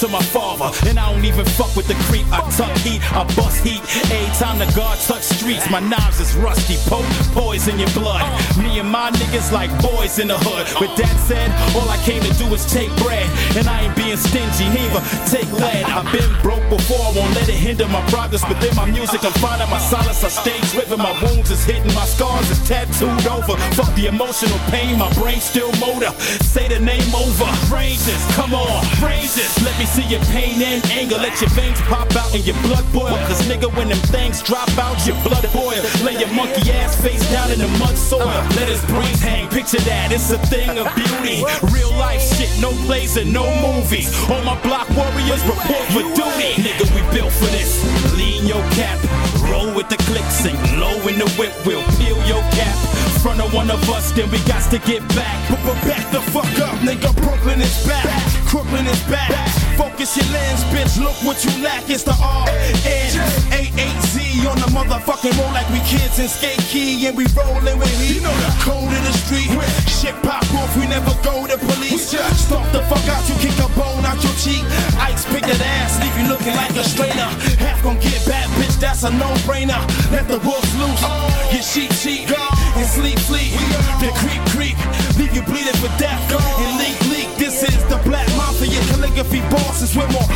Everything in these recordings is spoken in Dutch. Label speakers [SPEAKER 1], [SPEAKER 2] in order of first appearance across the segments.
[SPEAKER 1] To my father, and I don't even fuck with the creep. I tuck heat, I bust heat. Every time the guard touch streets, my knives is rusty. Poke, poison your blood. Me and my niggas like boys in the hood. With that said, all I came to do is take bread. And I ain't being stingy, neither take lead. I've been broke before, I won't let it hinder my progress. But Within my music, I'm finding my solace. I stay driven, my wounds is hidden, my scars is tattooed over. Fuck the emotional pain, my brain still motor. Say the name over. Ranges, come on, ranges. Let me see your pain and anger. Let your veins pop out and your blood boil. Cause nigga, when them things drop out, your blood boil. Lay your monkey ass face down in the mud soil. Let his brains hang, picture that, it's a thing of beauty. Real life shit, no plays and no movies. All my block warriors report for duty. Nigga, we built for this. Lean your cap, roll with the click, sink low in the whip, we'll peel your cap. Front of one of us, then we got to get back. But, but back the fuck up, nigga. Brooklyn is back, Crooklyn is back. Focus your lens, bitch. Look what you lack. It's the R N A H Z on the motherfucking roll like we kids in skate key and we rollin' with heat. You know the code of the street. Shit pop off, we never go to police. Stomp the fuck out, you kick a bone out your cheek. Ice pick that ass, leave you looking like a strainer. Half gon' get bad, bitch. That's a no-brainer. Let the wolves loose. Your sheep cheat and sleep sleep. The creep creep, leave you bleeding for death. And leak leak. This is the black mafia calligraphy bosses. We're more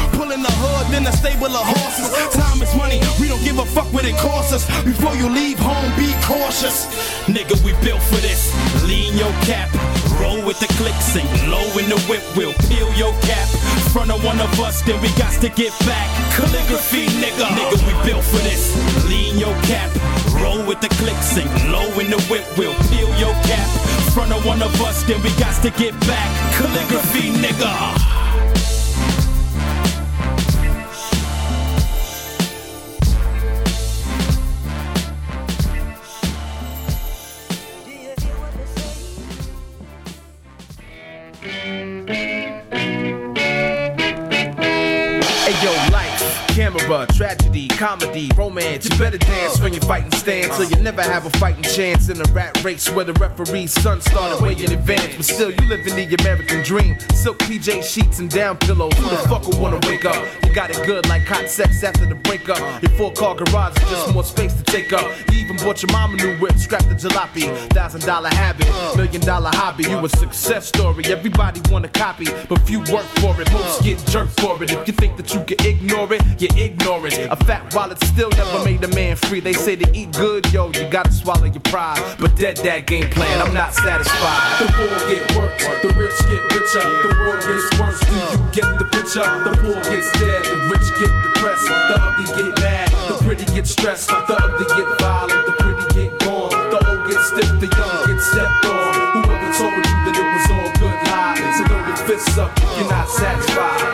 [SPEAKER 1] pulling the hood than a stable of horses. Time is money, we don't give a fuck what it costs us. Before you leave home, be cautious. Nigga, we built for this. Lean your cap, roll with the click, sink low in the whip, we'll peel your cap. Front of one of us, then we got to get back. Calligraphy, nigga. Nigga, we built for this. Lean your cap, roll with the click, sink low in the whip, we'll peel your cap. Front of one of us, then we got to get back. Calligraphy, nigga.
[SPEAKER 2] Tragedy, comedy, romance. You better dance when you're fighting stance, so you never have a fighting chance in a rat race where the referee's son started way in advance. But still, you live in the American dream. Silk PJ sheets and down pillows. Who the fuck would wanna wake up? You got it good like hot sex after the breakup. Your four car garage is just more space to take up. You even bought your mama new whip, scrapped the jalopy. Thousand dollar habit, million dollar hobby. You a success story. Everybody wanna copy, but few work for it. Most get jerked for it. If you think that you can ignore it, you ignore it. A fat wallet still never made a man free. They say to eat good, yo, you gotta swallow your pride. But dead that game plan, I'm not satisfied.
[SPEAKER 3] The poor get worse, the rich get richer. The world gets worse. Do you get the picture? The poor gets dead, the rich get depressed. The ugly get mad, the pretty get stressed. The ugly get violent, the pretty get gone. The old get stiff, the young get stepped on. Whoever told you that it was all good lies? So throw your fists up if you're not satisfied.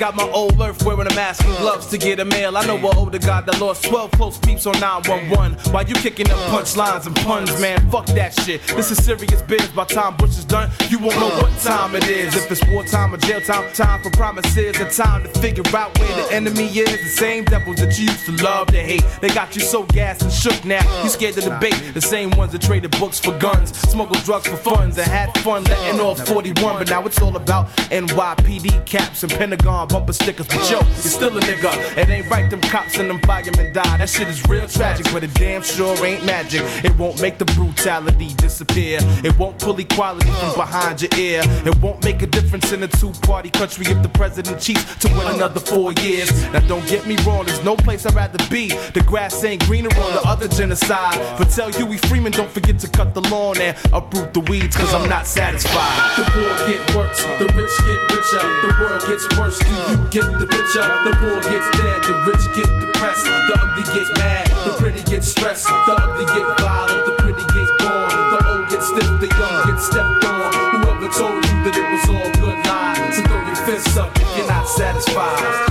[SPEAKER 2] Got my old earth wearing a mask gloves to get a mail. I know an older guy that lost 12 close peeps on 911. While you kicking up punchlines and puns, man, fuck that shit. This is serious biz. By time Bush is done, you won't know what time it is. If it's wartime or jail time, time for promises, and time to figure out where the enemy is. The same devils that you used to love to hate. They got you so gassed and shook now. You scared to debate. The same ones that traded books for guns, smuggled drugs for funds, and had fun letting off 41. But now it's all about NYPD caps and Pentagon bumper stickers, yo, you're still a nigga. It ain't right, them cops and them firemen die. That shit is real tragic, but it damn sure ain't magic. It won't make the brutality disappear. It won't pull equality from behind your ear. It won't make a difference in a two party country if the president cheats to win another four years. Now, don't get me wrong, there's no place I'd rather be. The grass ain't greener on the other genocide. But tell Huey Freeman, don't forget to cut the lawn and uproot the weeds, cause I'm not satisfied.
[SPEAKER 3] The poor get worse, the rich get richer. The world gets worse, do you get the picture? The poor gets dead, the rich get depressed. The ugly get mad, the pretty get stressed. The ugly get violent, the pretty get born. The old get stiff, the young get stepped on. Whoever told you that it was all good lies? So throw your fists up if you're not satisfied.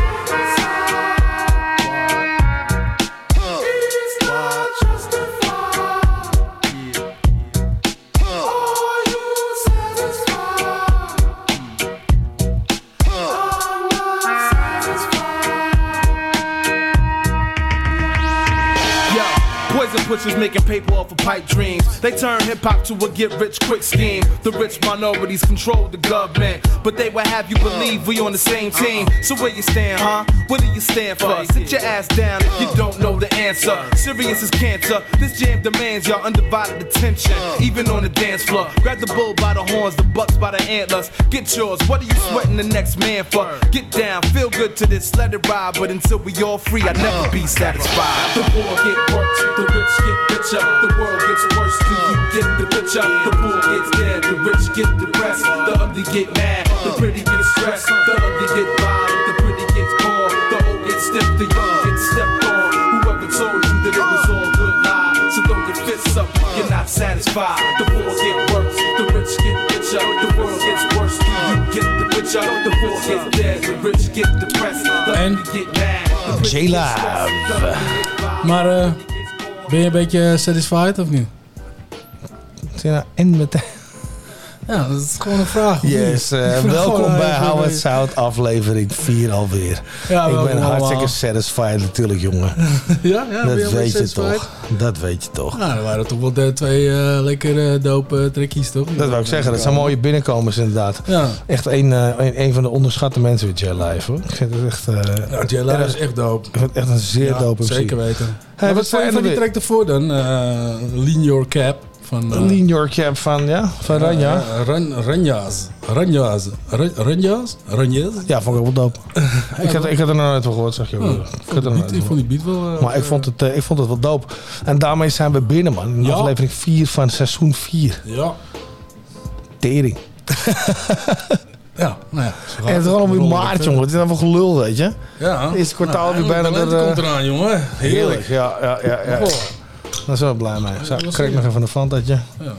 [SPEAKER 2] Pushers making paper off of pipe dreams. They turn hip hop to a get rich quick scheme. The rich minorities control the government, but they will have you believe we on the same team. So where you stand, huh? What do you stand for? Sit your ass down if you uh. don't know the answer. Serious is cancer. This jam demands your undivided attention, uh. even on the dance floor. Grab the bull by the horns, the bucks by the antlers. Get yours. What are you uh. sweating the next man for? Get down, feel good to this, let it ride. But until we all free, I'll never be satisfied.
[SPEAKER 3] The poor get worse, the rich get richer. The world gets worse, do you get the picture? The poor gets dead, the rich get depressed. The ugly get mad, the pretty get stressed. The ugly get violent, the pretty gets born. The old get stiff, the young get stepped on. Whoever told you that it was all good lies? So throw your fists up you're not satisfied. The poor get worse, the rich get richer. The world gets worse, do you get the picture? The poor get dead, the rich get depressed. The ugly get mad, the pretty get
[SPEAKER 4] J-Love.
[SPEAKER 3] stressed. The ugly get violent,
[SPEAKER 5] Maar eh, ben je een beetje satisfied of niet?
[SPEAKER 4] Nou, en meteen.
[SPEAKER 5] Ja, dat is gewoon een vraag.
[SPEAKER 4] Yes, eh, welkom
[SPEAKER 5] gewoon
[SPEAKER 4] bij Hou het Zout, aflevering 4 alweer.
[SPEAKER 5] Ja,
[SPEAKER 4] ik ben hartstikke satisfied natuurlijk, jongen.
[SPEAKER 5] Ja, ja
[SPEAKER 4] dat
[SPEAKER 5] een
[SPEAKER 4] weet je
[SPEAKER 5] satisfied?
[SPEAKER 4] toch. Dat weet je toch.
[SPEAKER 5] Nou, dat waren toch wel de twee eh, lekkere dope trekkies, toch?
[SPEAKER 4] Dat wou ik zeggen. Dat zijn mooie binnenkomers inderdaad.
[SPEAKER 5] Ja,
[SPEAKER 4] Echt een, eh, een, een van de onderschatte mensen met J Live. Hoor. Ik vind het echt, eh,
[SPEAKER 5] ja Jella
[SPEAKER 4] erg-
[SPEAKER 5] is echt dope.
[SPEAKER 4] echt een zeer dope MC.
[SPEAKER 5] Zeker weten.
[SPEAKER 4] Hey, wat
[SPEAKER 5] wat vond je
[SPEAKER 4] zijn
[SPEAKER 5] van die track ervoor dan? Eh, Lean Your Cap van... eh,
[SPEAKER 4] Lean Your Cap van, ja, van Ranja.
[SPEAKER 5] eh, Ran- Ranja's. Ranja's. Ra- Ranja's? Ranja's?
[SPEAKER 4] Ja, vond ik wel dope. ik, had, ik had er nog nooit van gehoord, zeg je.
[SPEAKER 5] Oh,
[SPEAKER 4] ook.
[SPEAKER 5] ik, vond beat, ik vond die beat wel... eh,
[SPEAKER 4] Maar ik vond, het, eh, ik vond het wel dope. En daarmee zijn we binnen, man. In
[SPEAKER 5] Ja.
[SPEAKER 4] aflevering 4 van seizoen 4.
[SPEAKER 5] Ja.
[SPEAKER 4] Tering.
[SPEAKER 5] Ja, nou ja.
[SPEAKER 4] En het is allemaal weer maart, jongen. Het is even gelul, weet je.
[SPEAKER 5] Ja.
[SPEAKER 4] Eerste kwartaal
[SPEAKER 5] Nou,
[SPEAKER 4] weer bijna
[SPEAKER 5] de
[SPEAKER 4] eh,
[SPEAKER 5] komt eraan, jongen. Heerlijk.
[SPEAKER 4] Ja, ja, ja. ja. Daar zijn we blij mee. Zo, krijg nog even een fantatje.
[SPEAKER 5] Ja.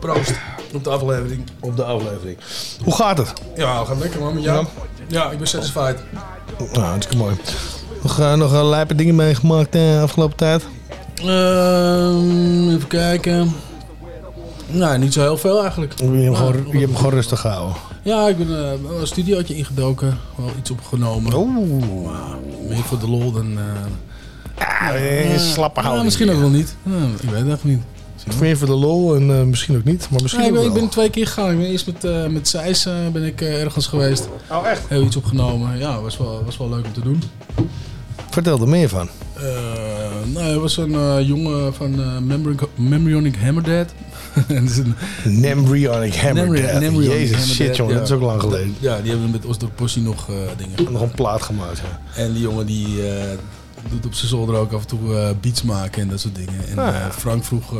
[SPEAKER 5] Proost op de aflevering.
[SPEAKER 4] Op de aflevering. Hoe gaat het?
[SPEAKER 5] Ja, we gaan lekker man met jou. Ja, ik ben satisfied.
[SPEAKER 4] Nou, hartstikke mooi. Nog, eh, nog een lijpe dingen meegemaakt de afgelopen tijd?
[SPEAKER 5] Ehm, even kijken. Nou, niet zo heel veel eigenlijk.
[SPEAKER 4] Je hebt hem
[SPEAKER 5] Ja,
[SPEAKER 4] gewoon,
[SPEAKER 5] nog
[SPEAKER 4] je hebt hem
[SPEAKER 5] even-
[SPEAKER 4] gewoon rustig gehouden.
[SPEAKER 5] Ja, ik ben eh, wel een studiootje ingedoken. Wel iets opgenomen.
[SPEAKER 4] Oeh.
[SPEAKER 5] Meer voor de lol dan... eh,
[SPEAKER 4] Eh, slappe
[SPEAKER 5] ja,
[SPEAKER 4] houding.
[SPEAKER 5] misschien ook wel niet. Ik weet het echt niet.
[SPEAKER 4] Meer voor de lol en eh, misschien ook niet. Maar misschien
[SPEAKER 5] Ja, ik, ben, ik ben twee keer gegaan. Ik ben eerst met, eh met Seis eh, ben ik eh, ergens geweest.
[SPEAKER 4] Oh, echt?
[SPEAKER 5] Heel iets opgenomen. Ja, was wel, was wel leuk om te doen.
[SPEAKER 4] Vertel er meer van.
[SPEAKER 5] Eh, nou, er was een eh, jongen van eh Membronic, Membronic Hammerdad. Dat is een-
[SPEAKER 4] Embryonic Hammer.
[SPEAKER 5] Nembryonic
[SPEAKER 4] Jezus, shit jongen. Dat is ook lang geleden.
[SPEAKER 5] Ja, die hebben met Osdorp Possie nog eh, dingen.
[SPEAKER 4] Nog een plaat gemaakt. Ja.
[SPEAKER 5] En die jongen die eh, doet op zijn zolder ook af en toe eh, beats maken en dat soort dingen. En
[SPEAKER 4] Ah,
[SPEAKER 5] Frank vroeg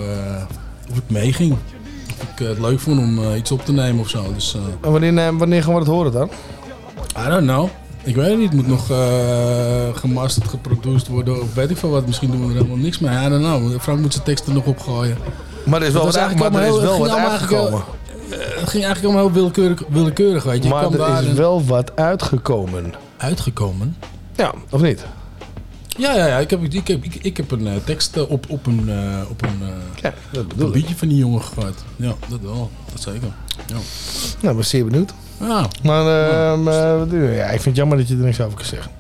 [SPEAKER 5] of ik meeging. Of ik het leuk vond om iets op te nemen of zo. Dus
[SPEAKER 4] En wanneer, wanneer gaan we het horen dan?
[SPEAKER 5] I don't know. Ik weet het niet. Het moet nog eh gemasterd, geproduced worden of weet ik veel wat. Misschien doen we er helemaal niks mee. I don't know. Frank moet zijn teksten nog opgooien.
[SPEAKER 4] Maar er is wel wat,
[SPEAKER 5] was
[SPEAKER 4] uit- maar
[SPEAKER 5] eigenlijk
[SPEAKER 4] er is
[SPEAKER 5] allemaal
[SPEAKER 4] wel
[SPEAKER 5] heel-
[SPEAKER 4] wat
[SPEAKER 5] het
[SPEAKER 4] uitgekomen.
[SPEAKER 5] Eh, het ging eigenlijk allemaal heel willekeurig, willekeurig weet je.
[SPEAKER 4] Maar
[SPEAKER 5] daar
[SPEAKER 4] er is
[SPEAKER 5] en-
[SPEAKER 4] wel wat uitgekomen.
[SPEAKER 5] uitgekomen.
[SPEAKER 4] Ja, of niet?
[SPEAKER 5] Ja, ja, ja. Ik heb, ik heb, ik, ik heb een eh, tekst eh, op, op een, op een,
[SPEAKER 4] Ja,
[SPEAKER 5] op een beatje van die jongen gegooid. Ja, dat wel. Dat zeker. Ja.
[SPEAKER 4] Nou, ik ben zeer benieuwd.
[SPEAKER 5] Ja,
[SPEAKER 4] Maar ehm, eh, wat doe je? ja, ik vind het jammer dat je er niks over kan zeggen.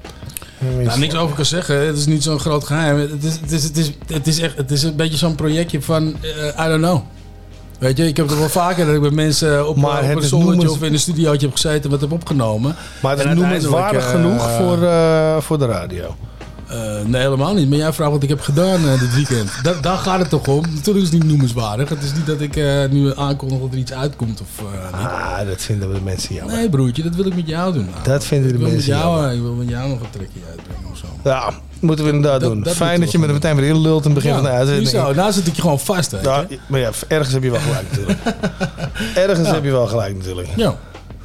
[SPEAKER 5] Nou, niks over kan zeggen. Het is niet zo'n groot geheim. Het is, het is, het is, het is, echt, het is een beetje zo'n projectje van, eh, I don't know. Weet je, ik heb het wel vaker dat ik met mensen op,
[SPEAKER 4] Maar
[SPEAKER 5] op
[SPEAKER 4] het
[SPEAKER 5] een zonnetje of in een studiootje heb gezeten en wat heb opgenomen.
[SPEAKER 4] Maar het is
[SPEAKER 5] En
[SPEAKER 4] noemenswaardig genoeg
[SPEAKER 5] eh,
[SPEAKER 4] voor, eh, voor de radio.
[SPEAKER 5] Eh, nee, helemaal niet. Maar jij vraagt wat ik heb gedaan eh, dit weekend. Da daar gaat het toch om. Natuurlijk is het niet noemenswaardig. Het is niet dat ik eh, nu aankondig dat er iets uitkomt of.
[SPEAKER 4] Ah, dat vinden we de mensen jammer.
[SPEAKER 5] Nee, broertje, dat wil ik met jou doen.
[SPEAKER 4] Dat vinden de
[SPEAKER 5] met
[SPEAKER 4] mensen
[SPEAKER 5] jou,
[SPEAKER 4] jammer.
[SPEAKER 5] Ik wil met jou nog een trekje uitbrengen of zo.
[SPEAKER 4] Ja, moeten we inderdaad
[SPEAKER 5] Dat-
[SPEAKER 4] doen.
[SPEAKER 5] dat
[SPEAKER 4] Fijn dat je
[SPEAKER 5] we
[SPEAKER 4] me er meteen weer in lult in het begin van de uitzending.
[SPEAKER 5] zo. Nou zit ik je gewoon vast, hè.
[SPEAKER 4] Ja, maar ja, ergens heb je wel gelijk natuurlijk. ergens
[SPEAKER 5] Ja.
[SPEAKER 4] heb je wel gelijk natuurlijk.
[SPEAKER 5] Ja.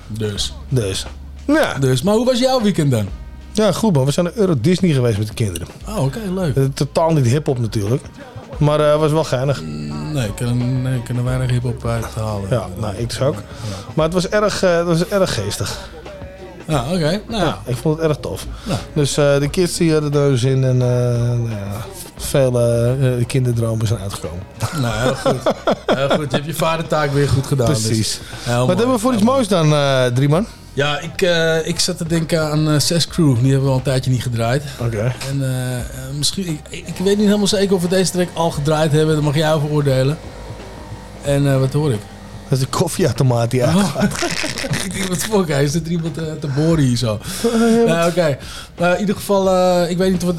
[SPEAKER 5] Dus.
[SPEAKER 4] Dus. Ja,
[SPEAKER 5] dus. Maar hoe was jouw weekend dan?
[SPEAKER 4] Ja, goed man. We zijn naar Euro Disney geweest met de kinderen.
[SPEAKER 5] Oh, oké, leuk.
[SPEAKER 4] Eh, Totaal niet hip-hop natuurlijk. Maar het was wel geinig.
[SPEAKER 5] Nee, ik kan, nee, ik kan er weinig hip-hop uit halen.
[SPEAKER 4] Ja, nou, ik dus ook. Maar het was erg, eh, het was erg geestig.
[SPEAKER 5] Ja, oké. Nou,
[SPEAKER 4] Ja, ik vond het erg tof.
[SPEAKER 5] Ja.
[SPEAKER 4] Dus eh, de kids die hadden er dus in en eh, nou ja, vele eh, kinderdromen zijn uitgekomen.
[SPEAKER 5] nou heel goed. Heel goed. Je hebt je vadertaak weer goed gedaan. dus.
[SPEAKER 4] Precies.
[SPEAKER 5] Heel
[SPEAKER 4] Wat hebben we voor iets moois dan, eh drie man?
[SPEAKER 5] Ja, ik, eh, ik zat te denken aan eh Zes Crew. Die hebben we al een tijdje niet gedraaid.
[SPEAKER 4] Oké.
[SPEAKER 5] En eh, misschien, ik, ik weet niet helemaal zeker of we deze track al gedraaid hebben. Dat mag jij over oordelen. En eh, wat hoor ik?
[SPEAKER 4] Dat is de koffieautomaat die
[SPEAKER 5] Oh.
[SPEAKER 4] uitgaat.
[SPEAKER 5] ik denk, wat fuck, hij zit er iemand te boren hier zo. Nou, Oké, maar in ieder geval, eh, ik weet niet wat...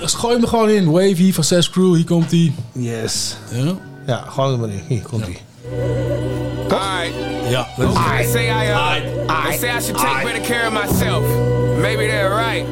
[SPEAKER 5] gooi hem er gewoon in. Wavy van Zes Crew, hier komt hij.
[SPEAKER 4] Yes.
[SPEAKER 5] Ja,
[SPEAKER 4] Ja, gewoon er maar in. Hier komt hij.
[SPEAKER 6] Alright.
[SPEAKER 5] ja dat is
[SPEAKER 6] I say I, uh, I say I should take better care of myself. Maybe they're right,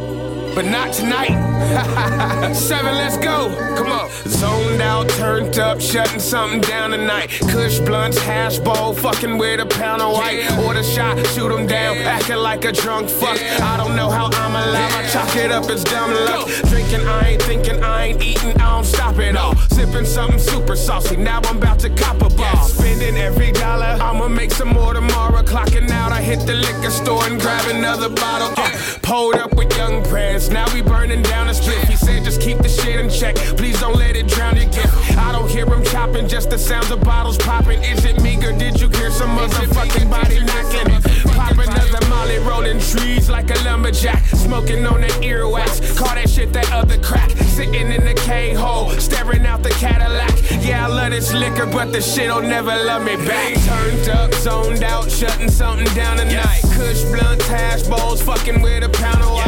[SPEAKER 6] but not tonight. Seven, let's go. Come on. Zoned out, turned up, shutting something down tonight. Kush blunts, hash bowl, fucking with a pound of white. Order shot, shoot 'em down, acting like a drunk fuck. I don't know how I'm alive. I chalk it up as dumb luck. Drinking, I ain't thinking, I ain't eating, I don't stop it all. Sipping something super saucy. Now I'm about to cop a ball. Spending every dollar. I'ma make some more tomorrow. Clocking out, I hit the liquor store and grab another bottle. Uh, pulled up with young Now we burning down a split. He said, just keep the shit in check. Please don't let it drown your gift. I don't hear him chopping, just the sounds of bottles popping. Is it me or did you hear some motherfucking body knocking? Pop another molly, rolling trees like a lumberjack. Smoking on the earwax. Call that shit that other crack. Sitting in the K-hole, staring out the Cadillac. Yeah, I love this liquor, but the shit'll never love me back. Turned up, zoned out, shutting something down tonight. Kush blunts, hash bowls, fucking with a pound of.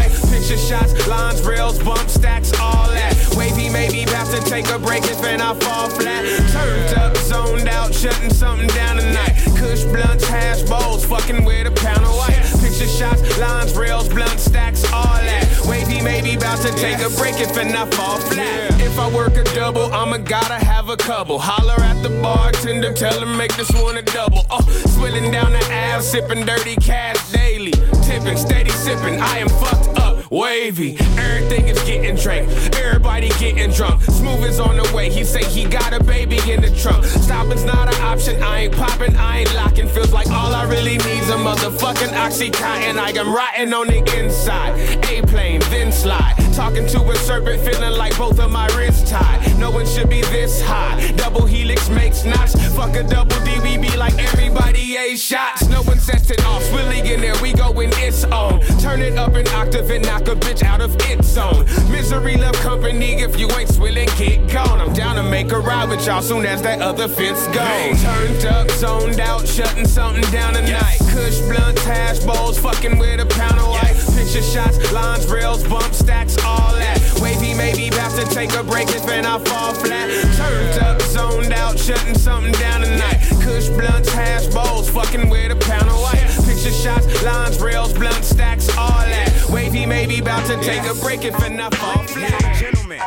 [SPEAKER 6] Picture shots, lines, rails, bump stacks, all that. Wavy maybe about to take a break if and I fall flat. Turned up, zoned out, shutting something down tonight. Kush blunts, hash bowls, fucking with a pound of white. Picture shots, lines, rails, blunt stacks, all that. Wavy maybe about to take a break if and I fall flat. If I work a double, I'ma gotta have a couple. Holler at the bartender, tell him make this one a double. Oh, swilling down the ass, sipping dirty cash daily. Tipping, steady sipping, I am fucked up. Wavy, everything is getting drank. Everybody getting drunk. Smooth is on the way. He say he got a baby in the trunk. Stopping's not an option. I ain't popping, I ain't locking. Feels like all I really need's a motherfucking oxycontin. I am rotting on the inside. A plane, then slide. Talking to a serpent, feeling like both of my wrists tied. No one should be this high. Double helix makes knots. Fuck a double D, we be like everybody A shots. No one sets it off. Swilly in there, we go when it's on. Turn it up an octave and knock a bitch out of its zone. Misery love company if you ain't swilling, get gone. I'm down to make a ride with y'all soon as that other fence goes. Turned up, zoned out, shutting something down tonight. Kush blunts, hash bowls, fucking with a pound of white. Picture shots, lines, rails, bump stacks, all that. Wavy maybe about to take a break if and I fall flat. Turned up, zoned out, shutting something down tonight. Kush blunts, hash bowls, fucking with a pound of white. Picture shots, lines, rails, blunt stacks, all that. Wavy maybe about to take a break if I fall flat.
[SPEAKER 7] Gentlemen,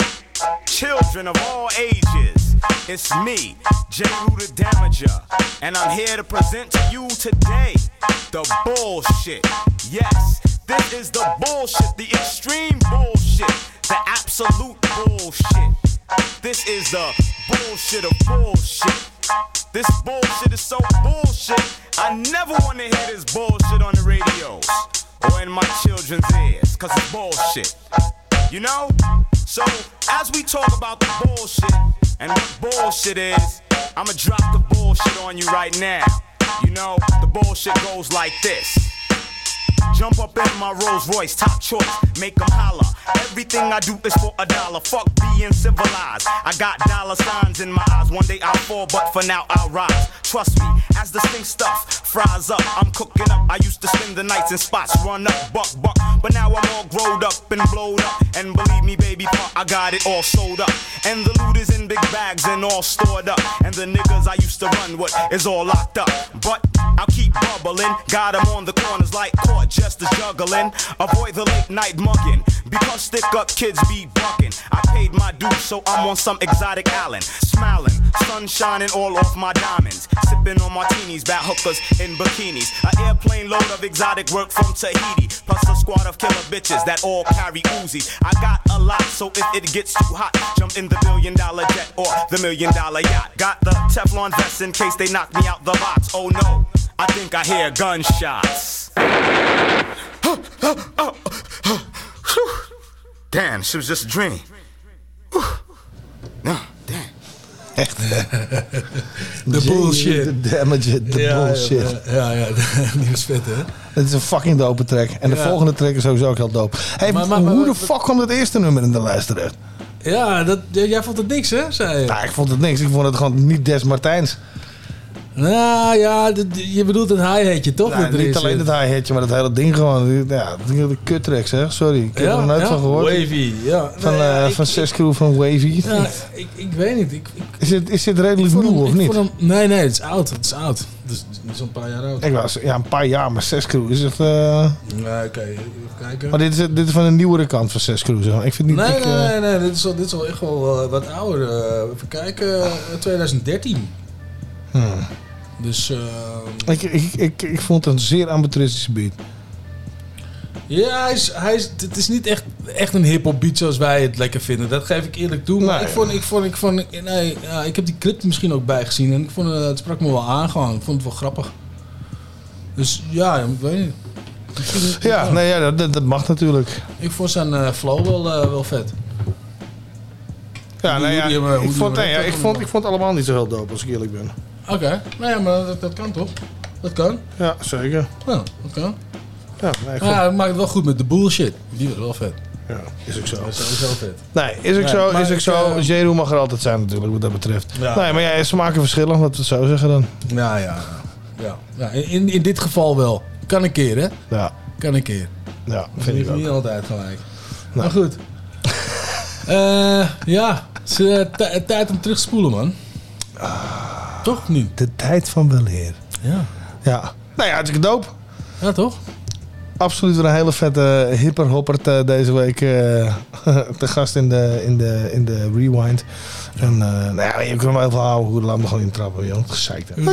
[SPEAKER 7] children of all ages, it's me, J. Roo the Damager, and I'm here to present to you today the bullshit. Yes, this is the bullshit, the extreme bullshit, the absolute bullshit. This is the bullshit of bullshit. This bullshit is so bullshit, I never wanna hear this bullshit on the radios or in my children's ears, cause it's bullshit. You know? So, as we talk about the bullshit and what bullshit is, I'ma drop the bullshit on you right now. You know, the bullshit goes like this Jump up in my Rolls Royce, top choice, make them holler. Everything I do is for a dollar. Fuck being civilized. I got dollar signs in my eyes. One day I'll fall, but for now I'll rise. Trust me, as the stink stuff fries up, I'm cooking up. I used to spend the nights in spots, run up, buck, buck. But now I'm all growed up and blowed up. And believe me, baby, I got it all sold up. And the loot is in big bags and all stored up. And the niggas I used to run with is all locked up. But I'll keep bubbling. Got 'em on the corners like court just as juggling. Avoid the late night mugging. Because stick up kids be bucking. I paid my dues, so I'm on some exotic island. Smiling, sun shining all off my diamonds. Sipping on martinis, bat hookers in bikinis. An airplane load of exotic work from Tahiti. Plus a squad of killer bitches that all carry Uzis. I got a lot, so if it gets too hot, jump in the billion dollar jet or the million dollar yacht. Got the Teflon vest in case they knock me out the box. Oh no, I think I hear gunshots. Damn, she was just a dream. No, damn.
[SPEAKER 5] De bullshit.
[SPEAKER 4] De damage, de
[SPEAKER 5] Ja,
[SPEAKER 4] bullshit.
[SPEAKER 5] Ja, ja, ja. die was vet, hè?
[SPEAKER 4] Het is een fucking dope track. En de
[SPEAKER 5] Ja.
[SPEAKER 4] volgende track is sowieso ook heel dope. Hey,
[SPEAKER 5] Maar- maar-
[SPEAKER 4] hoe de fuck kwam het eerste nummer in de lijst terecht?
[SPEAKER 5] Ja, dat, jij vond het niks, hè? Zei je.
[SPEAKER 4] Nou, ik vond het niks. Ik vond het gewoon niet Des Martijns.
[SPEAKER 5] Nou ja, je bedoelt het hi-hatje toch?
[SPEAKER 4] Nou,
[SPEAKER 5] dat erin
[SPEAKER 4] niet alleen het hi-hatje, maar het hele ding gewoon. Ja, de kuttrack zeg. Sorry, ik heb
[SPEAKER 5] Ja,
[SPEAKER 4] er nog nooit
[SPEAKER 5] ja,
[SPEAKER 4] van gehoord.
[SPEAKER 5] Wavy, ja.
[SPEAKER 4] Van,
[SPEAKER 5] Nee, ja,
[SPEAKER 4] eh
[SPEAKER 5] ik-
[SPEAKER 4] van Zes Crew van Wavy.
[SPEAKER 5] Ja, ik, ik weet niet. Ik, ik,
[SPEAKER 4] Is, dit, is dit redelijk nieuw of niet?
[SPEAKER 5] hem- nee, nee, het is oud. Het is oud. Dus het is een paar jaar oud.
[SPEAKER 4] Ik was ja, een paar jaar, maar Zes Crew is het... eh,
[SPEAKER 5] Nee, oké. Even kijken.
[SPEAKER 4] Maar dit is, dit is van een nieuwere kant van Zes Crew. zeg maar. Ik vind niet...
[SPEAKER 5] Nee,
[SPEAKER 4] ik,
[SPEAKER 5] nee,
[SPEAKER 4] eh,
[SPEAKER 5] nee, nee, dit is al, dit is al echt wel eh, wat ouder. Eh, even kijken, eh, 2013.
[SPEAKER 4] hmm.
[SPEAKER 5] Dus eh,
[SPEAKER 4] ik, ik, ik, ik vond het een zeer amateuristische beat.
[SPEAKER 5] ja, hij is, hij is, het is niet echt, echt een hip-hop beat zoals wij het lekker vinden. Dat geef ik eerlijk toe. Maar
[SPEAKER 4] Nee.
[SPEAKER 5] ik vond, ik vond, ik vond, nee, ja, ik heb die clip misschien ook bijgezien en ik vond eh, het sprak me wel aan gewoon. Ik vond het wel grappig. Dus ja, ik weet niet.
[SPEAKER 4] Ja, nee, ja, dat, dat mag natuurlijk.
[SPEAKER 5] Ik vond zijn eh, flow wel, wel vet.
[SPEAKER 4] Ja, nou ja, ik, vond, nee, ja, ik, vond, ik vond het allemaal niet zo heel dope, als ik eerlijk ben.
[SPEAKER 5] Oké, nou ja, maar dat, dat kan toch? Dat kan.
[SPEAKER 4] Ja, zeker.
[SPEAKER 5] Ja, dat kan.
[SPEAKER 4] Ja, nee,
[SPEAKER 5] Ja, maakt het wel goed met de bullshit. Die was wel vet.
[SPEAKER 4] ja, is ook zo.
[SPEAKER 5] Dat is sowieso vet.
[SPEAKER 4] Nee, is ook
[SPEAKER 5] Nee,
[SPEAKER 4] zo, is ook
[SPEAKER 5] ik,
[SPEAKER 4] zo.
[SPEAKER 5] eh,
[SPEAKER 4] Jeroen mag er altijd zijn natuurlijk, wat dat betreft.
[SPEAKER 5] Ja.
[SPEAKER 4] Nee, maar ja, smaken verschillen, laten we zo zeggen dan.
[SPEAKER 5] Ja, ja. ja. ja in, in dit geval wel. Kan een keer, hè?
[SPEAKER 4] Ja,
[SPEAKER 5] Kan een keer.
[SPEAKER 4] ja
[SPEAKER 5] Vind
[SPEAKER 4] vind ik ook.
[SPEAKER 5] niet altijd gelijk. Maar goed. Eh, ja, het is tij- tijd om terug te spoelen, man. Toch niet?
[SPEAKER 4] De tijd van weleer.
[SPEAKER 5] Ja.
[SPEAKER 4] Ja. Nou ja, hartstikke dope.
[SPEAKER 5] Ja, toch?
[SPEAKER 4] Absoluut weer een hele vette hipperhoppert eh, deze week eh te gast in de, in de, in de rewind. En eh, nou ja, je kunt hem even houden hoe laat me gewoon intrappen, joh. Gezeikt.
[SPEAKER 5] Ja.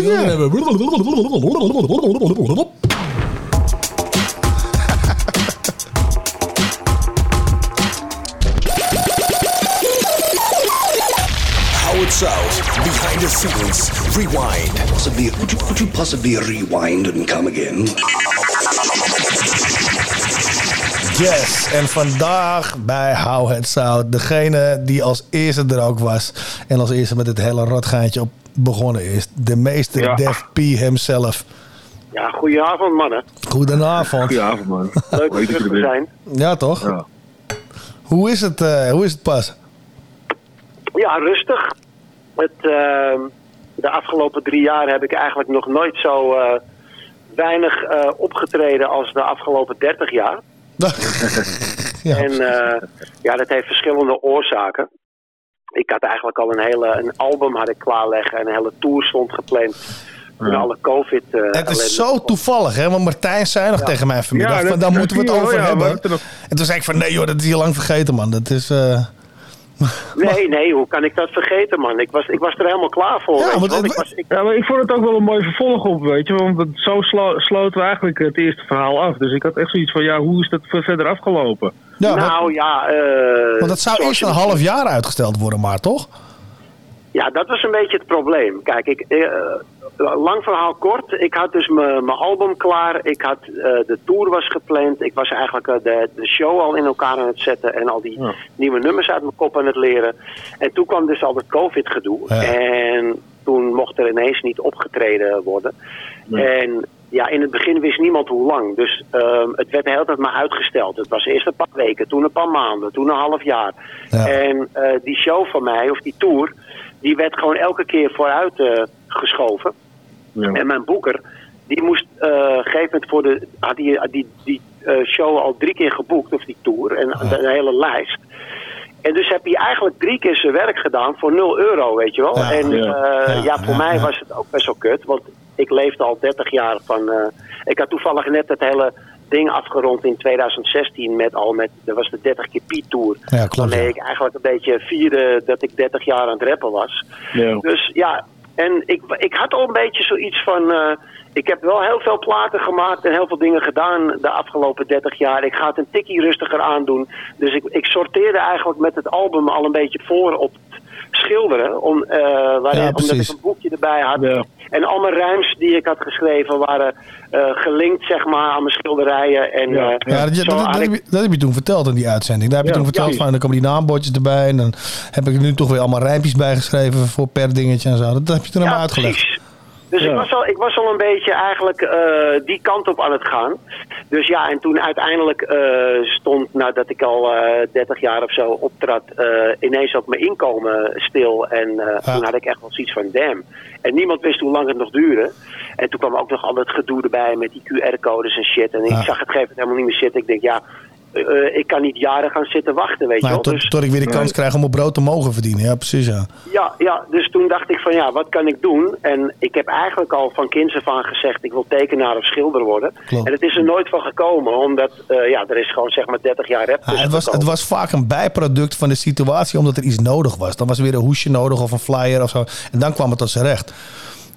[SPEAKER 8] How it sounds behind the scenes. Rewind.
[SPEAKER 9] Possibly, could you, could you possibly rewind and come again?
[SPEAKER 4] Yes, en vandaag bij How It Sound, degene die als eerste er ook was en als eerste met het hele rotgaatje op begonnen is, de meester
[SPEAKER 10] Ja.
[SPEAKER 4] Def P himself.
[SPEAKER 10] Ja, goedenavond mannen.
[SPEAKER 4] Goedenavond.
[SPEAKER 10] Goedenavond man. Leuk om terug te zijn.
[SPEAKER 4] Ja, toch?
[SPEAKER 10] Ja.
[SPEAKER 4] Hoe, is het, eh, hoe is het pas?
[SPEAKER 10] Ja, rustig. Het, ehm, de afgelopen drie jaar heb ik eigenlijk nog nooit zo eh, weinig eh, opgetreden als de afgelopen dertig jaar.
[SPEAKER 4] ja.
[SPEAKER 10] En eh, ja, dat heeft verschillende oorzaken. Ik had eigenlijk al een hele een album had ik klaarleggen en een hele tour stond gepland. Toen alle covid eh,
[SPEAKER 4] Het is zo toevallig, hè? Want Martijn zei nog tegen mij vanmiddag
[SPEAKER 10] Ja,
[SPEAKER 4] van, daar moeten we het over
[SPEAKER 10] ja,
[SPEAKER 4] hebben. En toen zei ik van, nee joh, dat is hier lang vergeten, man. Dat is... eh,
[SPEAKER 10] Nee, nee, hoe kan ik dat vergeten, man? Ik was, ik was er helemaal klaar voor. je wel. ik was, ik,
[SPEAKER 11] Ja, maar ik vond het ook wel een mooi vervolg op, weet je. Want het- zo slo- sloten we eigenlijk het eerste verhaal af. Dus ik had echt zoiets van, ja, hoe is dat ver- verder afgelopen?
[SPEAKER 10] nou ja, eh,
[SPEAKER 4] want dat zou eerst een half jaar uitgesteld worden, maar toch?
[SPEAKER 10] Ja, dat was een beetje het probleem. Kijk, ik, eh, lang verhaal kort. Ik had dus mijn album klaar. Ik had, eh, de tour was gepland. Ik was eigenlijk eh, de, de show al in elkaar aan het zetten. En al die nieuwe nummers uit mijn kop aan het leren. En toen kwam dus al het covid-gedoe. En toen mocht er ineens niet opgetreden worden. En ja, in het begin wist niemand hoe lang. Dus ehm, het werd de hele tijd maar uitgesteld. Het was eerst een paar weken, toen een paar maanden, toen een half jaar. En die show van mij, of die tour, die werd gewoon elke keer vooruit eh, geschoven. En mijn boeker, die moest eh een gegeven moment voor de, had die, die, die eh, show al drie keer geboekt, of die tour, en de hele lijst. En dus heb hij eigenlijk drie keer zijn werk gedaan voor 0 euro, weet je wel.
[SPEAKER 12] Ja.
[SPEAKER 10] en
[SPEAKER 12] Ja.
[SPEAKER 10] ja,
[SPEAKER 12] Ja,
[SPEAKER 10] voor
[SPEAKER 12] ja,
[SPEAKER 10] mij
[SPEAKER 12] ja.
[SPEAKER 10] was het ook best wel kut. Want ik leefde al 30 jaar van... ik had toevallig net het hele ding afgerond in 2016 met al met... Dat was de 30 keer Piet Tour.
[SPEAKER 4] Ja, klopt,
[SPEAKER 10] waarmee
[SPEAKER 4] ja.
[SPEAKER 10] ik eigenlijk een beetje vierde dat ik 30 jaar aan het rappen was.
[SPEAKER 11] Ja.
[SPEAKER 10] Dus ja, en ik, ik had al een beetje zoiets van... eh, ik heb wel heel veel platen gemaakt en heel veel dingen gedaan de afgelopen 30 jaar. Ik ga het een tikkie rustiger aandoen. Dus ik, ik sorteerde eigenlijk met het album al een beetje voor op schilderen. Om, eh, waarin,
[SPEAKER 4] Ja,
[SPEAKER 10] omdat ik een boekje erbij had. En al mijn rijms die ik had geschreven waren eh, gelinkt zeg maar, aan mijn schilderijen. En,
[SPEAKER 4] Ja,
[SPEAKER 10] eh,
[SPEAKER 4] ja dat, heb je, dat heb je toen verteld in die uitzending. Daar heb je toen verteld van, dan komen die naambordjes erbij. En dan heb ik nu toch weer allemaal rijmpjes bijgeschreven voor per dingetje en zo. Dat heb je toen allemaal uitgelegd.
[SPEAKER 10] Dus ik, was al, ik was al een beetje eigenlijk eh, die kant op aan het gaan. Dus ja, en toen uiteindelijk eh, stond, nadat ik al eh 30 jaar of zo optrad, ineens ook mijn inkomen stil. En toen had ik echt wel zoiets van damn. En niemand wist hoe lang het nog duurde. En toen kwam ook nog al het gedoe erbij met die QR-codes en shit. En ik zag het gegeven helemaal niet meer zitten. Ik denk, ja, eh, ik kan niet jaren gaan zitten wachten, weet je
[SPEAKER 4] Nou,
[SPEAKER 10] wel.
[SPEAKER 4] tot,
[SPEAKER 10] Dus-
[SPEAKER 4] tot ik weer de kans krijg om op brood te mogen verdienen. Ja, precies ja.
[SPEAKER 10] ja, ja, dus toen dacht ik van ja, wat kan ik doen? En ik heb eigenlijk al van kinds af aan gezegd, ik wil tekenaar of schilder worden.
[SPEAKER 4] Klopt.
[SPEAKER 10] En het is er nooit van gekomen, omdat eh, ja, er is gewoon zeg maar 30 jaar rap
[SPEAKER 4] Ja,
[SPEAKER 10] tussen
[SPEAKER 4] het, was, het was vaak een bijproduct van de situatie omdat er iets nodig was. Dan was er weer een hoesje nodig of een flyer of zo. En dan kwam het tot zijn recht.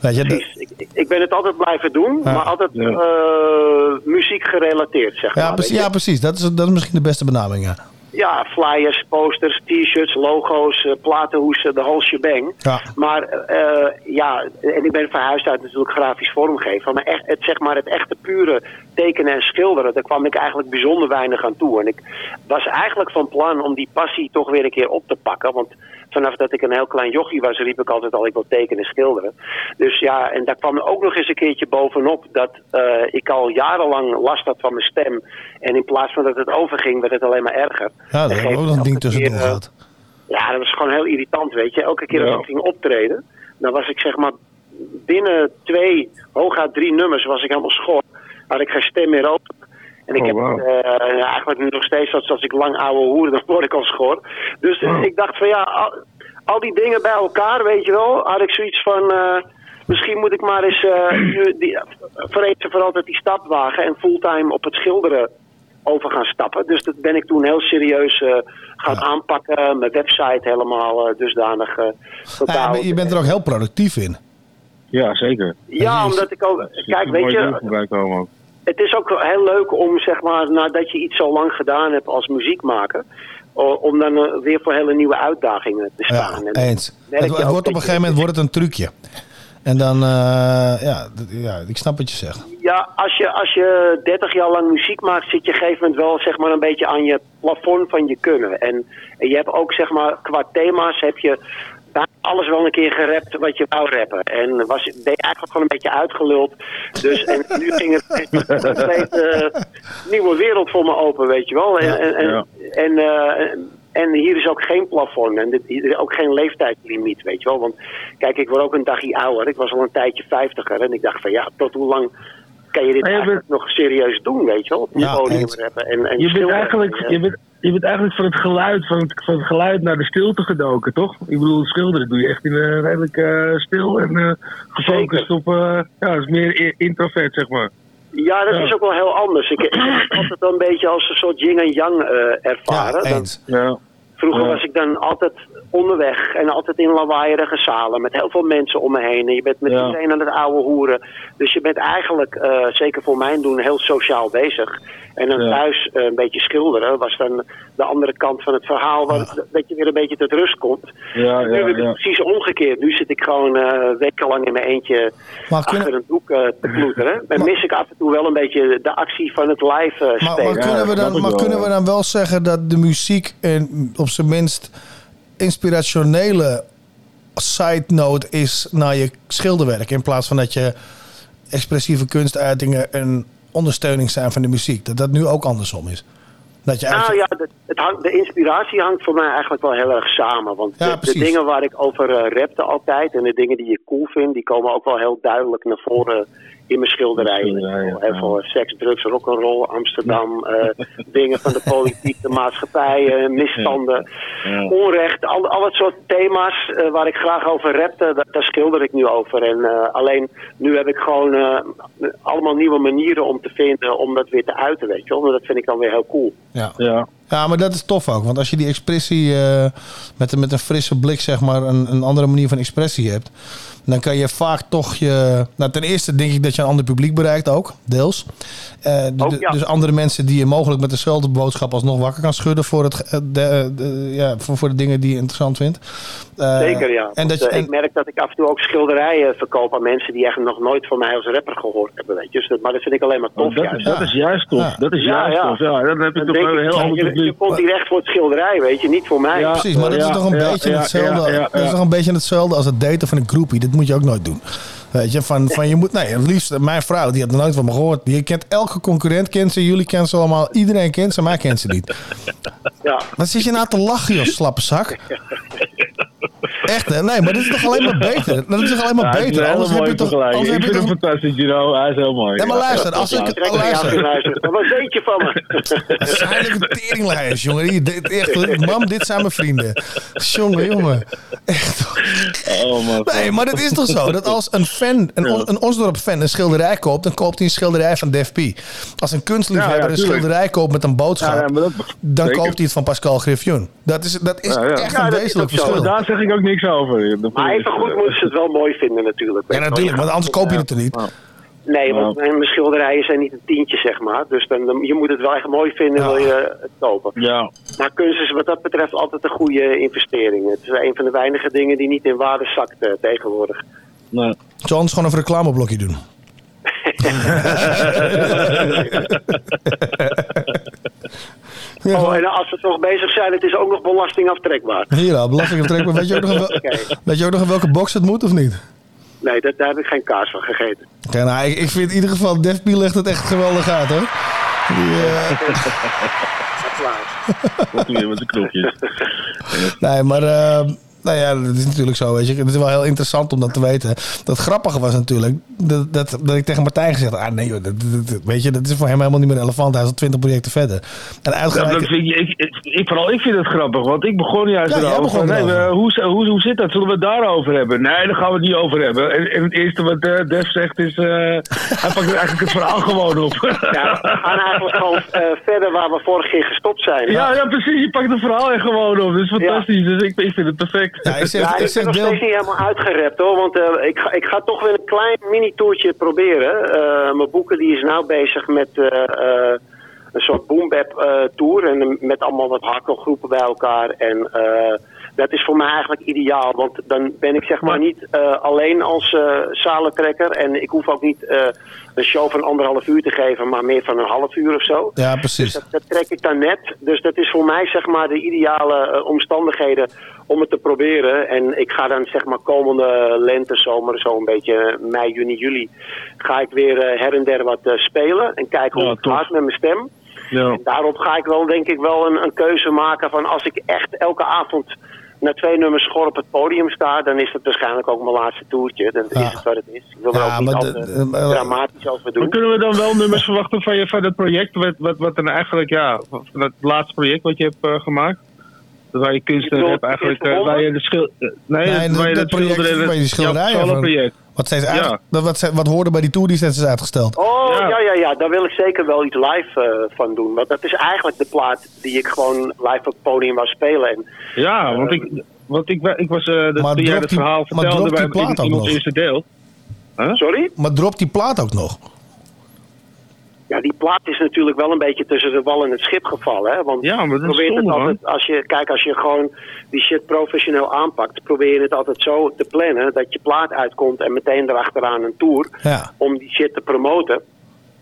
[SPEAKER 4] Weet je,
[SPEAKER 10] Precies. Ik, ik- ben het altijd blijven doen,
[SPEAKER 4] Ja.
[SPEAKER 10] maar altijd
[SPEAKER 4] Ja.
[SPEAKER 10] eh, muziek gerelateerd, zeg
[SPEAKER 4] ja,
[SPEAKER 10] maar.
[SPEAKER 4] precies, ja, precies. Dat is, dat is misschien de beste benaming. Ja.
[SPEAKER 10] Ja, flyers, posters, t-shirts, logo's, platenhoesen, de whole shebang.
[SPEAKER 4] Ja.
[SPEAKER 10] Maar eh, ja, en ik ben verhuisd uit natuurlijk grafisch vormgeven. Maar echt, het, zeg maar het echte pure tekenen en schilderen, daar kwam ik eigenlijk bijzonder weinig aan toe. En ik was eigenlijk van plan om die passie toch weer een keer op te pakken. Want vanaf dat ik een heel klein jochie was, riep ik altijd al ik wil tekenen en schilderen. Dus ja, en daar kwam er ook nog eens een keertje bovenop dat eh, ik al jarenlang last had van mijn stem. En in plaats van dat het overging, werd het alleen maar erger.
[SPEAKER 4] Ja, we ook nog een ding tussendoor
[SPEAKER 10] keer, eh,
[SPEAKER 4] gehad.
[SPEAKER 10] ja, dat was gewoon heel irritant, weet je. Elke keer
[SPEAKER 4] Ja.
[SPEAKER 10] als ik ging optreden, dan was ik zeg maar binnen twee, hooguit drie nummers, was ik helemaal schor. Had ik geen stem meer open. En ik
[SPEAKER 11] Oh,
[SPEAKER 10] heb
[SPEAKER 11] wauw.
[SPEAKER 10] eh, ja, eigenlijk nu nog steeds, als, als ik lang ouwe hoer, dan word ik al schor. Dus eh, ik dacht van ja, al, al die dingen bij elkaar, weet je wel, had ik zoiets van... eh, Misschien moet ik maar eens eh, nu die, voor eens en voor altijd die stap wagen en fulltime op het schilderen over gaan stappen. Dus dat ben ik toen heel serieus eh, gaan aanpakken. Mijn website helemaal eh, dusdanig eh totaal.
[SPEAKER 4] Ja, maar je bent er ook heel productief in.
[SPEAKER 11] Ja, zeker.
[SPEAKER 10] Ja, omdat ik ook... Kijk, weet je,
[SPEAKER 11] komen.
[SPEAKER 10] Het is ook heel leuk om, zeg maar, nadat je iets zo lang gedaan hebt als muziekmaker... om dan eh, weer voor hele nieuwe uitdagingen te staan. En
[SPEAKER 4] Eens. Het, het wordt op een gegeven moment wordt het een trucje. En dan, eh, ja, ja, ik snap wat je zegt.
[SPEAKER 10] Ja, als je, als je 30 jaar lang muziek maakt, zit je op een gegeven moment wel zeg maar, een beetje aan je plafond van je kunnen. En, en je hebt ook zeg maar, qua thema's heb je alles wel een keer gerapt wat je wou rappen. En was, ben je eigenlijk gewoon een beetje uitgeluld. Dus en nu ging het een compleet eh, nieuwe wereld voor me open, weet je wel. En, en, en, eh, en hier is ook geen plafond en dit- hier is ook geen leeftijdslimiet, weet je wel. Want kijk, ik word ook een dagje ouder. Ik was al een tijdje vijftiger en ik dacht van ja, tot hoe lang kan je dit
[SPEAKER 11] Maar je
[SPEAKER 10] eigenlijk nog serieus doen, weet je wel? Op
[SPEAKER 11] Ja,
[SPEAKER 10] podium rappen en, en
[SPEAKER 11] Je bent, eigenlijk, je, bent, je bent eigenlijk van het geluid, van het, van het geluid naar de stilte gedoken, toch? Ik bedoel, schilderen doe je echt in een redelijk eh, stil en eh, gefocust op, eh, ja, is meer introvert, zeg maar.
[SPEAKER 10] Ja, dat
[SPEAKER 11] Ja.
[SPEAKER 10] is ook wel heel anders. Ik, ik heb het altijd wel een beetje als een soort yin en yang eh, ervaren. Dat-
[SPEAKER 11] Ja.
[SPEAKER 10] Vroeger
[SPEAKER 11] Ja.
[SPEAKER 10] was ik dan altijd onderweg en altijd in lawaaierige zalen met heel veel mensen om me heen. En je bent met
[SPEAKER 11] Ja.
[SPEAKER 10] iedereen aan het ouwe hoeren. Dus je bent eigenlijk, eh, zeker voor mijn doen, heel sociaal bezig. En dan
[SPEAKER 11] Ja.
[SPEAKER 10] thuis eh, een beetje schilderen was dan de andere kant van het verhaal, waar, dat je weer een beetje tot rust komt.
[SPEAKER 11] Ja,
[SPEAKER 10] nu
[SPEAKER 11] ja,
[SPEAKER 10] is het
[SPEAKER 11] ja.
[SPEAKER 10] precies omgekeerd. Nu zit ik gewoon eh, wekenlang in mijn eentje
[SPEAKER 4] Maar
[SPEAKER 10] achter een doek te ploeteren. En mis ik af en toe wel een beetje de actie van het live eh,
[SPEAKER 4] Maar,
[SPEAKER 10] spelen.
[SPEAKER 4] maar, kunnen, we dan, maar kunnen we dan wel zeggen dat de muziek een, op zijn minst inspirationele side note is naar je schilderwerk? In plaats van dat je expressieve kunstuitingen een ondersteuning zijn van de muziek. Dat dat nu ook andersom is. Dat je
[SPEAKER 10] Nou ja, de, het hangt, de inspiratie hangt voor mij eigenlijk wel heel erg samen. Want
[SPEAKER 4] Ja,
[SPEAKER 10] de, dingen waar ik over eh, rapte altijd en de dingen die ik cool vind, die komen ook wel heel duidelijk naar voren in mijn schilderijen. Heel veel seks, drugs, rock'n'roll, Amsterdam, eh, dingen van de politiek, de maatschappij, eh, misstanden, onrecht, al, al het soort thema's eh, waar ik graag over rapte, da- daar schilder ik nu over. En eh, alleen nu heb ik gewoon eh, allemaal nieuwe manieren om te vinden om dat weer te uiten, weet je wel. Dat vind ik dan weer heel cool.
[SPEAKER 4] Ja. Ja. maar dat is tof ook. Want als je die expressie eh, met, een- met een frisse blik, zeg maar, een, een andere manier van expressie hebt. Dan kan je vaak toch je. Nou, ten eerste denk ik dat je een ander publiek bereikt ook, deels. Eh, de- de- Dus andere mensen die je mogelijk met dezelfde boodschap alsnog wakker kan schudden voor, het, ge- de, de- ja, voor, voor de dingen die je interessant vindt. Eh,
[SPEAKER 10] Zeker, ja.
[SPEAKER 4] En dat je,
[SPEAKER 10] eh,
[SPEAKER 4] en-
[SPEAKER 10] Ik merk dat ik af en toe ook schilderijen verkoop aan mensen die eigenlijk nog nooit van mij als rapper gehoord hebben. Weet je. Dus dat, maar dat vind ik alleen maar tof.
[SPEAKER 11] Oh, dat,
[SPEAKER 10] juist.
[SPEAKER 11] dat is juist tof. Dat is juist tof. Ja, dan heb je
[SPEAKER 10] Dan
[SPEAKER 11] toch een
[SPEAKER 10] ik,
[SPEAKER 11] heel
[SPEAKER 10] ja,
[SPEAKER 11] ander
[SPEAKER 10] je, je
[SPEAKER 11] publiek.
[SPEAKER 10] komt hier echt voor het schilderij, weet je, niet voor mij.
[SPEAKER 4] Precies, maar dat is toch een beetje hetzelfde. Dat is toch een beetje hetzelfde als het daten van een groepie. Dat moet je ook nooit doen. Weet je, van, van je moet, nee, het liefst, mijn vrouw, die had nog nooit van me gehoord. Je kent elke concurrent, kent ze, jullie kennen ze allemaal. Iedereen kent ze, maar mij kent ze niet.
[SPEAKER 10] Ja.
[SPEAKER 4] Wat zit je nou te lachen, joh, slappe zak? Echt, hè? Nee, maar dit is toch alleen maar beter? Dat is toch alleen maar
[SPEAKER 11] Ja,
[SPEAKER 4] beter?
[SPEAKER 11] een
[SPEAKER 4] Anders heb je toch... Anders
[SPEAKER 11] Ik
[SPEAKER 4] heb
[SPEAKER 11] vind
[SPEAKER 4] toch
[SPEAKER 11] fantastisch, Gino. Hij is heel mooi.
[SPEAKER 4] Nee, maar luister, als ik-
[SPEAKER 10] me
[SPEAKER 4] luister.
[SPEAKER 10] jou luisteren. Wat weet je van me?
[SPEAKER 4] Waarschijnlijk een teringlijst, jongen. Dit, echt, mam, dit zijn mijn vrienden. Jongen, jongen.
[SPEAKER 11] Oh, man.
[SPEAKER 4] Nee, maar het is toch zo dat als een fan, een,
[SPEAKER 11] Ja.
[SPEAKER 4] een Osdorp-fan een schilderij koopt, dan koopt hij een schilderij van Def P. Als een kunstliefhebber
[SPEAKER 11] Ja, ja,
[SPEAKER 4] een schilderij koopt met een boodschap,
[SPEAKER 11] Ja, ja, dat-
[SPEAKER 4] dan koopt hij het van Pascal Griffioen. Dat is, dat is
[SPEAKER 11] Ja, ja.
[SPEAKER 4] echt
[SPEAKER 11] Ja,
[SPEAKER 4] een
[SPEAKER 11] dat
[SPEAKER 4] wezenlijk verschil.
[SPEAKER 11] Daar zeg ik ook niks over. Dat
[SPEAKER 10] Maar even goed moeten ze het wel mooi vinden natuurlijk.
[SPEAKER 4] Ja, natuurlijk, want anders koop je het er niet.
[SPEAKER 10] Nee, want mijn schilderijen zijn niet een tientje, zeg maar. Dus dan, dan- je moet het wel echt mooi vinden, wil je het kopen.
[SPEAKER 11] Ja.
[SPEAKER 10] Maar kunst is wat dat betreft altijd een goede investering. Het is een van de weinige dingen die niet in waarde zakt eh, tegenwoordig.
[SPEAKER 11] Nee.
[SPEAKER 4] Zal anders gewoon een reclameblokje doen.
[SPEAKER 10] Oh, en als we toch bezig zijn, het is ook nog belastingaftrekbaar.
[SPEAKER 4] Hier al, belastingaftrek. Weet je ook nog, in wel- weet je ook nog in welke box het moet of niet?
[SPEAKER 10] Nee, dat, daar heb ik geen kaas van gegeten.
[SPEAKER 4] Nou, ik, ik vind in ieder geval Def P legt het echt geweldig uit, hoor. Die, eh,
[SPEAKER 11] Wat doe je met de knopjes?
[SPEAKER 4] Nee, maar eh, nou ja, dat is natuurlijk zo, weet je. Het is wel heel interessant om dat te weten. Dat grappige was natuurlijk dat, dat, dat ik tegen Martijn gezegd had, ah nee joh, dat, dat- dat- weet je, dat is voor hem helemaal niet meer relevant. Hij is al 20 projecten verder. En
[SPEAKER 11] Ja,
[SPEAKER 4] uitgereikt...
[SPEAKER 11] dat vind ik, ik, ik, ik- vooral ik vind het grappig, want ik begon juist
[SPEAKER 4] Ja, jij
[SPEAKER 11] erover.
[SPEAKER 4] begon
[SPEAKER 11] nee, we- hoe, hoe, hoe zit dat? Zullen we het daarover hebben? Nee, daar gaan we het niet over hebben. En, en het eerste wat eh Def zegt is, eh, hij pakt eigenlijk het verhaal gewoon op.
[SPEAKER 10] Ja, we gaan eigenlijk gewoon eh, verder waar we vorige keer gestopt zijn.
[SPEAKER 11] Ja, ja, precies. Je pakt het verhaal er gewoon op. Dat is fantastisch. Dus ik, ik vind het perfect.
[SPEAKER 4] Ja, ik zeg,
[SPEAKER 10] Ja,
[SPEAKER 4] ik
[SPEAKER 10] ben nog
[SPEAKER 4] deel...
[SPEAKER 10] steeds niet helemaal uitgerept hoor, want eh, ik, ga, ik ga toch weer een klein mini-tourtje proberen. Eh, mijn boeken die is nou bezig met eh, een soort boombap eh tour en met allemaal wat hakkelgroepen bij elkaar. En eh, dat is voor mij eigenlijk ideaal, want dan ben ik zeg maar niet eh, alleen als eh salentrekker en ik hoef ook niet eh, een show van anderhalf uur te geven, maar meer van een half uur of zo.
[SPEAKER 4] Ja, precies.
[SPEAKER 10] Dat, dat trek ik dan net. Dus dat is voor mij zeg maar de ideale omstandigheden om het te proberen. En ik ga dan zeg maar komende lente, zomer, zo een beetje mei, juni, juli, ga ik weer her en der wat spelen. En kijken hoe het
[SPEAKER 11] tof.
[SPEAKER 10] gaat met mijn stem.
[SPEAKER 11] Ja.
[SPEAKER 10] En daarop ga ik wel denk ik wel een, een keuze maken van als ik echt elke avond na twee nummers schor op het podium sta, dan is het waarschijnlijk ook mijn laatste toertje. Dan is het wat het is. Ik wil er ook niet dramatisch over doen.
[SPEAKER 11] Maar kunnen we dan wel nummers verwachten van, je, van het project? Wat, wat, wat dan eigenlijk, ja, van het laatste project wat je hebt eh, gemaakt? Waar je kunst en rap eigenlijk, eh, waar je de schil... eh, Nee,
[SPEAKER 4] Nee,
[SPEAKER 11] waar je
[SPEAKER 4] dat project waar je van-
[SPEAKER 11] solo-project.
[SPEAKER 4] Wat, steeds
[SPEAKER 11] Ja.
[SPEAKER 4] uit, dat, wat, wat hoorde bij die tour die steeds is uitgesteld.
[SPEAKER 10] Oh,
[SPEAKER 11] Ja.
[SPEAKER 10] ja. ja, ja, Daar wil ik zeker wel iets live eh, van doen. Want dat is eigenlijk de plaat die ik gewoon live op het podium wou spelen. En,
[SPEAKER 11] Ja, want ik, want ik, ik was, eh dat,
[SPEAKER 4] Maar
[SPEAKER 11] toen jij
[SPEAKER 4] drop
[SPEAKER 11] het
[SPEAKER 4] die-
[SPEAKER 11] verhaal
[SPEAKER 4] maar
[SPEAKER 11] vertelde
[SPEAKER 4] drop die
[SPEAKER 11] bij
[SPEAKER 4] plaat
[SPEAKER 11] in,
[SPEAKER 4] ook
[SPEAKER 11] in ons eerste deel.
[SPEAKER 10] Sorry?
[SPEAKER 4] Maar dropt die plaat ook nog?
[SPEAKER 10] Ja, die plaat is natuurlijk wel een beetje tussen de wal en het schip gevallen. Hè? Want
[SPEAKER 11] Ja, maar dat is
[SPEAKER 10] probeer het altijd, als je, kijk, als je gewoon die shit professioneel aanpakt, probeer je het altijd zo te plannen dat je plaat uitkomt en meteen erachteraan een tour
[SPEAKER 4] Ja.
[SPEAKER 10] om die shit te promoten.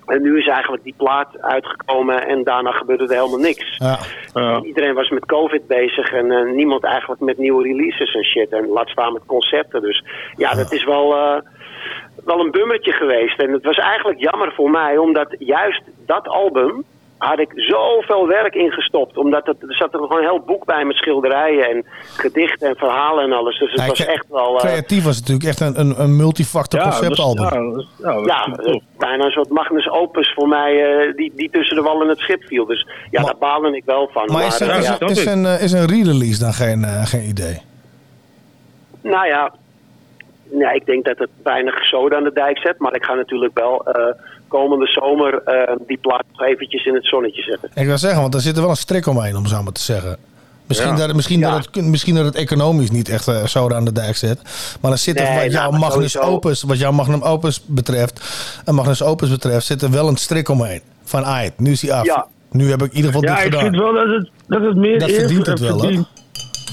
[SPEAKER 10] En nu is eigenlijk die plaat uitgekomen en daarna gebeurde er helemaal niks.
[SPEAKER 4] Ja.
[SPEAKER 11] Ja.
[SPEAKER 10] Iedereen was met COVID bezig en eh, niemand eigenlijk met nieuwe releases en shit. En laat staan met concepten. Dus ja, dat is wel, eh, wel een bummertje geweest. En het was eigenlijk jammer voor mij, omdat juist dat album had ik zoveel werk ingestopt. Omdat het, er zat er gewoon een heel boek bij met schilderijen en gedichten en verhalen en alles. Dus het
[SPEAKER 4] Ja,
[SPEAKER 10] was echt wel... eh,
[SPEAKER 4] Creatief was het natuurlijk echt een, een, een multifactor
[SPEAKER 10] Ja,
[SPEAKER 4] conceptalbum.
[SPEAKER 10] ja,
[SPEAKER 11] dat is- ja, dat
[SPEAKER 10] bijna een soort magnus opus voor mij, eh, die, die tussen de wal en het schip viel. Dus ja, daar baalde ik wel van.
[SPEAKER 4] maar is,
[SPEAKER 10] eh,
[SPEAKER 4] er, is,
[SPEAKER 10] ja.
[SPEAKER 4] is, een, is een re-release dan geen, geen idee?
[SPEAKER 10] Nou ja, ja, ik denk dat het weinig zoden aan de dijk zet. Maar ik ga natuurlijk wel eh, komende zomer eh, die plaat nog eventjes in het zonnetje zetten.
[SPEAKER 4] Ik wil zeggen, want er zit er wel een strik omheen, om zo maar te zeggen. Misschien,
[SPEAKER 10] Ja.
[SPEAKER 4] dat, misschien, dat het, misschien dat het economisch niet echt eh, zo aan de dijk zit. Maar dan zit er,
[SPEAKER 10] Nee,
[SPEAKER 4] wat,
[SPEAKER 10] nou,
[SPEAKER 4] jouw Magnus
[SPEAKER 10] sowieso-
[SPEAKER 4] Opus, wat jouw Magnum Opus betreft, en Magnus Opus betreft, zit er wel een strik omheen. Van, aight, nu is hij af.
[SPEAKER 11] Ja.
[SPEAKER 4] Nu heb ik in ieder geval
[SPEAKER 11] Ja,
[SPEAKER 4] dit
[SPEAKER 11] ik
[SPEAKER 4] gedaan.
[SPEAKER 11] vind wel dat het, dat het meer
[SPEAKER 4] Dat verdient het wel,
[SPEAKER 11] verdient.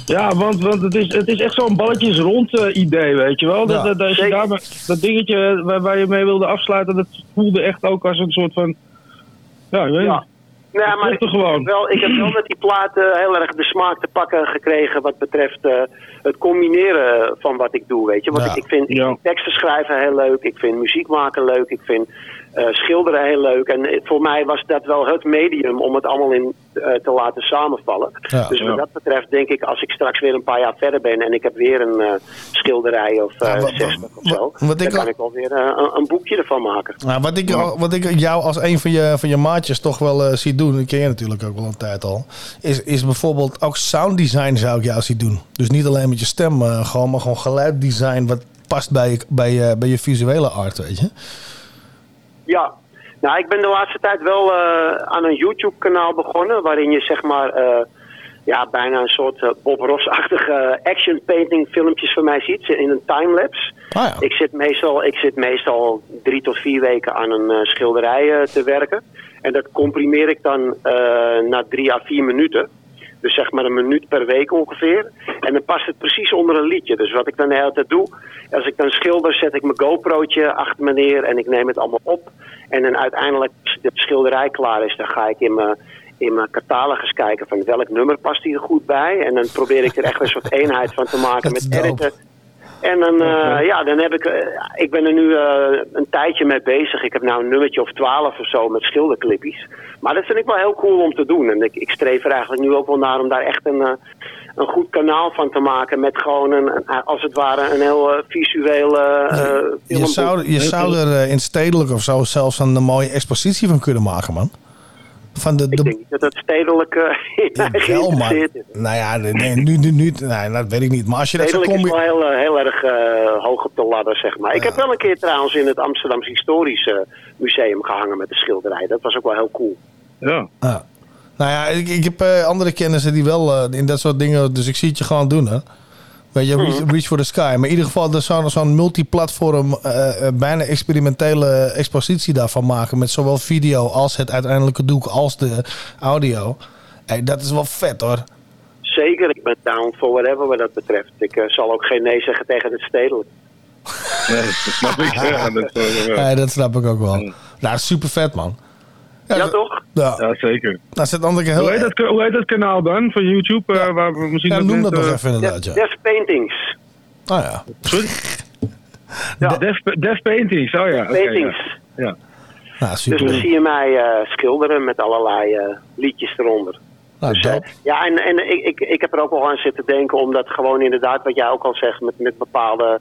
[SPEAKER 11] Ja, want, want het, is, het is echt zo'n balletjes rond eh, idee, weet je wel. Dat,
[SPEAKER 4] Ja.
[SPEAKER 11] dat, als je daar, dat dingetje waar, waar je mee wilde afsluiten, dat voelde echt ook als een soort van... Ja, ik weet
[SPEAKER 10] Ja.
[SPEAKER 11] niet.
[SPEAKER 10] Nee,
[SPEAKER 11] Dat
[SPEAKER 10] maar ik, heb wel, ik heb wel met die plaat eh, heel erg de smaak te pakken gekregen wat betreft eh, het combineren van wat ik doe, weet je. Want
[SPEAKER 11] Ja.
[SPEAKER 10] ik, ik vind ik vind teksten schrijven heel leuk, ik vind muziek maken leuk, ik vind eh, schilderen heel leuk. En voor mij was dat wel het medium om het allemaal in eh, te laten samenvallen.
[SPEAKER 4] Ja.
[SPEAKER 10] dus wat
[SPEAKER 4] Ja.
[SPEAKER 10] dat betreft denk ik, als ik straks weer een paar jaar verder ben en ik heb weer een eh, schilderij of
[SPEAKER 4] Ja, wat-
[SPEAKER 10] 60 of zo,
[SPEAKER 4] wat ik
[SPEAKER 10] dan kan
[SPEAKER 4] al-
[SPEAKER 10] ik wel weer eh, een, een boekje ervan maken.
[SPEAKER 4] Nou, wat, ik, wat ik jou als een van je, van je maatjes toch wel zie doen, ik ken je natuurlijk ook wel een tijd al, is, is bijvoorbeeld ook sounddesign zou ik jou zien doen. Dus niet alleen met je stem, gewoon, maar gewoon geluiddesign wat past bij bij, bij je visuele art, weet je.
[SPEAKER 10] Ja, nou ik ben de laatste tijd wel eh, aan een YouTube kanaal begonnen waarin je zeg maar eh, ja, bijna een soort eh, Bob Ross-achtige action painting filmpjes van mij ziet in een timelapse.
[SPEAKER 4] Ah,
[SPEAKER 10] ik, zit meestal, ik zit meestal drie tot vier weken aan een schilderij te werken. En dat comprimeer ik dan na drie à vier minuten. Dus zeg maar een minuut per week ongeveer. En dan past het precies onder een liedje. Dus wat ik dan de hele tijd doe, als ik dan schilder, zet ik mijn GoPro'tje achter me neer en ik neem het allemaal op. En dan uiteindelijk, als de schilderij klaar is, dan ga ik in mijn, in mijn catalogus kijken van welk nummer past hier goed bij. En dan probeer ik er echt een soort eenheid van te maken met editen. En dan, eh, ja, dan heb ik, eh, ik ben er nu eh, een tijdje mee bezig. Ik heb nou een nummertje of twaalf of zo met schilderclippies. Maar dat vind ik wel heel cool om te doen. En ik, ik streef er eigenlijk nu ook wel naar om daar echt een, een goed kanaal van te maken. Met gewoon een, als het ware, een heel visueel eh
[SPEAKER 4] Je
[SPEAKER 10] filmboek.
[SPEAKER 4] zou, je zou er in stedelijk of zo zelfs een mooie expositie van kunnen maken, man. Van de, de,
[SPEAKER 10] Ik denk niet dat het stedelijk eh, in mij
[SPEAKER 4] wel, maar,
[SPEAKER 10] is.
[SPEAKER 4] nou ja, nee, nu, nu, nu, nee, dat weet ik niet. Maar als je dat zo
[SPEAKER 10] Stedelijk is
[SPEAKER 4] combi-
[SPEAKER 10] wel heel, eh, heel erg eh, hoog op de ladder, zeg maar. Ik heb wel een keer trouwens in het Amsterdamse Historisch eh, Museum gehangen met de schilderij. Dat was ook wel heel cool.
[SPEAKER 11] Ja.
[SPEAKER 4] Ja. Nou ja, ik, ik heb eh, andere kennissen die wel eh, in dat soort dingen... Dus ik zie het je gewoon doen, hè. Weet je, reach, reach for the sky. Maar in ieder geval er zo'n zo'n multiplatform... eh, eh, bijna experimentele expositie daarvan maken... met zowel video als het uiteindelijke doek als de audio. Hey, dat is wel vet, hoor.
[SPEAKER 10] Zeker, ik ben down for whatever wat dat betreft. Ik eh, zal ook geen nee zeggen tegen het stedelijk.
[SPEAKER 11] Ja, dat snap ik. Ja, dat, ja.
[SPEAKER 4] Ja, dat snap ik ook wel. Nou, super vet, man.
[SPEAKER 10] Ja, toch?
[SPEAKER 4] Ja,
[SPEAKER 11] Ja, zeker.
[SPEAKER 4] nou, zit andere heel...
[SPEAKER 11] Hoe heet, dat, hoe heet dat kanaal dan van YouTube? eh, waar we misschien
[SPEAKER 4] Ja,
[SPEAKER 11] dat
[SPEAKER 4] noem dat nog even inderdaad, ja.
[SPEAKER 10] Def Paintings.
[SPEAKER 4] Oh ja.
[SPEAKER 11] Sorry?
[SPEAKER 10] Ja.
[SPEAKER 11] Def, Def Paintings, oh ja. oké,
[SPEAKER 10] Paintings.
[SPEAKER 11] ja. ja.
[SPEAKER 4] Nou,
[SPEAKER 10] Dus dan zie je mij eh, schilderen met allerlei eh, liedjes eronder.
[SPEAKER 4] Nou,
[SPEAKER 10] Dus, eh, ja, en, en ik, ik, ik heb er ook wel aan zitten denken, omdat gewoon inderdaad, wat jij ook al zegt, met, met bepaalde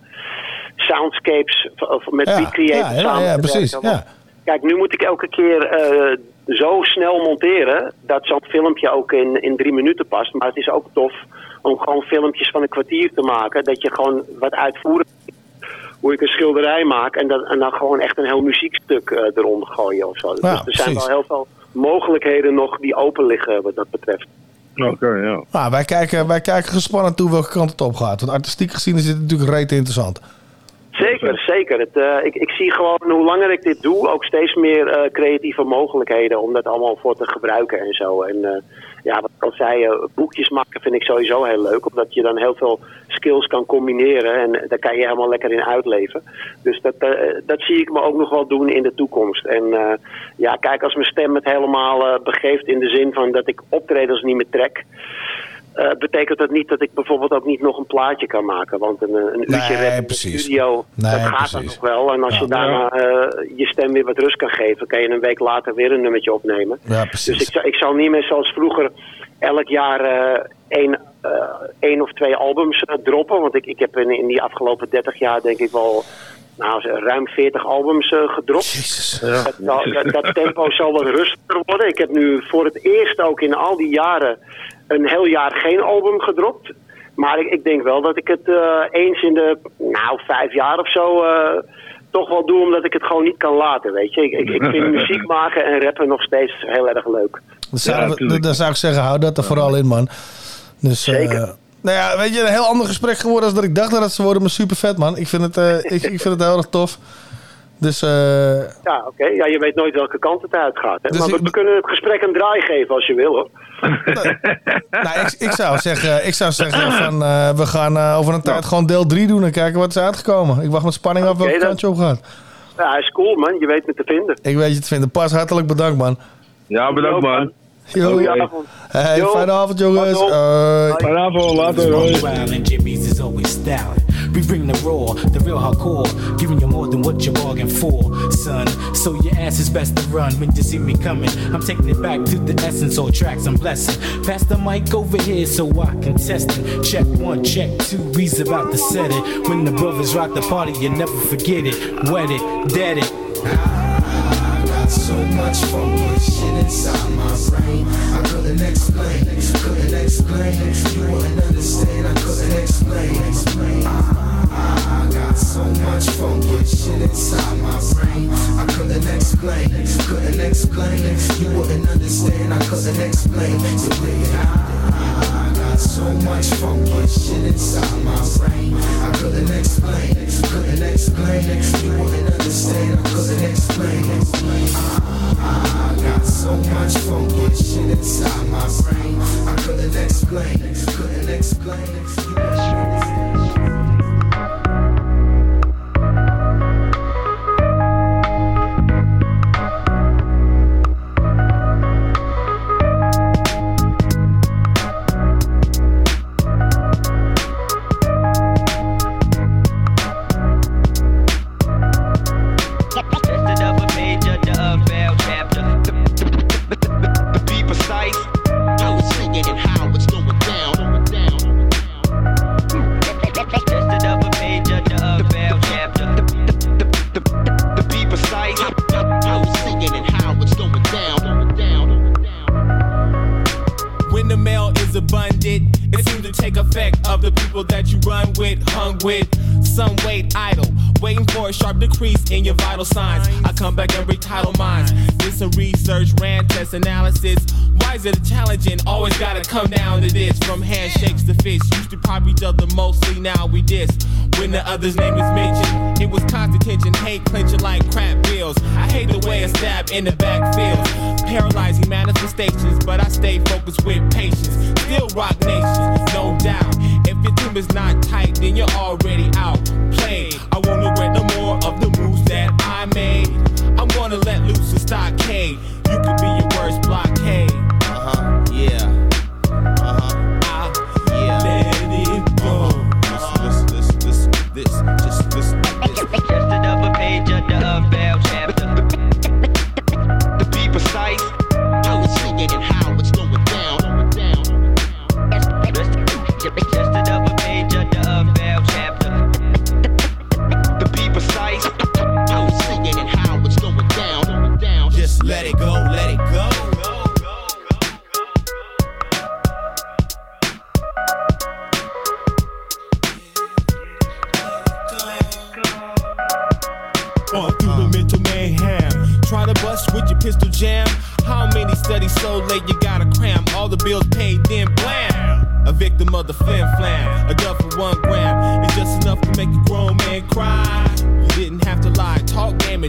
[SPEAKER 10] soundscapes, of- met
[SPEAKER 4] Ja,
[SPEAKER 10] beat creator
[SPEAKER 4] ja, ja,
[SPEAKER 10] samen
[SPEAKER 4] ja, precies,
[SPEAKER 10] werken.
[SPEAKER 4] ja.
[SPEAKER 10] Kijk, nu moet ik elke keer eh, zo snel monteren dat zo'n filmpje ook in, in drie minuten past. Maar het is ook tof om gewoon filmpjes van een kwartier te maken, dat je gewoon wat uitvoerig hoe ik een schilderij maak en, dat, en dan gewoon echt een heel muziekstuk eh, eronder gooien of zo.
[SPEAKER 4] Ja,
[SPEAKER 10] dus er zijn wel heel veel mogelijkheden nog die open liggen wat dat betreft.
[SPEAKER 11] Oké, ja.
[SPEAKER 4] Nou, wij, kijken, wij kijken gespannen toe welke kant het op gaat. Want artistiek gezien is dit natuurlijk reet interessant.
[SPEAKER 10] Zeker, zeker. Het, eh, ik, ik zie gewoon hoe langer ik dit doe, ook steeds meer eh, creatieve mogelijkheden om dat allemaal voor te gebruiken en zo. En eh, ja, wat ik al zei, boekjes maken vind ik sowieso heel leuk, omdat je dan heel veel skills kan combineren en daar kan je helemaal lekker in uitleven. Dus dat, dat zie ik me ook nog wel doen in de toekomst. En ja, kijk, als mijn stem het helemaal begeeft in de zin van dat ik optredens niet meer trek, eh, betekent dat niet dat ik bijvoorbeeld ook niet nog een plaatje kan maken. Want een, een uurtje
[SPEAKER 4] Nee,
[SPEAKER 10] rap in de studio,
[SPEAKER 4] Nee,
[SPEAKER 10] dat gaat dan nog wel. En als je daarna eh, je stem weer wat rust kan geven, kan je een week later weer een nummertje opnemen.
[SPEAKER 4] Ja,
[SPEAKER 10] Dus
[SPEAKER 4] precies.
[SPEAKER 10] ik, zal- ik zal niet meer zoals vroeger elk jaar eh, één, eh, één of twee albums droppen. Want ik, ik heb in, in die afgelopen 30 jaar denk ik wel nou, ruim 40 albums gedropt. Dat, dat, dat tempo zal wat rustiger worden. Ik heb nu voor het eerst ook in al die jaren een heel jaar geen album gedropt. Maar ik, ik denk wel dat ik het eh, eens in de nou, vijf jaar of zo eh, toch wel doe, omdat ik het gewoon niet kan laten. Weet je? Ik, ik, ik vind muziek maken en rappen nog steeds heel erg leuk.
[SPEAKER 4] Dan zou, dan- dan zou ik zeggen, hou dat er vooral in, man. Dus, Zeker. nou ja, weet je, een heel ander gesprek geworden als dat ik dacht dat het zou worden, maar super vet, man. Ik vind het, eh, ik, ik vind het heel erg tof. Dus, eh,
[SPEAKER 10] Ja, oké. Ja, je weet nooit welke kant het uitgaat. Hè?
[SPEAKER 4] Dus
[SPEAKER 10] maar we, we kunnen het gesprek een draai geven als je wil, hoor.
[SPEAKER 4] Nou, ik, ik zou zeggen, ik zou zeggen van, eh, we gaan eh, over een tijd gewoon deel 3 doen en kijken wat is uitgekomen. Ik wacht met spanning af welke
[SPEAKER 10] Oké, dan.
[SPEAKER 4] kant je op gaat.
[SPEAKER 10] Ja, hij is cool, man. Je weet me te vinden.
[SPEAKER 4] Ik weet je te vinden. Pas, hartelijk bedankt, man.
[SPEAKER 13] Ja, bedankt man.
[SPEAKER 4] Yo.
[SPEAKER 10] Goedenavond.
[SPEAKER 4] Hey,
[SPEAKER 10] Yo.
[SPEAKER 4] fijne avond, jongens.
[SPEAKER 13] Fijne avond, later. Hoi.
[SPEAKER 14] We bring the raw, the real hardcore, giving you more than what you bargained for, son. So your ass is best to run when you see me coming. I'm taking it back to the essence, all tracks I'm blessing. Pass the mic over here so I can test it. Check one, check two, We's about to set it. When the brothers rock the party, you never forget it. Wet it, dead it.
[SPEAKER 1] I so much funky shit inside my brain. I couldn't explain, couldn't explain. You wouldn't understand. I couldn't explain. I got so much funky shit inside my brain. I couldn't explain, couldn't explain. You wouldn't understand. I couldn't explain. So I got so much funky shit inside my brain. I couldn't explain, couldn't explain. You wouldn't understand. I couldn't explain. Ah, I got so much funky shit inside my brain. I couldn't explain, couldn't explain.
[SPEAKER 15] The
[SPEAKER 12] people that you run with, hung with. Some wait idle, waiting for a sharp decrease in your vital signs. I come back and retitle minds. Did some research, ran test analysis. Why is it challenging? Always gotta come down to this. From handshakes to fists, used to pop each other mostly, now we diss. When the other's name is mentioned, it was constant tension, hate clenching like crap bills. I hate the way a stab in the back feels. Paralyzing manifestations, but I stay focused with patience. Still rock nations, no doubt. Is not tight, then you're already out. Played. I won't regret no more of the moves that I made. I'm gonna let loose a stockade. You could be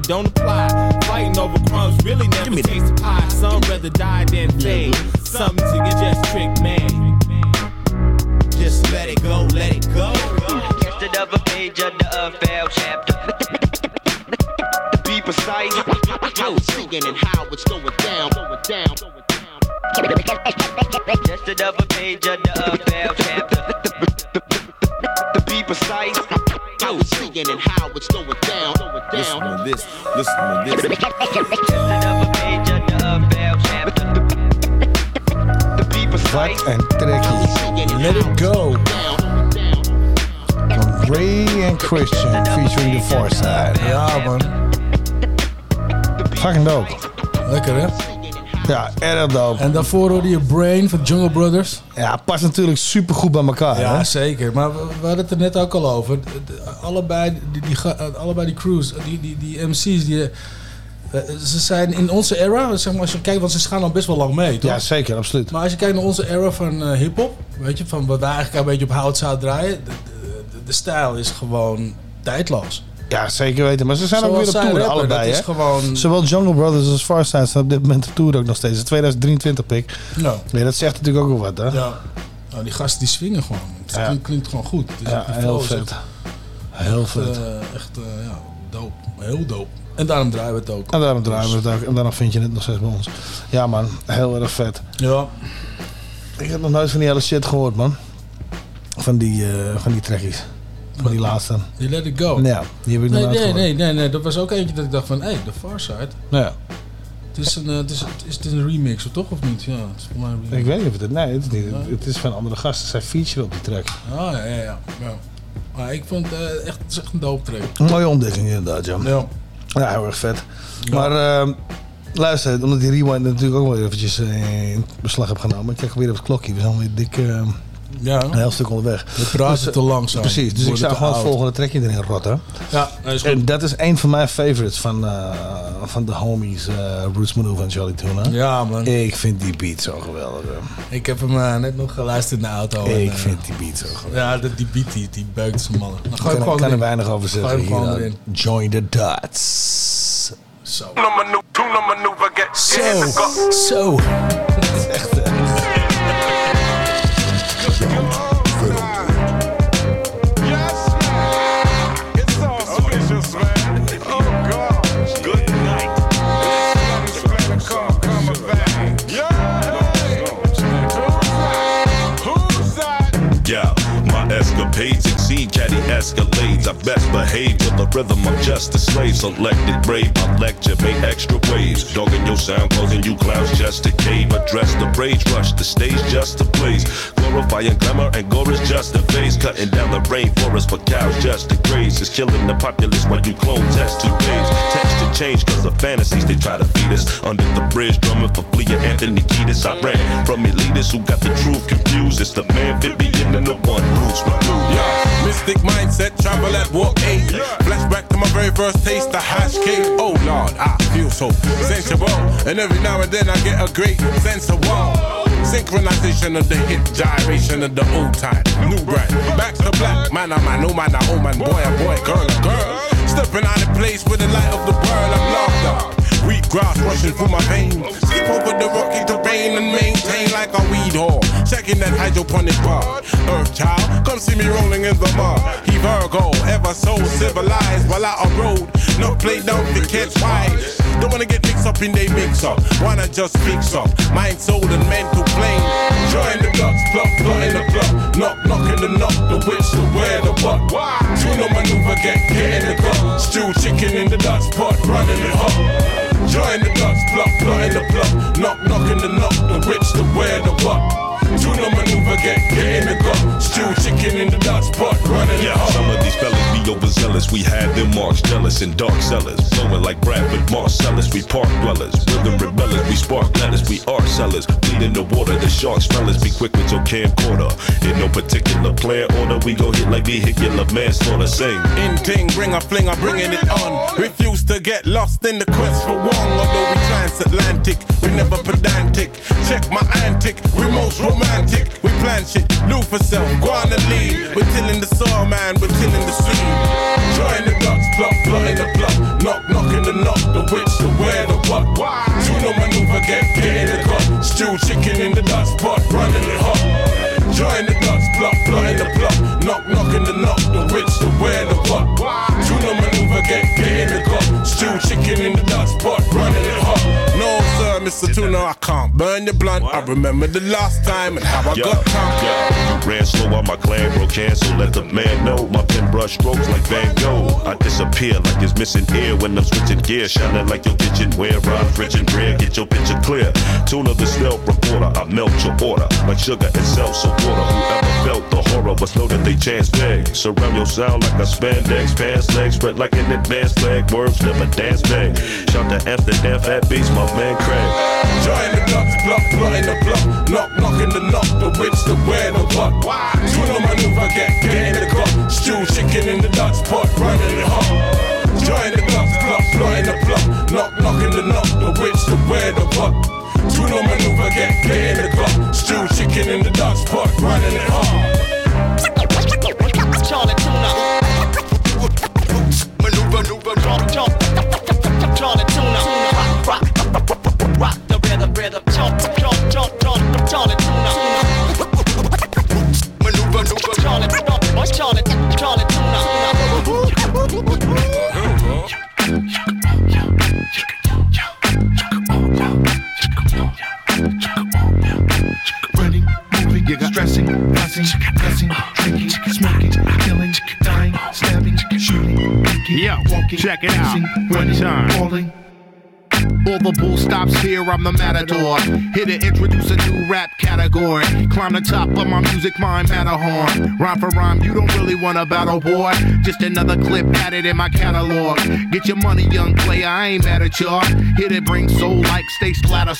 [SPEAKER 12] it don't apply. Fighting over crumbs really never taste the pie. Some rather die than fade. Something to get just trick made. Just let it go, let it go.
[SPEAKER 15] Just another page of the unveiled chapter. To be precise, I was singing and how it's going down. Going down.
[SPEAKER 16] Just another page of the unveiled chapter. To be precise, I was singing and how it's going down.
[SPEAKER 2] Listen to this. Listen to this.
[SPEAKER 4] And Let it go. From Ray and Christian featuring the Far
[SPEAKER 5] Side. Ja.
[SPEAKER 4] Fucking dope.
[SPEAKER 5] Lekker hè?
[SPEAKER 4] Ja, erg dope.
[SPEAKER 5] En daarvoor hoorde je Brain van Jungle Brothers.
[SPEAKER 4] Ja, past natuurlijk super goed bij elkaar.
[SPEAKER 5] Ja,
[SPEAKER 4] hè?
[SPEAKER 5] zeker. Maar we, we hadden het er net ook al over. Allebei die, eh, allebei die crews, die, die, die MC's, die, eh, ze zijn in onze era, zeg maar, als je kijkt, want ze gaan al best wel lang mee, toch?
[SPEAKER 4] Ja, zeker, absoluut.
[SPEAKER 5] Maar als je kijkt naar onze era van eh, hip-hop, weet je, van wat wij eigenlijk een beetje op hout zouden draaien, de, de, de stijl is gewoon tijdloos.
[SPEAKER 4] Ja, zeker weten. Maar ze zijn ook weer op tour,
[SPEAKER 5] rappen,
[SPEAKER 4] allebei.
[SPEAKER 5] dat
[SPEAKER 4] hè?
[SPEAKER 5] is gewoon-
[SPEAKER 4] Zowel Jungle Brothers als Farside staan op dit moment op tour ook nog steeds. 2023 pik.
[SPEAKER 5] Ja.
[SPEAKER 4] Nee, dat zegt natuurlijk ook wel wat, hè?
[SPEAKER 5] Ja. Nou, die gasten die swingen gewoon. Het
[SPEAKER 4] Ja.
[SPEAKER 5] klinkt, klinkt gewoon goed. Het is
[SPEAKER 4] Ja, heel vet.
[SPEAKER 5] echt-
[SPEAKER 4] Heel
[SPEAKER 5] echt,
[SPEAKER 4] vet.
[SPEAKER 5] eh, echt, eh, ja, dope. Heel dope. En daarom draaien we het ook.
[SPEAKER 4] En daarom draaien we het ook. En daarom vind je het nog steeds bij ons. Ja, man. Heel erg vet.
[SPEAKER 5] Ja.
[SPEAKER 4] Ik heb nog nooit van die hele shit gehoord, man. Van die, eh, van die trackies. Van die laatste.
[SPEAKER 5] Die Let It Go.
[SPEAKER 4] Ja, die heb ik
[SPEAKER 5] Nee, nee,
[SPEAKER 4] gehoord.
[SPEAKER 5] nee, nee, nee. Dat was ook eentje dat ik dacht van, hé, hey, The Far Side.
[SPEAKER 4] Ja.
[SPEAKER 5] Het is een, eh, het is, is, het een remix, toch? Of niet? Ja, het is voor mij.
[SPEAKER 4] Ik weet niet of het... Nee, het is, niet, het is van andere gasten. Zij feature op die track.
[SPEAKER 5] Ah, ja, ja, ja. ja. Maar ik vond het eh, echt, het is echt een dope track.
[SPEAKER 4] Een mooie ontdekking inderdaad, ja.
[SPEAKER 5] Ja.
[SPEAKER 4] Ja, heel erg vet. Maar ehm, luister, omdat die rewind natuurlijk ook wel eventjes eh, in beslag heb genomen. Ik kijk weer op het klokje. We zijn alweer dik eh,
[SPEAKER 5] Ja.
[SPEAKER 4] een heel stuk onderweg.
[SPEAKER 5] We praten te langzaam.
[SPEAKER 4] Precies, dus ik zou gewoon het volgende trekje erin rotten.
[SPEAKER 5] Ja, dat is goed.
[SPEAKER 4] En dat is een van mijn favorites van, eh, van de homies eh, Roots Maneuver en Charlie Tuna.
[SPEAKER 5] Ja, man.
[SPEAKER 4] Ik vind die beat zo geweldig.
[SPEAKER 5] Ik heb hem eh, net nog geluisterd in de auto. en,
[SPEAKER 4] Ik vind die beat zo geweldig.
[SPEAKER 5] Ja, de, die beat die, die beukt zijn mannen. Dan
[SPEAKER 4] Ik
[SPEAKER 5] je hem
[SPEAKER 4] kan,
[SPEAKER 5] gewoon
[SPEAKER 4] kan er weinig over zeggen. Hier. Join the dots.
[SPEAKER 5] Zo.
[SPEAKER 6] Zo.
[SPEAKER 5] Zo.
[SPEAKER 17] Caddy escalades. I best behave to the rhythm of just a slave. Selected brave, I lecture, make extra waves. Dogging your sound, causing you clowns just to cave. Address the rage, rush the stage just to blaze. Glorifying glamour and gore is just a phase. Cutting down the rainforest for cows just to graze. Is killing the populace while you clone test two days. Texture change cause of fantasies they try to feed us. Under the bridge, drumming for Flea Anthony Kiedis. I ran from elitists who got the truth confused. It's the man fit being in the one roots removed.
[SPEAKER 3] Yeah, mystic mindset, travel at walk eight. Flashback to my very first taste of hash cake. Oh Lord, I feel so sensual. And every now and then I get a great sense of wow. Synchronization of the hit, gyration of the old time. New brand, back to black. Man, I'm man, oh man, oh man, boy, oh boy, girl, oh girl. Stepping out of place with the light of the world, I'm locked up. Wheat grass rushing through my veins. Skip over the rocky terrain and maintain like a weed whore. Checking that hydroponic bar. Earth child, come see me rolling in the mud. He Virgo, ever so civilized while out on road. No play down to catch wise. Don't wanna get mixed up in they mix up. Wanna just fix up. Mind, soul, and mental plane. Join the ducks, pluck, plot in the plug. Knock, knock in the knock, the witch, the where, the what. Why? Tune maneuver, get, get in the club. Stew chicken in the Dutch pot, running it hot. Join the ducks, pluck, plot in the plug. Knock, knock in the knock, the witch, the where, the what. Tune maneuver, get, get in the club. Stew chicken in the Dutch pot, running it
[SPEAKER 17] Yeah,
[SPEAKER 3] hot.
[SPEAKER 17] some of these fellas be overzealous. We had them marks jealous and dark sellers. Flowing like Bradford Marcellus. We park dwellers. Rhythm rebellers. We spark letters. We art sellers. Bleed in the water. The sharks fellas. Be quick with your camcorder. In no particular plan order. We go hit like vehicular manslaughter. Sing.
[SPEAKER 3] In ting, bring a fling, I'm bringing it on. Refuse to get lost in the quest for one. Although we transatlantic, we never pedantic. Check my antic, we most romantic. We plan shit, do go on and lead. We're tilling the soil, man, we're tilling the seed. Join the ducks, plot, plot in the plot. Knock, knock in the knock, the witch, the where, the what. Tune maneuver, get, get in the cut. Stew chicken in the dust pot, running it hot. Join the ducks, plot, plot in the plot. Knock, knock in the knock, the witch, the where, the what. Tune maneuver, get, get in the cut. Stew chicken in the dust pot, Mr.
[SPEAKER 18] Tuna, I can't burn your blunt. I remember the last time and how I
[SPEAKER 17] Yo,
[SPEAKER 18] got pumped.
[SPEAKER 17] yo, ran slow on my clan, bro. Cancel, let the man know. My pen brush strokes like Van Gogh. I disappear like it's missing air when I'm switching gear. Shining like your kitchen where I'm rich and rare. Get your picture clear. Tuna the stealth reporter. I melt your order like sugar itself. So water. Whoever felt the horror must know that they chance bag. Surround your sound like a spandex. Pants legs spread like an advanced flag. Words never dance bag. Shout the F to Amsterdam, fat beats, my man Craig.
[SPEAKER 18] Join the nuts, block, plotting the block. Knock, knocking the knock, the witch, the where, the what. Tuna maneuver, get, get in the cup. Stew chicken in the Dutch pot, running it hot. Join the nuts, block, plotting the block. Knock, knocking the knock, the witch, the where, the what. Tuna maneuver, get, get in the cup. Stew chicken in the Dutch pot, running it hot.
[SPEAKER 16] Charlie Tuna. Maneuver, maneuver, drop, drop.
[SPEAKER 19] check it out,
[SPEAKER 20] running, falling.
[SPEAKER 19] All the bull stops here, I'm the matador. Here to introduce a new rap category. Climb the top of my music, my Matterhorn. Rhyme for rhyme, you don't really want a battle, boy. Just another clip added in my catalog. Get your money, young player, I ain't mad at y'all. Here to bring soul like stay splatter.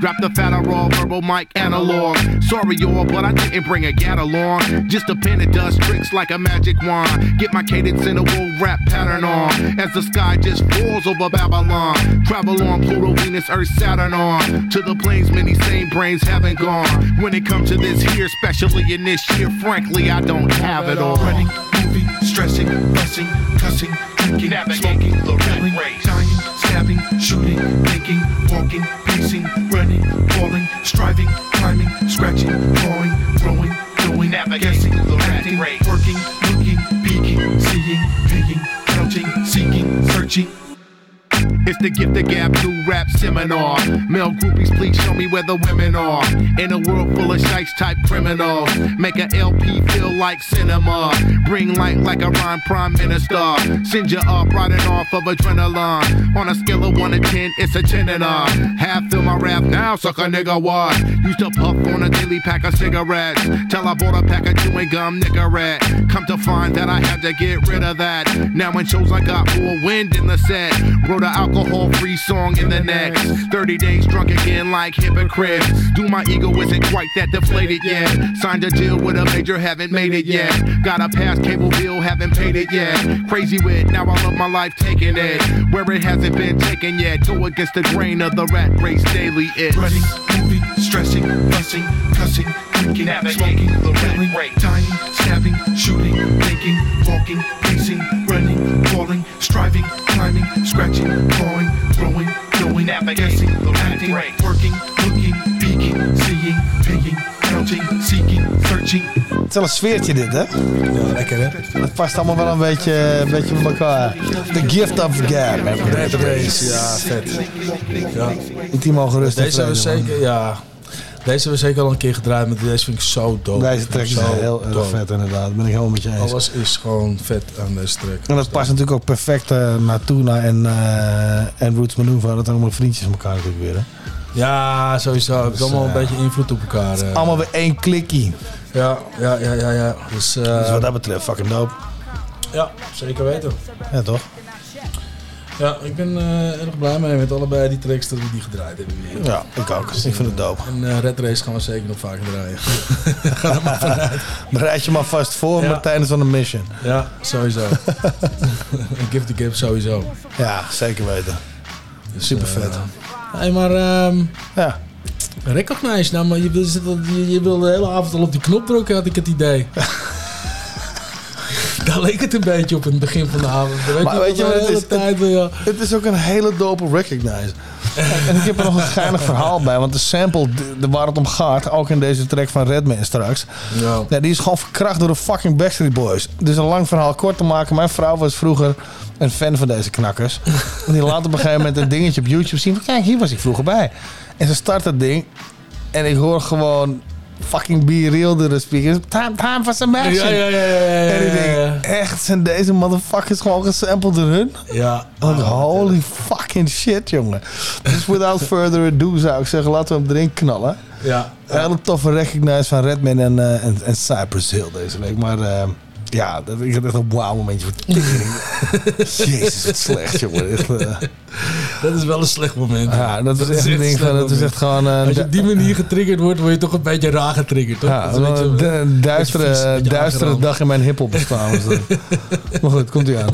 [SPEAKER 19] Drop the fatter raw verbal mic analog. Sorry, y'all, but I didn't bring a gat along. Just a pen that does tricks like a magic wand. Get my cadence in a world rap pattern on. As the sky just falls over Babylon. Travel on Pluto, Venus, Earth, Saturn on. To the planes many same brains haven't gone. When it comes to this here, especially in this year, frankly, I don't have it all.
[SPEAKER 20] Running, moving, stressing, fussing, cussing, drinking, smoking, killing, dying, stabbing, shooting, thinking, walking, pacing, running, falling, striving, climbing, scratching, clawing, growing, going, guessing, acting, working, looking, peeking, seeing, paying, counting, seeking, searching.
[SPEAKER 19] It's the gift of gab new rap seminar. Male groupies, please show me where the women are. In a world full of shice type criminals. Make a LP feel like cinema. Bring light like a rhyme prime minister. Send you up riding off of adrenaline. On a scale of 1 to 10, it's a 10 and a. Half fill my rap now, suck a nigga what? Used to puff on a daily pack of cigarettes. Till I bought a pack of chewing gum, nigga rat. Come to find that I had to get rid of that. Now in shows I got more wind in the set. Wrote an alcohol free song in the next. 30 days drunk again like hypocrites. Do my ego isn't quite that deflated yet. Signed a deal with a major, haven't made it yet. Got a past cable bill, haven't paid it yet. Crazy with, now I love my life taking it. Where it hasn't been taken yet. Go against the grain of the rat race daily. It's
[SPEAKER 20] running, moving, stressing, fussing, cussing, drinking, smoking, killing, dying, stabbing, shooting, thinking, walking, pacing, falling, striving, climbing, scratching, clawing, growing, going, guessing, acting, working, looking, peeking, seeing, paying, counting, seeking, searching.
[SPEAKER 4] Het is wel een sfeertje dit, hè?
[SPEAKER 5] Ja, lekker hè?
[SPEAKER 4] Het past allemaal wel een beetje, een beetje bij elkaar. The gift of gab.
[SPEAKER 5] Red Race, ja, vet. Ja.
[SPEAKER 4] Die team mogen rustig
[SPEAKER 5] Deze we zeker, ja. Deze hebben we zeker al een keer gedraaid, maar deze vind ik zo dope.
[SPEAKER 4] Deze track is heel erg vet inderdaad. Dat ben ik helemaal met je eens.
[SPEAKER 5] Alles is gewoon vet aan deze track.
[SPEAKER 4] En dat past natuurlijk ook perfect eh, naar Tuna en, eh en Roots Maneuver. Dat zijn allemaal vriendjes van elkaar natuurlijk weer. Hè?
[SPEAKER 5] Ja, sowieso. Het
[SPEAKER 4] Dus,
[SPEAKER 5] allemaal een
[SPEAKER 4] eh,
[SPEAKER 5] beetje invloed op elkaar.
[SPEAKER 4] Allemaal weer één klikkie.
[SPEAKER 5] Ja, ja, ja, ja. ja. Dus,
[SPEAKER 4] Dus wat dat betreft fucking dope.
[SPEAKER 5] Ja, zeker weten.
[SPEAKER 4] Ja, toch?
[SPEAKER 5] Ja, ik ben eh, erg blij mee met allebei die tracks dat we die gedraaid hebben weer.
[SPEAKER 4] Ja, ik ook. Ik vind het dope.
[SPEAKER 5] En eh, Red Race gaan we zeker nog vaker draaien. Ga er maar vanuit.
[SPEAKER 4] Bereid je maar vast voor,
[SPEAKER 5] Ja.
[SPEAKER 4] maar tijdens de mission.
[SPEAKER 5] Ja, sowieso. Give the Gift sowieso.
[SPEAKER 4] Ja, zeker weten. Super vet.
[SPEAKER 5] Hé, hey, maar... ehm
[SPEAKER 4] ja.
[SPEAKER 5] Recognize, nou, maar je wil, zit al- je, je wil de hele avond al op die knop drukken, had ik het idee. Daar leek het een beetje op in het begin van de avond. Weet
[SPEAKER 4] Maar weet je wat het is?
[SPEAKER 5] tijd, ja.
[SPEAKER 4] Het is ook een hele dope recognize. en ik heb er nog een geinig verhaal bij. Want de sample de, waar het om gaat, ook in deze track van Redman straks.
[SPEAKER 5] Ja.
[SPEAKER 4] die is gewoon verkracht door de fucking Backstreet Boys. Dus een lang verhaal kort te maken. Mijn vrouw was vroeger een fan van deze knakkers. en die laat op een gegeven moment een dingetje op YouTube zien. van, Kijk, hier was ik vroeger bij. En ze start dat ding. En ik hoor gewoon fucking Be Real door de speakers. Time, time for some action.
[SPEAKER 5] Ja, ja, ja,
[SPEAKER 4] En ik denk, echt, zijn deze motherfuckers gewoon gesampled door hun?
[SPEAKER 5] Ja.
[SPEAKER 4] Like, holy fucking shit, jongen. Dus without further ado zou ik zeggen, laten we hem erin knallen.
[SPEAKER 5] Ja.
[SPEAKER 4] Hele toffe recognize van Redman en, eh, en, en Cypress Hill deze week. Maar eh, ja, dat, ik had echt een wauw momentje voor. Jezus, wat slecht, jongen. Echt, eh,
[SPEAKER 5] Dat is wel een slecht moment.
[SPEAKER 4] ja, dat, is echt een ding van, dat is echt gewoon... eh,
[SPEAKER 5] Als je op die manier getriggerd wordt, word je toch een beetje raar getriggerd, toch?
[SPEAKER 4] Ja,
[SPEAKER 5] Dat is een beetje-
[SPEAKER 4] duistere, duistere dag in mijn hiphop bestaan. was dat. maar goed, komt u aan.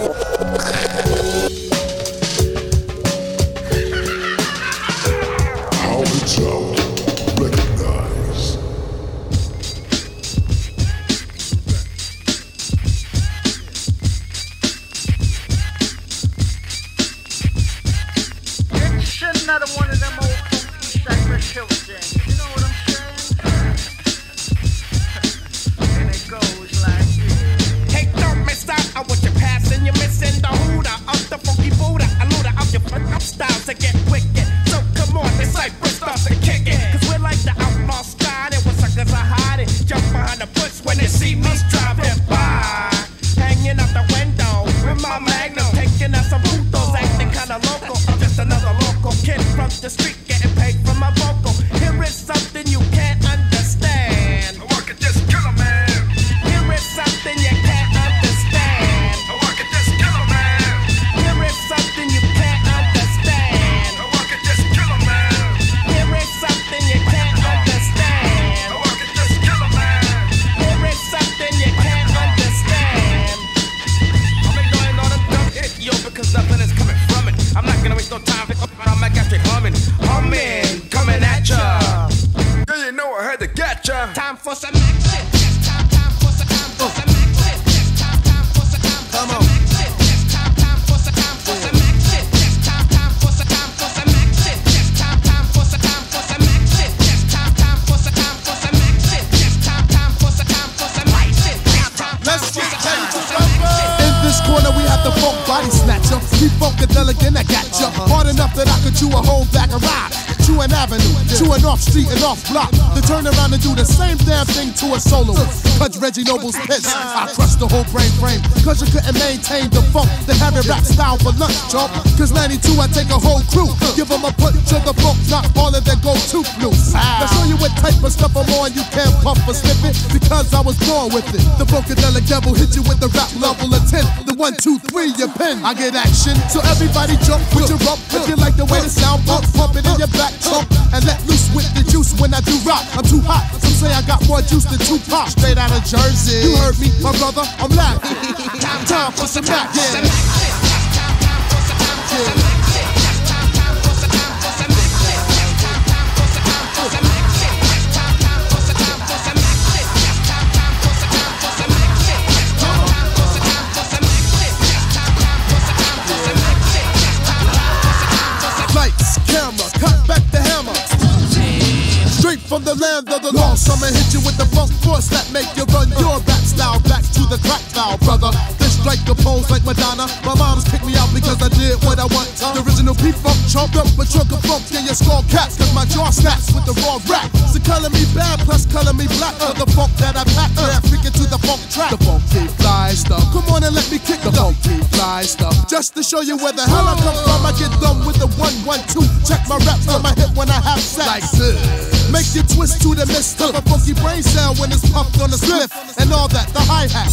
[SPEAKER 21] Reggie Noble's piss. I crushed the whole brain frame. Cause you couldn't maintain the funk. The heavy rap style for lunch, chump. Cause 92, I take a whole crew. Give them a punch of the funk, not all of their go to blues. Now show you what type of stuff I'm on. You can't puff or slip it because I was born with it. The funkadelic devil hit you with the rap level of 10. The one, two, three, your pen. I get action. So everybody jump, put your up. If you like the way the sound pump, pump it in your back trunk. And let loose with the juice when I do rock. I'm too hot. Say I got more juice than Tupac. Straight out of Jersey. You heard me, my brother. I'm live. Time for some action. Lights, camera, cut back the hammer. Straight from the land of the I'ma hit you with the funk force that make you run your rap style back to the crack style, brother. This strike a pose like Madonna. My mom's kicked me out because I did what I want. The original P-Funk chunk up a chunk of funk in your skull caps. Cause my jaw snaps with the raw rap. So color me bad plus color me black for the funk that I pack. Yeah, freaking to the funk track. The funky fly stuff. Come on and let me kick the funky fly stuff. Just to show you where the hell I come from, I get done with the one, one, two. Check my raps on my hip when I have sex. Like this. Make you twist to the mist of a funky brain cell when it's pumped on the spliff and all that. The hi hat.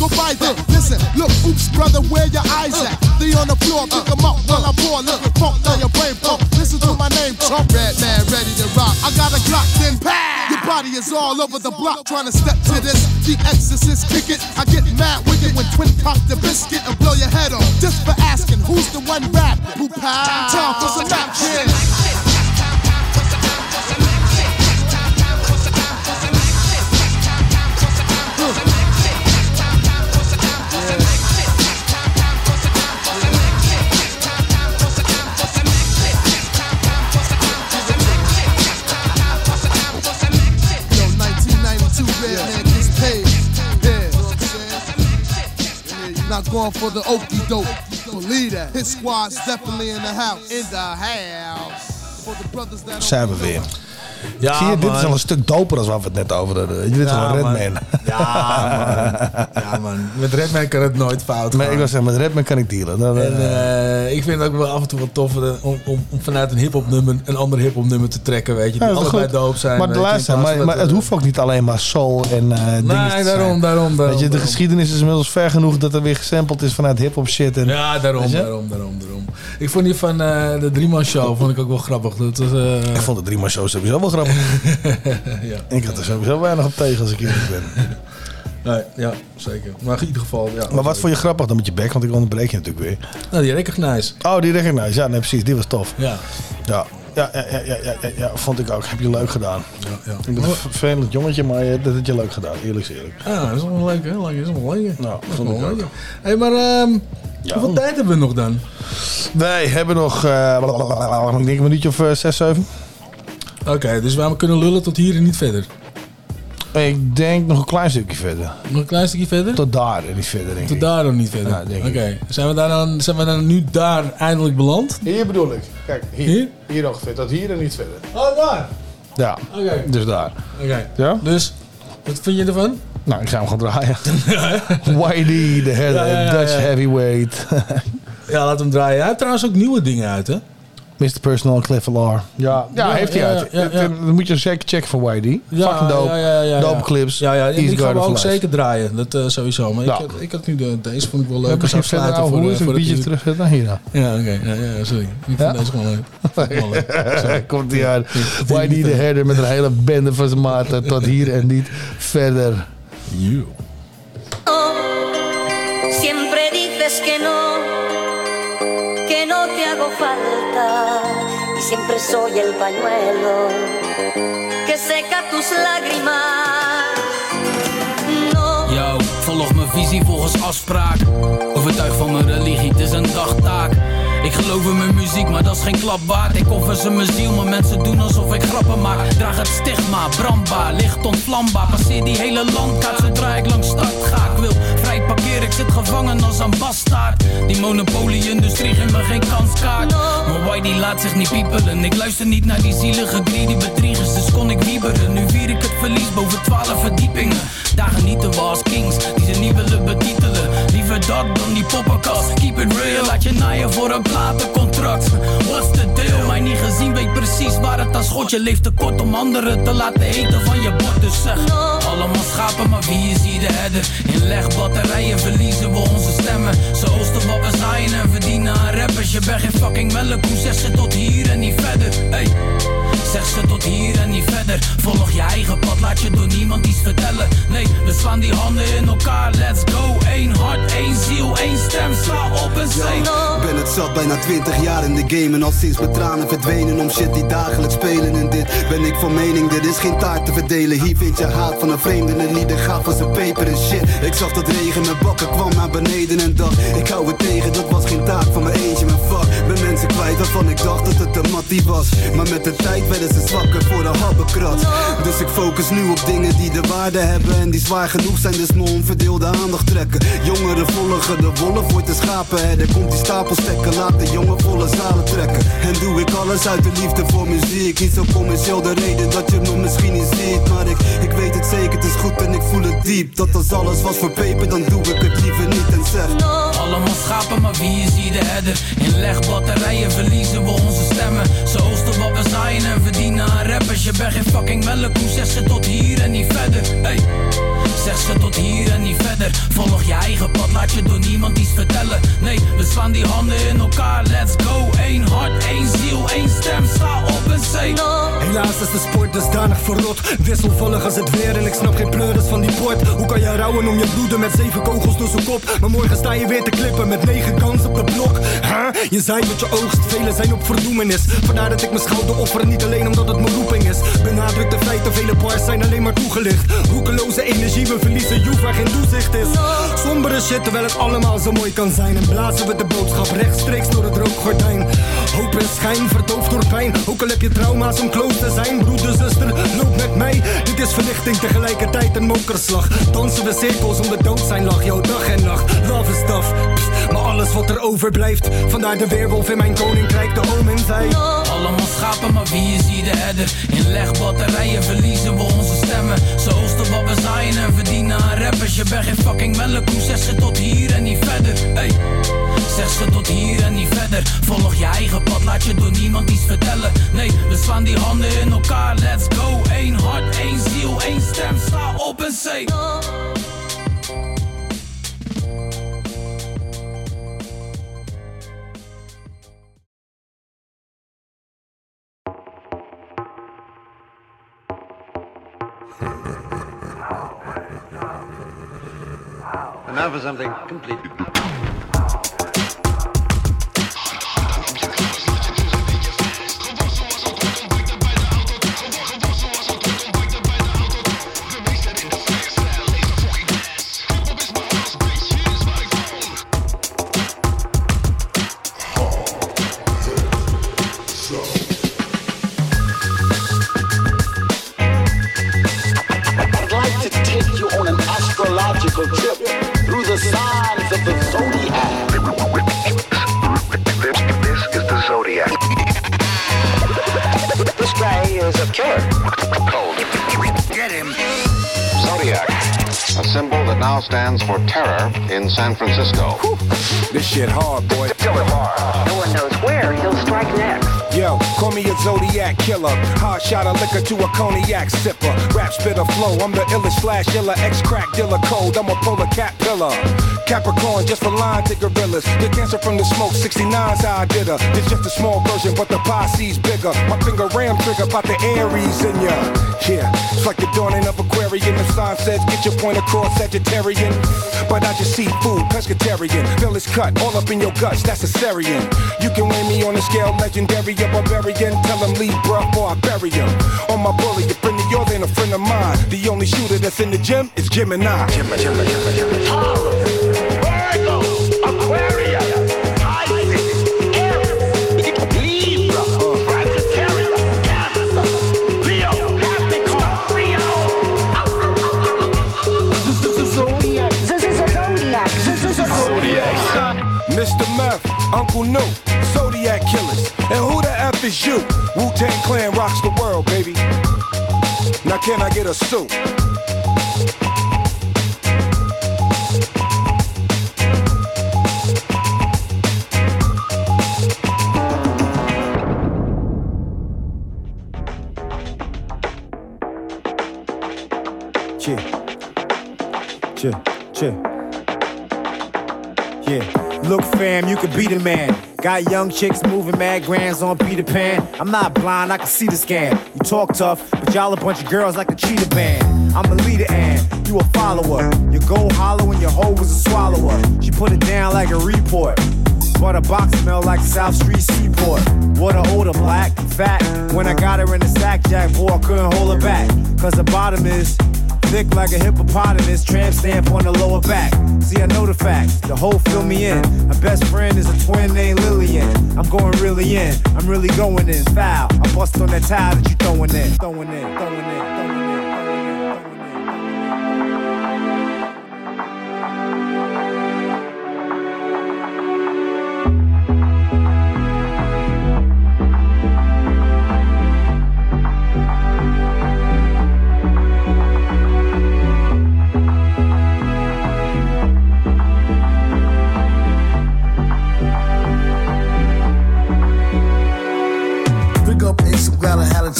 [SPEAKER 21] Go by that. Listen, look, oops, brother, where your eyes at? They on the floor, pick 'em up while I pour. Look, funk down your brain pump. Listen to my name, Trump. Red man, ready to rock. I got a Glock, then pow. Your body is all over the block trying to step to this. The exorcist kick it. I get mad wicked when twin cock the biscuit and blow your head off. Just for asking who's the one rap who pow. Time for some action. Going for the okey doke. Believe that. His squad's definitely in the house. In the house.
[SPEAKER 4] Zijn we weer.
[SPEAKER 5] Ja,
[SPEAKER 4] Zie je, dit is al een stuk doper dan waar we het net over hadden. Dit is
[SPEAKER 5] Ja,
[SPEAKER 4] wel
[SPEAKER 5] man.
[SPEAKER 4] Redman.
[SPEAKER 5] Ja, man. Ja, man. Met Redman kan het nooit fout gaan.
[SPEAKER 4] Nee, ik was zeggen, met Redman kan ik dealen. Dan,
[SPEAKER 5] En
[SPEAKER 4] eh,
[SPEAKER 5] eh, ik vind het ook wel af en toe wat tof om, om, om vanuit een hip-hop nummer een ander hip-hop nummer te trekken. Weet je, die allebei
[SPEAKER 4] goed.
[SPEAKER 5] doop zijn.
[SPEAKER 4] Maar, de maar, het hoeft ook niet alleen maar soul en eh dingen
[SPEAKER 5] Nee, daarom, daarom, daarom.
[SPEAKER 4] Weet je, de
[SPEAKER 5] daarom.
[SPEAKER 4] geschiedenis is inmiddels ver genoeg dat er weer gesampled is vanuit hip-hop shit. En,
[SPEAKER 5] Ja, daarom, daarom, daarom, daarom. Ik vond die van eh, de Drieman Show vond ik ook wel grappig. Dat was,
[SPEAKER 4] Ik vond de drie show sowieso wel grappig.
[SPEAKER 5] ja.
[SPEAKER 4] Ik had er sowieso weinig op tegen als ik eerlijk ben.
[SPEAKER 5] Nee, ja, zeker. Maar in ieder geval, ja.
[SPEAKER 4] Maar wat vond je grappig dan met je bek? Want ik onderbreek je natuurlijk weer.
[SPEAKER 5] Nou, die Recognize.
[SPEAKER 4] Oh, die recognize. Ja, nee, precies. Die was tof.
[SPEAKER 5] Ja.
[SPEAKER 4] Ja, ja, ja, ja, ja, ja, ja, ja, vond ik ook. Heb je leuk gedaan.
[SPEAKER 5] Ja, ja.
[SPEAKER 4] Ik ben een vervelend jongetje, maar je- dat heb je leuk gedaan. Eerlijk is eerlijk.
[SPEAKER 5] Ah, dat is wel leuk, hè? Leuk, dat is wel leuk.
[SPEAKER 4] Nou,
[SPEAKER 5] Dat is
[SPEAKER 4] vond ik ook.
[SPEAKER 5] leuk. Hé, maar ehm, hoeveel tijd hebben we nog dan?
[SPEAKER 4] Wij hebben nog, eh, ik denk een minuutje of eh, zes, zeven.
[SPEAKER 5] Oké, dus we kunnen lullen tot hier en niet verder.
[SPEAKER 4] Ik denk nog een klein stukje verder.
[SPEAKER 5] Nog een klein stukje verder?
[SPEAKER 4] Tot daar en niet verder, denk
[SPEAKER 5] Tot
[SPEAKER 4] ik.
[SPEAKER 5] daar nog niet verder.
[SPEAKER 4] Ja,
[SPEAKER 5] Oké, zijn, we daar dan, zijn we dan nu daar eindelijk beland?
[SPEAKER 4] Hier bedoel ik. Kijk, hier.
[SPEAKER 5] Hier?
[SPEAKER 4] Hier ongeveer. Tot hier en niet verder.
[SPEAKER 5] Oh, daar.
[SPEAKER 4] Ja,
[SPEAKER 5] Oké.
[SPEAKER 4] dus daar.
[SPEAKER 5] Oké.
[SPEAKER 4] Ja?
[SPEAKER 5] Dus, wat vind je ervan?
[SPEAKER 4] Nou, ik ga hem gewoon draaien. Whitey, de Dutch heavyweight.
[SPEAKER 5] Ja, laat hem draaien. Hij heeft trouwens ook nieuwe dingen uit, hè?
[SPEAKER 4] Mr. Personal Cliff Lar. Ja, ja,
[SPEAKER 5] Ja,
[SPEAKER 4] heeft hij
[SPEAKER 5] ja,
[SPEAKER 4] uit.
[SPEAKER 5] ja, ja.
[SPEAKER 4] Dan moet je zeker checken voor Whitey.
[SPEAKER 5] Ja,
[SPEAKER 4] Fucking dope.
[SPEAKER 5] Ja, ja, ja, ja.
[SPEAKER 4] Dope clips.
[SPEAKER 5] Ja, ja. En die gaan we ook zeker draaien. Dat eh, sowieso. Maar
[SPEAKER 4] Ja.
[SPEAKER 5] ik, had, ik had nu de, deze vond ik wel
[SPEAKER 4] We
[SPEAKER 5] leuk.
[SPEAKER 4] geen verder
[SPEAKER 5] voor,
[SPEAKER 4] Een beetje
[SPEAKER 5] het
[SPEAKER 4] terug naar hier dan.
[SPEAKER 5] Ja, oké. Ja, ja, sorry. Ik
[SPEAKER 4] Ja?
[SPEAKER 5] vind deze gewoon leuk.
[SPEAKER 4] Komt hij aan.
[SPEAKER 5] Ja.
[SPEAKER 4] Whitey de herder met een hele bende van zijn maten. Tot hier en niet verder.
[SPEAKER 5] You.
[SPEAKER 22] Falta. Y siempre el pañuelo que seca tus lágrimas.
[SPEAKER 23] Yo, volg mijn visie volgens afspraak. Overtuig van mijn religie, het is een dagtaak. Ik geloof in mijn muziek, maar dat is geen klap waard. Ik offer ze mijn ziel, maar mensen doen alsof ik grappen maak. Draag het stigma, brandbaar, licht onvlambaar. Passeer die hele landkaart zodra ik langs start ga. Ik wil ik zit gevangen als een bastaard. Die monopolie-industrie geeft me geen kanskaart. Maar why die laat zich niet piepelen. Ik luister niet naar die zielige greedy bedriegers, dus kon ik wieberen. Nu vier ik het verlies boven twaalf verdiepingen. Daar genieten we als kings, die ze niet willen betitelen. Liever dat dan die poppenkast. Keep it real, laat je naaien voor een platencontract. What's the deal? Mij niet gezien, weet precies waar het aan schot. Je leeft te kort om anderen te laten eten van je bord. Dus zeg, allemaal schapen, maar wie is hier de herder? In legbatterijen verliezen we onze stemmen. Ze oosten wat we zaaien en verdienen aan rappers. Je bent geen fucking melkkoe, zeg ze tot hier en niet verder. Hey. Zeg ze tot hier en niet verder. Volg je eigen pad, laat je door niemand iets vertellen. Nee, we slaan die handen in elkaar, let's go. Eén hart, één ziel, één stem, sla op en no.
[SPEAKER 24] Ben het zat, bijna 20 jaar in de game. En al sinds mijn tranen verdwenen om shit die dagelijks spelen En dit. Ben ik van mening, dit is geen taart te verdelen. Hier vind je haat van een vreemde en niet. De gaaf van zijn peper en shit. Ik zag dat regen met bakken kwam naar beneden en dacht Ik hou het tegen, dat was geen taak van mijn eentje Mijn fuck, ben mensen kwijt waarvan ik dacht dat het een mattie was. Maar met de tijd werden ze zwakker voor de habbekrat Dus ik focus nu op dingen die de waarde hebben En die zwaar genoeg zijn, dus mijn onverdeelde aandacht trekken. Jongeren volgen de wolf, wordt de schapenherder Komt die stapel stekken, laat de jongen volle zalen trekken. En doe ik alles uit de liefde voor muziek Niet zo commercieel de reden dat je me misschien niet ziet. Maar ik, ik weet het zeker, het is goed en ik voel het diep. Dat als alles was voor peper, dan doe ik het liever niet en zeg.
[SPEAKER 23] Allemaal schapen, maar wie is hier de herder? In legbatterijen verliezen we onze stemmen. Ze oosten wat we zaaien en verdienen aan rappers. Je bent geen fucking melkkoe, zeg ze tot hier en niet verder. Hey. Zeg ze tot hier en niet verder. Volg je eigen pad, laat je door niemand iets vertellen. Nee, we slaan die handen in elkaar, let's go. Eén hart, één ziel, één stem, sta op en say
[SPEAKER 25] Helaas is de sport dusdanig verrot Wisselvallig als het weer en ik snap geen pleuris van die port Hoe kan je rouwen om je broeder met zeven kogels door zijn kop Maar morgen sta je weer te klippen met negen kans op de blok huh? Je zei dat je oogst, velen zijn op verdoemenis Vandaar dat ik mijn schouder offer, niet alleen omdat het mijn roeping is Benadruk de feiten, vele bars zijn alleen maar toegelicht Roekeloze energie, we verliezen joef waar geen toezicht is. Sombere shit, terwijl het allemaal zo mooi kan zijn. En blazen we de boodschap rechtstreeks door het rookgordijn. Hoop en schijn, verdoofd door pijn. Ook al heb je trauma's om close te zijn. Broeder, zuster, loop met mij. Dit is verlichting, tegelijkertijd een mokerslag. Dansen we cirkels om de dood zijn lach. Jouw dag en nacht, love is tough. Maar alles wat er overblijft. Vandaar de weerwolf in mijn koninkrijk De oom en zij.
[SPEAKER 23] Allemaal schapen, maar wie is hier de header? In legbatterijen verliezen we onze stemmen. Ze wat we zaaien en verdienen aan rappers. Je bent geen fucking melkkoe, zeg ze tot hier en niet verder. Hey. Zeg ze tot hier en niet verder. Volg je eigen pad, laat je door niemand iets vertellen. Nee, we slaan die handen in elkaar, let's go. Eén hart, één ziel, één stem, sta op en say.
[SPEAKER 16] Now for something completely.
[SPEAKER 26] Now stands for terror in San Francisco.
[SPEAKER 27] This shit hard, boy.
[SPEAKER 28] No one knows where he'll strike next.
[SPEAKER 27] Yo, call me a Zodiac killer. Hard shot of liquor to a cognac sipper. Rap spitter flow. I'm the illest slash iller. Ex crack dealer code. I'm a polar cat pillar. Capricorn, just a line to gorillas. Get cancer from the smoke. 69's how I did her. It's just a small version, but the posse's bigger. My finger ram trigger about the Aries in ya. Yeah, it's like the dawning of Aquarian. The sign says get your point across Sagittarian. But I just see food, pescatarian. Feel it's cut all up in your guts. That's a Syrian. You can weigh me on the scale, legendary, a barbarian. Tell him leave, bruh, or I bury him. On my bully, a friend of yours ain't a friend of mine. The only shooter that's in the gym is Gemini. Gemini.
[SPEAKER 28] Virgo,
[SPEAKER 27] Uncle No, Zodiac Killers. And who the F is you? Wu Tang Clan rocks the world, baby. Now, can I get a suit?
[SPEAKER 1] Could be the man. Got young chicks moving mad grands on Peter Pan. I'm not blind, I can see the scam. You talk tough, but y'all a bunch of girls like a cheetah band. I'm a leader and you a follower. Your gold hollow and your hoe was a swallower. She put it down like a report. But a box smell like South Street Seaport. Water odor, black, fat. When I got her in the sack, Jack, boy, I couldn't hold her back. Cause the bottom is thick like a hippopotamus, tramp stamp on the lower back. See, I know the facts, the whole fill me in. My best friend is a twin named Lillian. I'm going really in, I'm really going in. Foul, I bust on that tile that you throwing in. Throwing in, throwing in, throwing in.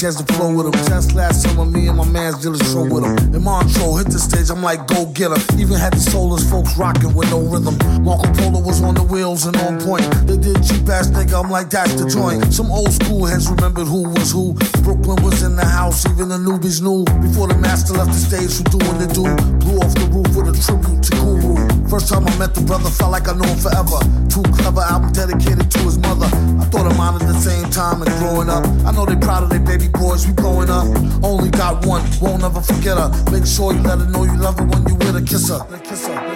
[SPEAKER 29] Chance to flow with him. Just last summer, me and my man's did a show with him. And Montreux hit the stage, I'm like, go get him. Even had the Solars folks rocking with no rhythm. Marco Polo was on the wheels and on point. They did cheap ass nigga, I'm like, that's the joint. Some old school heads remembered who was who. Brooklyn was in the house, even the newbies knew. Before the master left the stage for doing the do. Blew off the roof with a tribute to Guru. First time I met the brother, felt like I knew him forever. Too clever album dedicated to his mother. I thought of mine at the same time and growing up. I know they proud of their baby boys, we growing up. Only got one, won't ever forget her. Make sure you let her know you love her when you with her. Kiss her. Kiss her. Kiss her.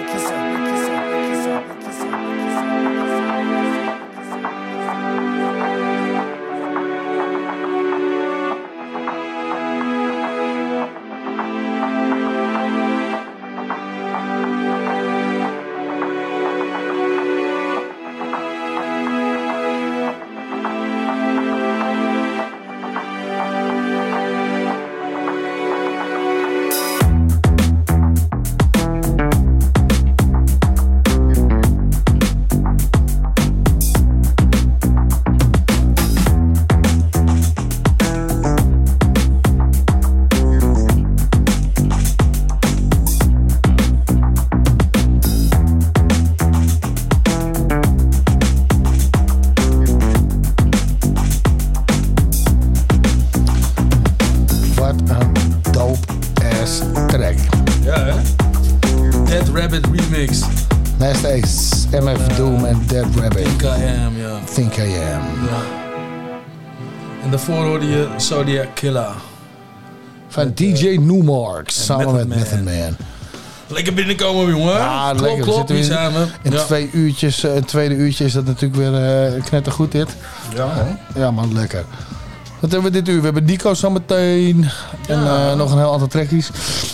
[SPEAKER 5] Killer.
[SPEAKER 4] Van DJ Newmark samen met
[SPEAKER 5] Method
[SPEAKER 4] Man.
[SPEAKER 5] Lekker binnenkomen, jongen.
[SPEAKER 4] Ja,
[SPEAKER 5] klop,
[SPEAKER 4] lekker. We
[SPEAKER 5] klop,
[SPEAKER 4] zitten
[SPEAKER 5] we.
[SPEAKER 4] in
[SPEAKER 5] Ja.
[SPEAKER 4] twee uurtjes. eh, Het tweede uurtje is dat natuurlijk weer eh knettergoed dit.
[SPEAKER 5] Ja, hè?
[SPEAKER 4] Ja man, lekker. Wat hebben we dit uur? We hebben Nico zometeen. En eh, nog een heel aantal trackies.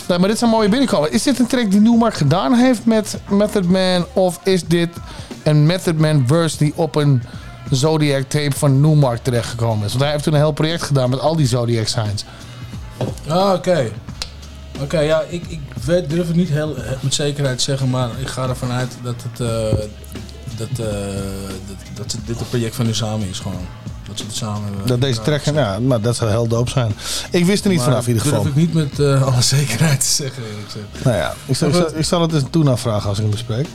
[SPEAKER 4] Nee, maar dit zijn mooie binnenkomen. Is dit een track die Newmark gedaan heeft met Method Man? Of is dit een Method Man verse die op een Zodiac tape van Newmark terechtgekomen is? Want hij heeft toen een heel project gedaan met al die Zodiac signs.
[SPEAKER 5] Ah, oké. Oké, ja, ik, ik weet, durf het niet heel eh, met zekerheid te zeggen, maar ik ga ervan uit dat, het, eh, dat, eh, dat, dat het- dit een project van hun samen is gewoon. Dat ze het samen hebben.
[SPEAKER 4] Dat deze track, ja, maar dat zou heel dope zijn. Ik wist er niet
[SPEAKER 5] Maar
[SPEAKER 4] vanaf in ieder geval.
[SPEAKER 5] durf ik niet met eh, alle zekerheid te zeggen, eerlijk gezegd.
[SPEAKER 4] Nou ja, ik zal, ik, zal, ik zal het eens toen afvragen als ik hem bespreek.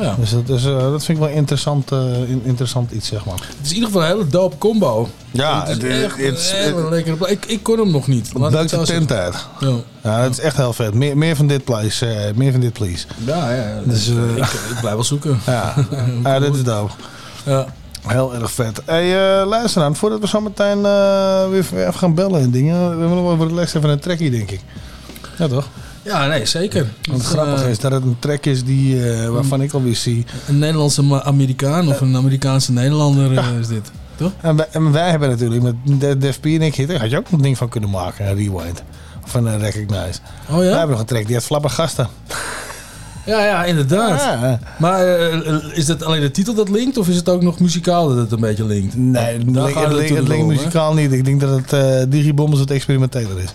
[SPEAKER 5] Ja.
[SPEAKER 4] Dus, dat, dus eh, dat vind ik wel interessant, eh, in- interessant iets, zeg maar.
[SPEAKER 5] Het is in ieder geval een hele dope combo.
[SPEAKER 4] Ja,
[SPEAKER 5] het
[SPEAKER 4] het-
[SPEAKER 5] is echt
[SPEAKER 4] het is-
[SPEAKER 5] een lekkere Ik, ik kon hem nog niet. laat ik het
[SPEAKER 4] Buiten
[SPEAKER 5] zo
[SPEAKER 4] de tent uit.
[SPEAKER 5] Ja.
[SPEAKER 4] Ja, dat is echt heel vet. Meer, meer van dit, please. eh, meer van dit, please.
[SPEAKER 5] Ja, ja.
[SPEAKER 4] Dus, eh,
[SPEAKER 5] ik, ik blijf wel zoeken.
[SPEAKER 4] Ja, ja dit is dope.
[SPEAKER 5] Ja.
[SPEAKER 4] Heel erg vet. Hey, luister aan, voordat we zo meteen eh, weer even gaan bellen en dingen. We hebben nog wel voor de les even een trekkie, denk ik. Ja, toch?
[SPEAKER 5] Ja, nee, zeker.
[SPEAKER 4] Want het
[SPEAKER 5] Het,
[SPEAKER 4] grappige
[SPEAKER 5] eh,
[SPEAKER 4] is dat het een track is die, eh, waarvan ik alweer zie.
[SPEAKER 5] Een Nederlandse Amerikaan of een Amerikaanse Nederlander eh, is dit. Toch?
[SPEAKER 4] En wij, en wij hebben natuurlijk met De- Def P en ik, had je ook nog een ding van kunnen maken, een rewind. Of een recognize.
[SPEAKER 5] Oh ja?
[SPEAKER 4] Wij hebben nog een track die had flabbergasten.
[SPEAKER 5] Ja, ja, inderdaad.
[SPEAKER 4] Ja.
[SPEAKER 5] Maar is dat alleen de titel dat linkt of is het ook nog muzikaal dat het een beetje linkt?
[SPEAKER 4] Nee, het link- het link- het linkt muzikaal niet. Ik denk dat het eh Digibombers wat experimenteler is.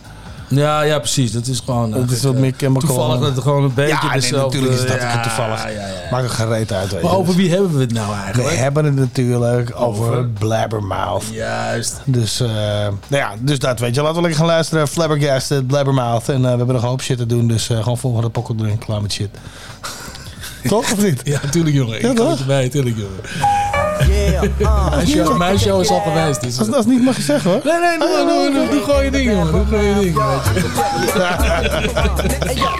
[SPEAKER 5] Ja, ja, precies. Dat is gewoon... eh,
[SPEAKER 4] Het is wat meer chemical.
[SPEAKER 5] Toevallig dat het gewoon een beetje
[SPEAKER 4] ja, nee, natuurlijk is dat
[SPEAKER 5] ja,
[SPEAKER 4] toevallig.
[SPEAKER 5] ja, ja, ja.
[SPEAKER 4] Maakt een gereed uit. Weet
[SPEAKER 5] Maar over wie hebben we het nou
[SPEAKER 4] We
[SPEAKER 5] eigenlijk?
[SPEAKER 4] hebben het natuurlijk over,
[SPEAKER 5] Over?
[SPEAKER 4] Blabbermouth.
[SPEAKER 5] Juist.
[SPEAKER 4] Dus, eh, nou ja, dus dat weet je. Laten we lekker gaan luisteren. Flabbergasted, Blabbermouth. En eh, we hebben nog een hoop shit te doen. Dus eh, gewoon volgende pokkel erin. Klaar met shit. Toch of niet?
[SPEAKER 5] Ja, tuurlijk jongen.
[SPEAKER 4] Ja,
[SPEAKER 5] ik
[SPEAKER 4] toch?
[SPEAKER 5] erbij, tuurlijk jongen.
[SPEAKER 30] Yeah, uh.
[SPEAKER 5] Mijn show, mijn show is al geweest. Dus,
[SPEAKER 4] Als, als het niet mag je zeggen hoor.
[SPEAKER 5] Nee, nee, doe, doe, doe, doe gewoon je ding jongen. Doe gewoon je ding.
[SPEAKER 31] Hey,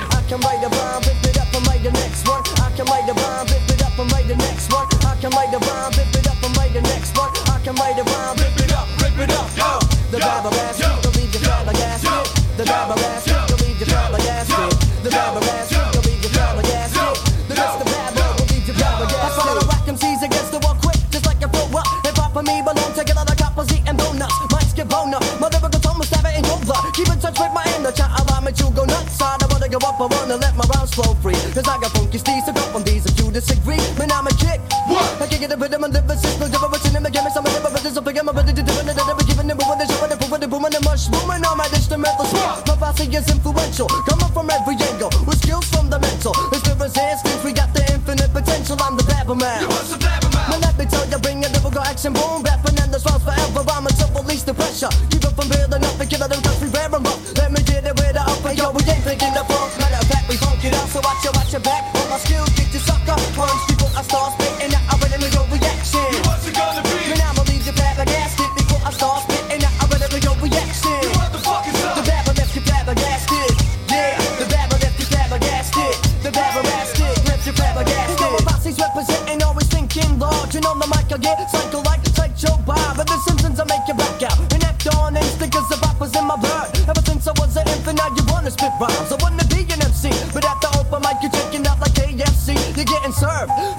[SPEAKER 31] go up, I wanna let my rounds flow free. Cause I got funky steez to go from these if you disagree. Man, I'm a kick. What? I can get a rhythm and lyricist, no difference in them. Give me some of the brothers, so forget my brother to do it. Never giving them moving, showing it, proving it, booming and mush, booming on my instrumental spot. My posse is influential, coming from every angle, with skills from the mental. Experience and skills, we got the infinite potential. I'm the blabber man. You was the blabber man. Man, let me tell you, bring a lyrical action, boom, and the swells forever. I'm to release the pressure. Keep it from building up and killing them cause we wear 'em up. Let me get it with the up and yo, we ain't thinking the funk. Matter of fact, we funk it up, so watch your, watch your back. All my skills get you sucker punch before I start spitting out. I'm ready to go reaction. What's it gonna be? Man, I'ma leave you flabbergasted before I start spitting And I get psycho like Sideshow Bob. And the Simpsons I make you back out. And act on cause the rap was in my blood. Ever since I was an infant, now you wanna spit rhymes. I wanna be an MC, but at the open mic you're checking out like KFC. You're getting served.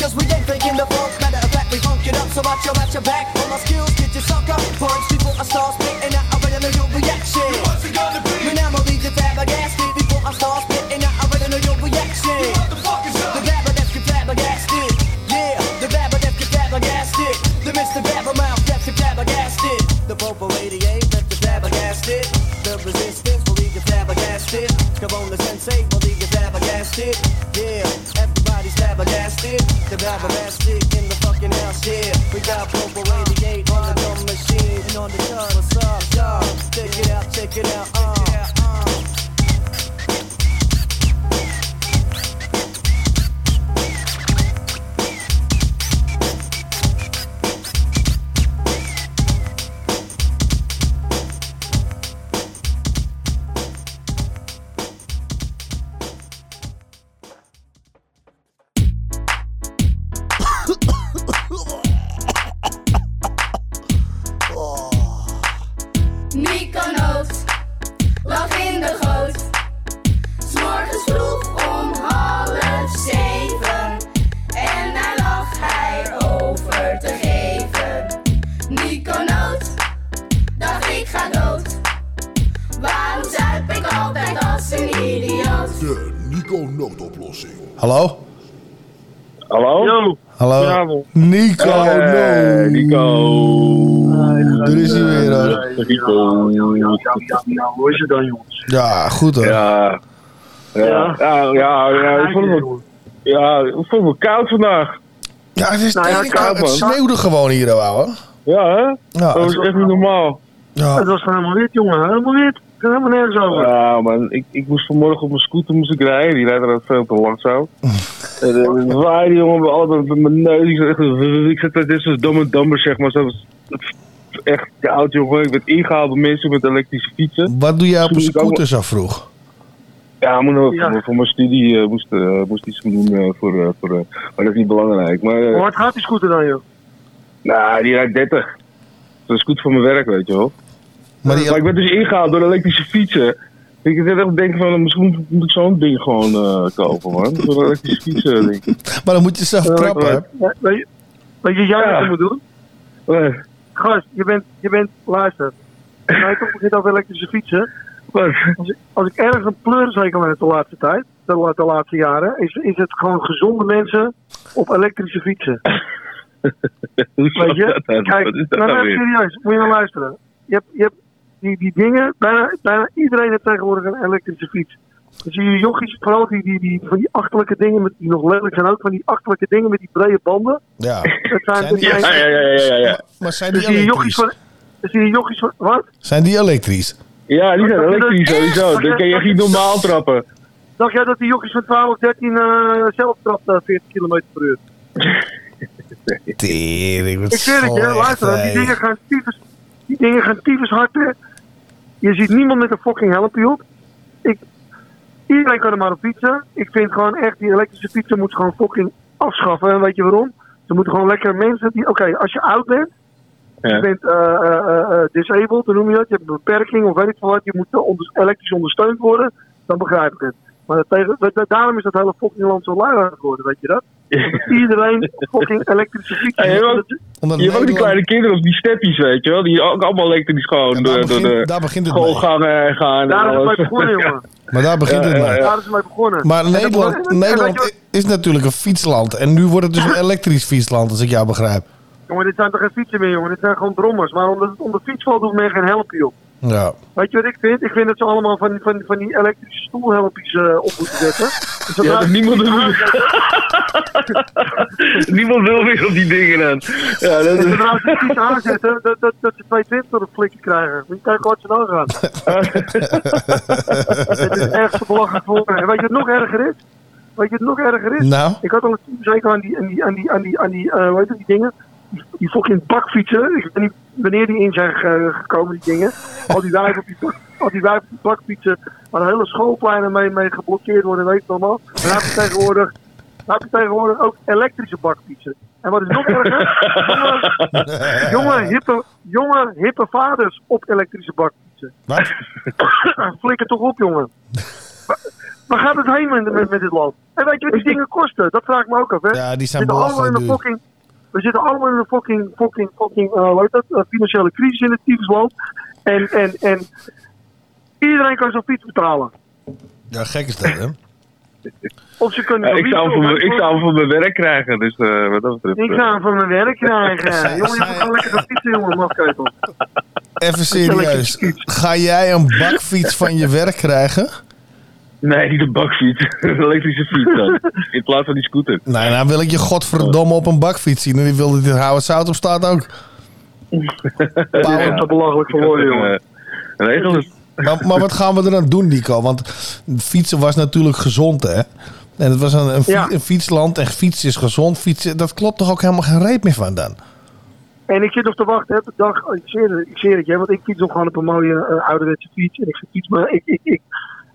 [SPEAKER 31] Cause we ain't faking the funk. Matter of fact, we funk it up, so watch your, watch your back. All my skills get you sucker. Punch before I start spitting
[SPEAKER 32] De Nico
[SPEAKER 21] noodoplossing.
[SPEAKER 4] Hallo?
[SPEAKER 13] Hallo? Yo.
[SPEAKER 4] Hallo? Nico,
[SPEAKER 13] Hey,
[SPEAKER 4] no.
[SPEAKER 13] Nico.
[SPEAKER 4] Daar is hij weer, hoor.
[SPEAKER 13] Nico. Hoe is het dan, jongens?
[SPEAKER 4] Ja, goed hoor.
[SPEAKER 13] Ja. Ja, ja, ja, ja, ik vond het ja, ik vond het wel koud vandaag.
[SPEAKER 4] Ja, het is
[SPEAKER 13] Nou ja, koud.
[SPEAKER 4] Het sneeuwde gewoon hier, ouwe.
[SPEAKER 13] Ja, hè?
[SPEAKER 4] Ja,
[SPEAKER 13] dat is echt niet normaal.
[SPEAKER 4] Ja.
[SPEAKER 13] Het was helemaal wit, jongen. Helemaal wit. Ik ga helemaal nergens over. Ja, man. Ik, ik moest vanmorgen op mijn scooter moest ik rijden. Die rijdt er veel te langzaam. en eh, het waaide, jongen, met alles met mijn neus. Ik zat echt- Ik zat daar dit soort domme dammer, zeg maar. Zo, echt koud, jongen. Ik werd ingehaald door mensen met elektrische fietsen.
[SPEAKER 4] Wat doe jij op een scooter zo vroeg?
[SPEAKER 13] ja, moet nog, Voor, voor mijn studie eh, moest, eh, moest iets doen eh, voor, eh, voor, eh, maar dat is niet belangrijk. Maar, eh,
[SPEAKER 33] Wat gaat die scooter dan, joh?
[SPEAKER 13] nou, die rijdt 30. Dat is goed voor mijn werk, weet je wel.
[SPEAKER 4] Maar,
[SPEAKER 13] Maar, ik ben dus ingehaald door elektrische fietsen. Ik zit echt denken van, misschien moet- moet ik zo'n ding gewoon eh, kopen, man. Zo'n elektrische fietsen, denk ik.
[SPEAKER 4] Maar dan moet je zelf trappen, hè?
[SPEAKER 33] Ja, weet, je, je, jij
[SPEAKER 13] Ja.
[SPEAKER 33] wat je moet doen? Gast, je bent, je bent, luister. Als je toch begint over elektrische fietsen. Als ik, als ik ergens een pleurishekel heb de laatste tijd, de, de laatste jaren, is, is het gewoon gezonde mensen op elektrische fietsen.
[SPEAKER 13] Hoe
[SPEAKER 33] Weet je?
[SPEAKER 13] dat dan?
[SPEAKER 33] Kijk,
[SPEAKER 13] Wat is dat
[SPEAKER 33] nou,
[SPEAKER 13] nou weer?
[SPEAKER 33] serieus, moet je maar luisteren. Je hebt, je hebt die, die dingen, bijna, bijna iedereen heeft tegenwoordig een elektrische fiets. Dan zie je jochies, vooral die, die, die, van die achterlijke dingen, met, die nog lelijk zijn ook, van die achterlijke dingen met die brede banden.
[SPEAKER 4] Ja.
[SPEAKER 33] Dat zijn,
[SPEAKER 4] Zijn die-
[SPEAKER 13] Ja, ja, ja, ja, ja.
[SPEAKER 4] Maar zijn die elektrisch?
[SPEAKER 33] van, dan zie je jochies van, wat?
[SPEAKER 4] Zijn die elektrisch?
[SPEAKER 13] Ja, die zijn elektrisch sowieso. Dan kan je echt niet normaal trappen.
[SPEAKER 33] Dacht jij dat die jochies van 12 of 13 eh zelf trapt eh, 40 km per uur?
[SPEAKER 4] Tering, wat
[SPEAKER 33] Ik zeg het je, luister, die
[SPEAKER 4] hè.
[SPEAKER 33] dingen gaan tyfus, die dingen gaan tyfus hard. Je ziet niemand met een fucking helmpje op. Ik, iedereen kan er maar op fietsen. Ik vind gewoon echt, die elektrische fietsen moeten gewoon fucking afschaffen. En weet je waarom? Ze moeten gewoon lekker mensen die, oké, als je oud bent, je bent eh, eh, eh, disabled, hoe noem je dat? Je hebt een beperking of weet ik veel wat, je moet onder- elektrisch ondersteund worden, dan begrijp ik het. Maar tegen, daarom is dat hele fucking land zo lui aan het worden, weet je dat? Iedereen fucking elektrische fietsen
[SPEAKER 13] Ja, je hebt ook, je hebt ook die kleine kinderen of die steppies, weet je wel. Die ook allemaal elektrisch gewoon door, door
[SPEAKER 4] begint-
[SPEAKER 13] de
[SPEAKER 4] daar begint het
[SPEAKER 13] schoolgangen gaan. en
[SPEAKER 33] Daar is het mee begonnen, jongen.
[SPEAKER 4] Maar daar begint het mee.
[SPEAKER 13] ja.
[SPEAKER 33] Daar is het mee begonnen.
[SPEAKER 4] Maar Nederland, Nederland is natuurlijk een fietsland. En nu wordt het dus een elektrisch fietsland, als ik jou begrijp.
[SPEAKER 33] Jongen, dit zijn toch geen fietsen meer, jongen. Dit zijn gewoon drommers. Maar omdat het om de fiets valt, doet men geen helmpje op.
[SPEAKER 4] Ja.
[SPEAKER 33] Weet je wat ik vind? Ik vind dat ze allemaal van, van, van die elektrische stoelhelmpjes eh, op moeten zetten. Dus
[SPEAKER 13] Ja, dat niemand wil- Niemand wil weer op die dingen dan. Ja, dat
[SPEAKER 33] en
[SPEAKER 13] is...
[SPEAKER 33] zodra ze die aanzetten, dat, dat, dat ze 220 door het flikken krijgen. Moet je kijken wat ze dan gaan. Het is echt te belachelijk voor. En weet je wat nog erger is? Weet je wat nog erger is?
[SPEAKER 4] Nou?
[SPEAKER 33] Ik had al eens zeker aan die, aan die, aan die, aan die, aan die eh, hoe heet het, die dingen? Die, die fucking bakfietsen. Ik weet niet wanneer die in zijn ge- gekomen, die dingen. Al die wijven op die, al die, wijven op die bakfietsen. Waar hele schoolpleinen mee, mee geblokkeerd worden, weet je allemaal. Dan heb je tegenwoordig, dan heb je tegenwoordig ook elektrische bakfietsen. En wat is nog erger? jonge, jonge, hippe, jonge, hippe vaders op elektrische bakfietsen.
[SPEAKER 4] Wat?
[SPEAKER 33] Flikker toch op, jongen. Waar- gaat het heen met, met, met dit land? En weet je wat die dingen kosten? Dat vraag ik me ook af, hè?
[SPEAKER 4] Ja, die zijn
[SPEAKER 33] zitten allemaal in fucking, We zitten allemaal in een fucking, fucking, fucking, eh, hoe heet dat? Eh, financiële crisis in het tyfusland. En, en, en iedereen kan zo'n fiets betalen.
[SPEAKER 4] Ja, gek is dat, hè?
[SPEAKER 33] Of ze kunnen
[SPEAKER 13] Ja, ik, zou hem
[SPEAKER 33] fiets-
[SPEAKER 13] voor mijn- ik zou hem voor mijn werk krijgen, dus eh, wat dat betreft.
[SPEAKER 33] Ik
[SPEAKER 13] eh.
[SPEAKER 33] zou hem van mijn werk krijgen. jongen, je moet gewoon lekker gaan fietsen, jongen, mafketel.
[SPEAKER 4] Even serieus. Ga jij een bakfiets van je werk krijgen?
[SPEAKER 13] Nee, niet een bakfiets. Een elektrische fiets dan. In plaats van die scooter.
[SPEAKER 4] Nee, nou wil ik je godverdomme op een bakfiets zien. En die wilde dit Howard Zout op staat ook.
[SPEAKER 33] Ja, te belachelijk voor woorden, jongen.
[SPEAKER 13] Regel het.
[SPEAKER 4] Maar, maar wat gaan we er dan doen, Nico? Want fietsen was natuurlijk gezond, hè? En het was een, een, fi-
[SPEAKER 33] Ja.
[SPEAKER 4] een fietsland en fietsen is gezond. Fietsen, dat klopt toch ook helemaal geen reet meer van dan?
[SPEAKER 33] En ik zit nog te wachten hè, op de dag. Ik zweer, het, ik zweer het je, want ik fiets nog gewoon op een mooie eh, ouderwetse fiets. En ik fiets maar ik, ik, ik,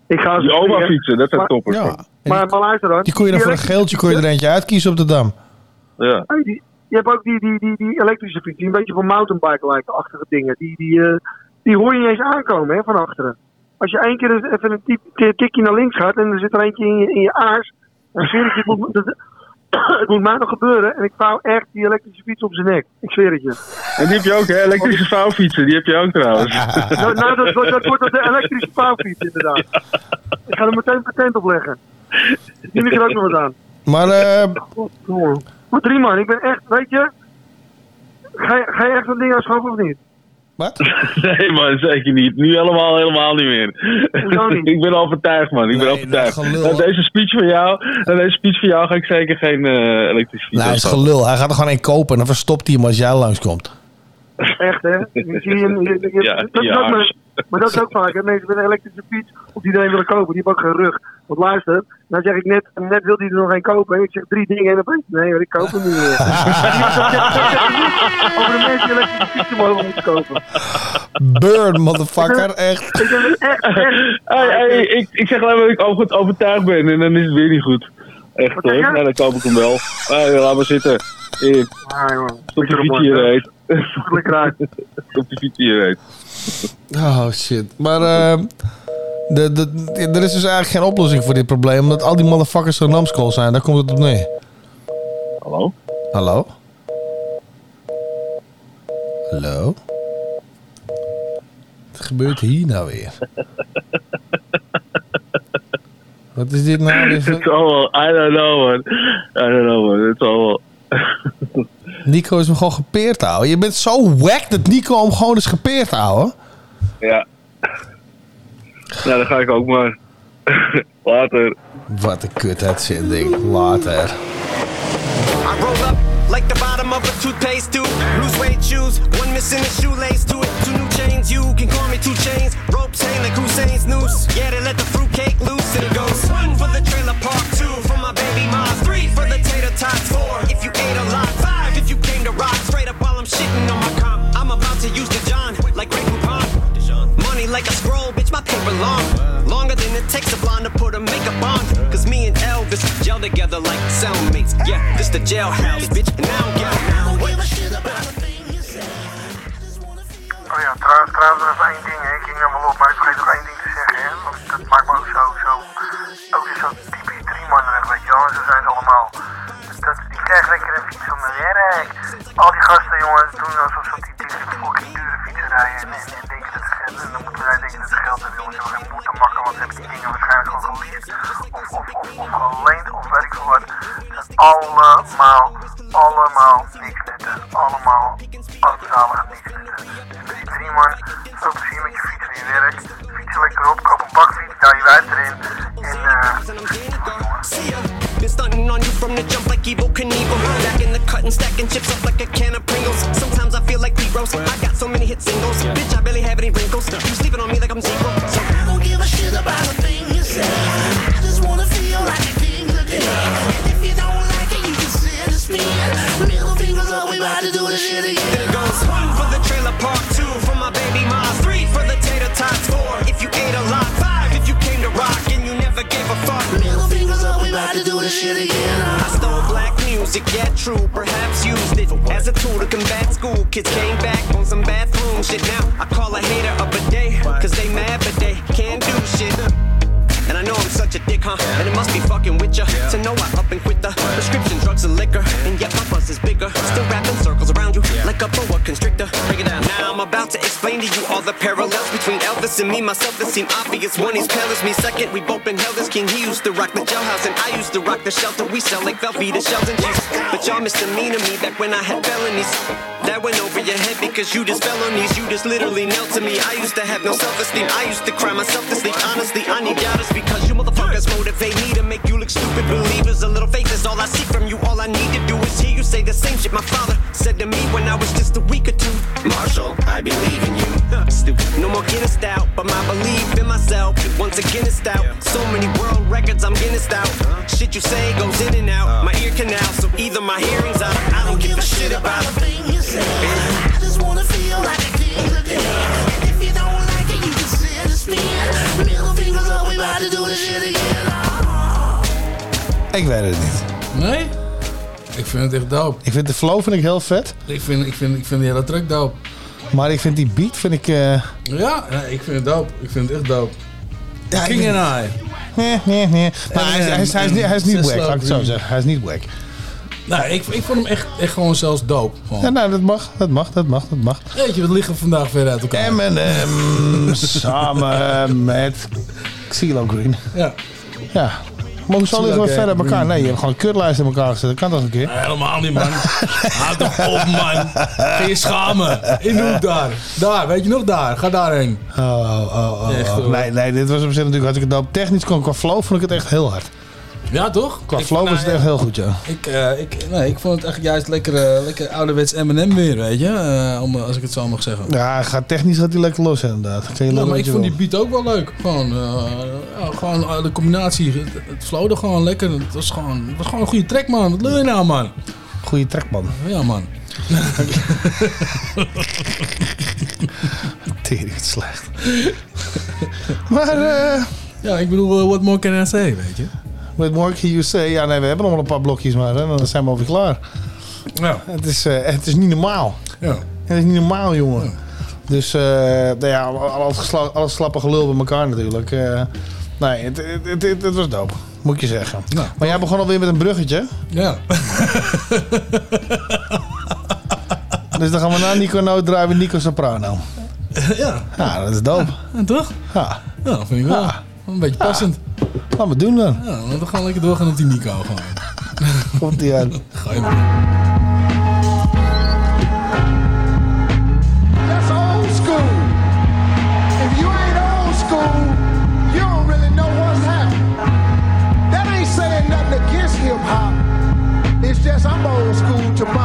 [SPEAKER 33] ik ga
[SPEAKER 13] Die oma fietsen, dat zijn
[SPEAKER 33] Maar-
[SPEAKER 13] toppers.
[SPEAKER 4] Ja.
[SPEAKER 33] Maar, maar luister dan.
[SPEAKER 4] Die kon je dan voor een geeltje kon je er eentje uitkiezen op de dam.
[SPEAKER 13] Ja.
[SPEAKER 33] Hey, die, je hebt ook die, die, die, die elektrische fiets, die een beetje van mountainbike lijken-achtige dingen. Die, die, eh, die hoor je niet eens aankomen hè, van achteren. Als je één keer eens even een tikje naar links gaat en er zit er eentje in je, in je aars, dan zweer ik je, dat- het moet mij nog gebeuren en ik vouw echt die elektrische fiets op zijn nek. Ik zweer het je.
[SPEAKER 13] En die heb je ook, hè? Elektrische vouwfietsen, die heb je ook trouwens.
[SPEAKER 33] Nou, nou dat, dat, dat wordt de elektrische vouwfiets inderdaad. Ik ga er meteen patent op leggen. Die ligt er ook nog wat aan.
[SPEAKER 4] Maar eh.
[SPEAKER 33] Maar drie man, ik ben echt, weet je... Ga je, ga je echt zo'n ding aanschaffen of niet?
[SPEAKER 4] Wat?
[SPEAKER 13] Nee man, zeker niet. Nu helemaal, helemaal niet meer.
[SPEAKER 33] Niet?
[SPEAKER 13] ik ben overtuigd man, ik ben overtuigd. Na deze speech van jou, na deze speech van jou ga ik zeker geen eh elektrische fiets
[SPEAKER 4] nou, is gelul. Hij gaat er gewoon één kopen en dan verstopt hij hem als jij langskomt.
[SPEAKER 33] Echt, hè? Je zie hem, je- je-
[SPEAKER 13] Ja,
[SPEAKER 33] dat is
[SPEAKER 13] ja.
[SPEAKER 33] maar, maar dat is ook vaak, hè? Mensen met een elektrische fiets, of die er een willen kopen, die hebben ook geen rug. Want luister, nou zeg ik net, net wil hij er nog een kopen. En ik zeg drie dingen en dan ben ik, nee, hoor, ik koop hem niet meer. Over de mensen die elektrische fietsen mogen moeten kopen.
[SPEAKER 4] Burn, motherfucker. Echt.
[SPEAKER 33] Ik ben echt, echt.
[SPEAKER 13] Hey, hey, ik, ik zeg alleen dat ik over, overtuigd ben en dan is het weer niet goed. Echt hoor,
[SPEAKER 33] zeg
[SPEAKER 13] nou, dan koop ik hem wel. Hey, laat maar zitten. Hier,
[SPEAKER 33] Ah,
[SPEAKER 13] de fiets hier heet.
[SPEAKER 33] Lekker uit.
[SPEAKER 13] Stop de fiets hier heet.
[SPEAKER 4] Oh shit. Maar eh, de, de, er is dus eigenlijk geen oplossing voor dit probleem. Omdat al die motherfuckers zo'n namschool zijn. Daar komt het op neer.
[SPEAKER 13] Hallo?
[SPEAKER 4] Hallo? Hallo? Wat gebeurt hier nou weer? Wat is dit nou?
[SPEAKER 13] Het is allemaal, I don't know man. I don't know man, het is allemaal...
[SPEAKER 4] Nico is hem gewoon gepeerd houden. Je bent zo wack dat Nico hem gewoon is gepeerd houden.
[SPEAKER 13] Ja. Nou, dan ga ik ook maar. Later.
[SPEAKER 4] Wat een kut uitzending. Later.
[SPEAKER 34] I roll up like the bottom of a toothpaste tube. Loose weight shoes, one missing a shoelace to it. Two new chains, you can call me two chains. Ropes hang like Hussein's noose. Yeah, they let the fruitcake loose like a scroll, bitch, my paper long. Longer than it takes a blonde to put a makeup on. Cause me and Elvis gel together like cellmates. Yeah, this the jailhouse, bitch, and I don't give a now.
[SPEAKER 35] Oh ja, trouwens, trouwens nog even één ding. hè. Ik ging helemaal op, maar ik vergeet nog één ding te zeggen. Hè. Dat maakt me ook zo, zo, ook weer zo typisch weet wel. En zo zijn allemaal. Dat, lekker een fiets van mijn werk. Al die gasten, jongen, doen alsof ze die, die fucking dure fietsen rijden. En, en, en denken dat ze en dan moeten wij denken dat ze geld hebben, jongens. Ze hebben te makken, want ze hebben die dingen waarschijnlijk gewoon geleased. Of, of, of, of geleend, of weet ik veel allemaal, allemaal niks netten. Allemaal armzalige niks netten. Dus die drie man, veel plezier met je fiets en je werk. Fiets er lekker op, koop een bakfiets, daar je wijf erin. En eh...
[SPEAKER 34] Been stunting on you from the jump like Evil Knievel. Back in the cut and stacking chips up like a can of Pringles. Sometimes I feel like Pete Rose. I got so many hit singles. Bitch, I barely have any wrinkles. You sleeping on me like I'm zero. So I don't give a shit about a thing you say. I just wanna feel like a king today. And if you don't like it, you can send a spin. Middle fingers up, we about to do this shit again. Then it goes one for the trailer park, two for my baby mom, three for the tater tots, four if you ate a lot, five to do this shit again. I stole black music, yeah, true. Perhaps used it as a tool to combat school. Kids came back on some bathroom shit. Now I call a hater up a day, cause they mad, but they can't do shit. And I know I'm such a dick, huh? And it must be fucking with ya to know I up and quit the prescription drugs and liquor. And yet my buzz is bigger. Still rapping circles like a boa constrictor. Break it down. Now I'm about to explain to you all the parallels between Elvis and me, myself that seem obvious. One, he's pale as me. Second, we both been held as king. He used to rock the jailhouse, and I used to rock the shelter. We sell like Velveeta shells and cheese. But y'all misdemeanor me back when I had felonies. That went over your head because you just fell on these. You just literally knelt to me. I used to have no self esteem. I used to cry myself to sleep. Honestly, I need doubters because you motherfuckers motivate me to make you look stupid. Believers, a little faith is all I seek from you. All I need to do is hear you say the same shit my father said to me when I was just a week or two. Marshall, I believe in you. Stupid. No more Guinness out, but my belief in myself once again is out. So many world records, I'm Guinness out. Shit you say goes in and out. Uh. My ear canal, so either my hearing's out. or I don't give a shit about a thing you say.
[SPEAKER 3] I just wanna feel like a king today. And if you don't like it, you can sit and spin. Middle fingers up, we about to do this shit again.
[SPEAKER 4] Ik weet het niet.
[SPEAKER 5] Nee? Ik vind het echt dope.
[SPEAKER 4] Ik vind de flow vind ik heel vet.
[SPEAKER 5] Ik vind, ik vind, ik vind die hele track dope.
[SPEAKER 4] Maar ik vind die beat vind ik... eh,
[SPEAKER 5] Ja, ik vind het dope. Ik vind het echt dope.
[SPEAKER 4] Ja,
[SPEAKER 5] King
[SPEAKER 4] vind-
[SPEAKER 5] and I.
[SPEAKER 4] Nee, nee, nee. Maar hij, is, hij, is, hij, is niet, hij is niet
[SPEAKER 5] Zes
[SPEAKER 4] wack, laat ik het zo zeggen. Hij is niet wack.
[SPEAKER 5] Nou, ik, ik vond hem echt, echt gewoon zelfs dope. Gewoon.
[SPEAKER 4] Ja, nou, dat mag, dat mag, dat mag, dat mag.
[SPEAKER 5] Weet je, wat liggen we vandaag weer uit elkaar?
[SPEAKER 4] M&M samen met Xilo Green.
[SPEAKER 5] Ja.
[SPEAKER 4] Ja. Maar hoezo liggen we
[SPEAKER 5] Green.
[SPEAKER 4] ver uit elkaar? Nee, je hebt gewoon een kutlijst in elkaar gezet. Dat kan toch een keer?
[SPEAKER 5] Helemaal niet, man. Houd toch op, man. Ga je schamen. In de hoek daar. Daar, weet je nog daar? Ga daarheen.
[SPEAKER 4] Oh, oh, oh.
[SPEAKER 5] Echt,
[SPEAKER 4] oh.
[SPEAKER 5] hoor.
[SPEAKER 4] Nee, nee, dit was op zich natuurlijk hartstikke dope. Technisch, qua qua flow vond ik het echt heel hard.
[SPEAKER 5] Ja, toch?
[SPEAKER 4] Qua
[SPEAKER 5] Ik-
[SPEAKER 4] flow
[SPEAKER 5] nou,
[SPEAKER 4] was het
[SPEAKER 5] ja.
[SPEAKER 4] echt heel goed, ja.
[SPEAKER 5] Ik, eh, ik, nee, ik vond het echt juist lekker, eh, lekker ouderwets M&M weer, weet je. Eh, om, als ik het zo mag zeggen.
[SPEAKER 4] Ja, gaat technisch gaat hij lekker los inderdaad. Je
[SPEAKER 5] Ja, maar ik vond die beat ook wel leuk. Gewoon, ja, gewoon de combinatie. Het, het flowde gewoon lekker. Het was gewoon, het was gewoon een goede track, man. Wat wil je nou, man?
[SPEAKER 4] Goeie track, man.
[SPEAKER 5] Ja, man.
[SPEAKER 4] Tering, wat slecht. maar, eh...
[SPEAKER 5] Ja, ik bedoel, what more can I say, weet je?
[SPEAKER 4] What more can you say? Ja, nee, we hebben nog wel een paar blokjes, maar hè, dan zijn we alweer klaar.
[SPEAKER 5] Ja.
[SPEAKER 4] Het is, eh, het is niet normaal.
[SPEAKER 5] Ja.
[SPEAKER 4] Het is niet normaal, jongen. Dus, eh nou ja, al het, gesla- al het slappe gelul bij elkaar natuurlijk. eh, nee, het, het, het, was dope, moet je zeggen. Maar jij begon alweer met een bruggetje.
[SPEAKER 5] Ja.
[SPEAKER 4] Dus dan gaan we naar Nico Nou draaien met Nico Soprano.
[SPEAKER 5] Ja.
[SPEAKER 4] Ja, dat is dope.
[SPEAKER 5] Ja, toch?
[SPEAKER 4] Ja.
[SPEAKER 5] Ja, vind ik wel.
[SPEAKER 4] Ja.
[SPEAKER 5] Een beetje passend.
[SPEAKER 4] Laten we doen dan.
[SPEAKER 5] Ja, want we gaan lekker doorgaan op die Nico gewoon.
[SPEAKER 4] Komt die aan.
[SPEAKER 5] Ga je maar.
[SPEAKER 3] That's old school. If you ain't old school, you don't really know what's happening. That ain't saying nothing against hip hop. It's just I'm old school to my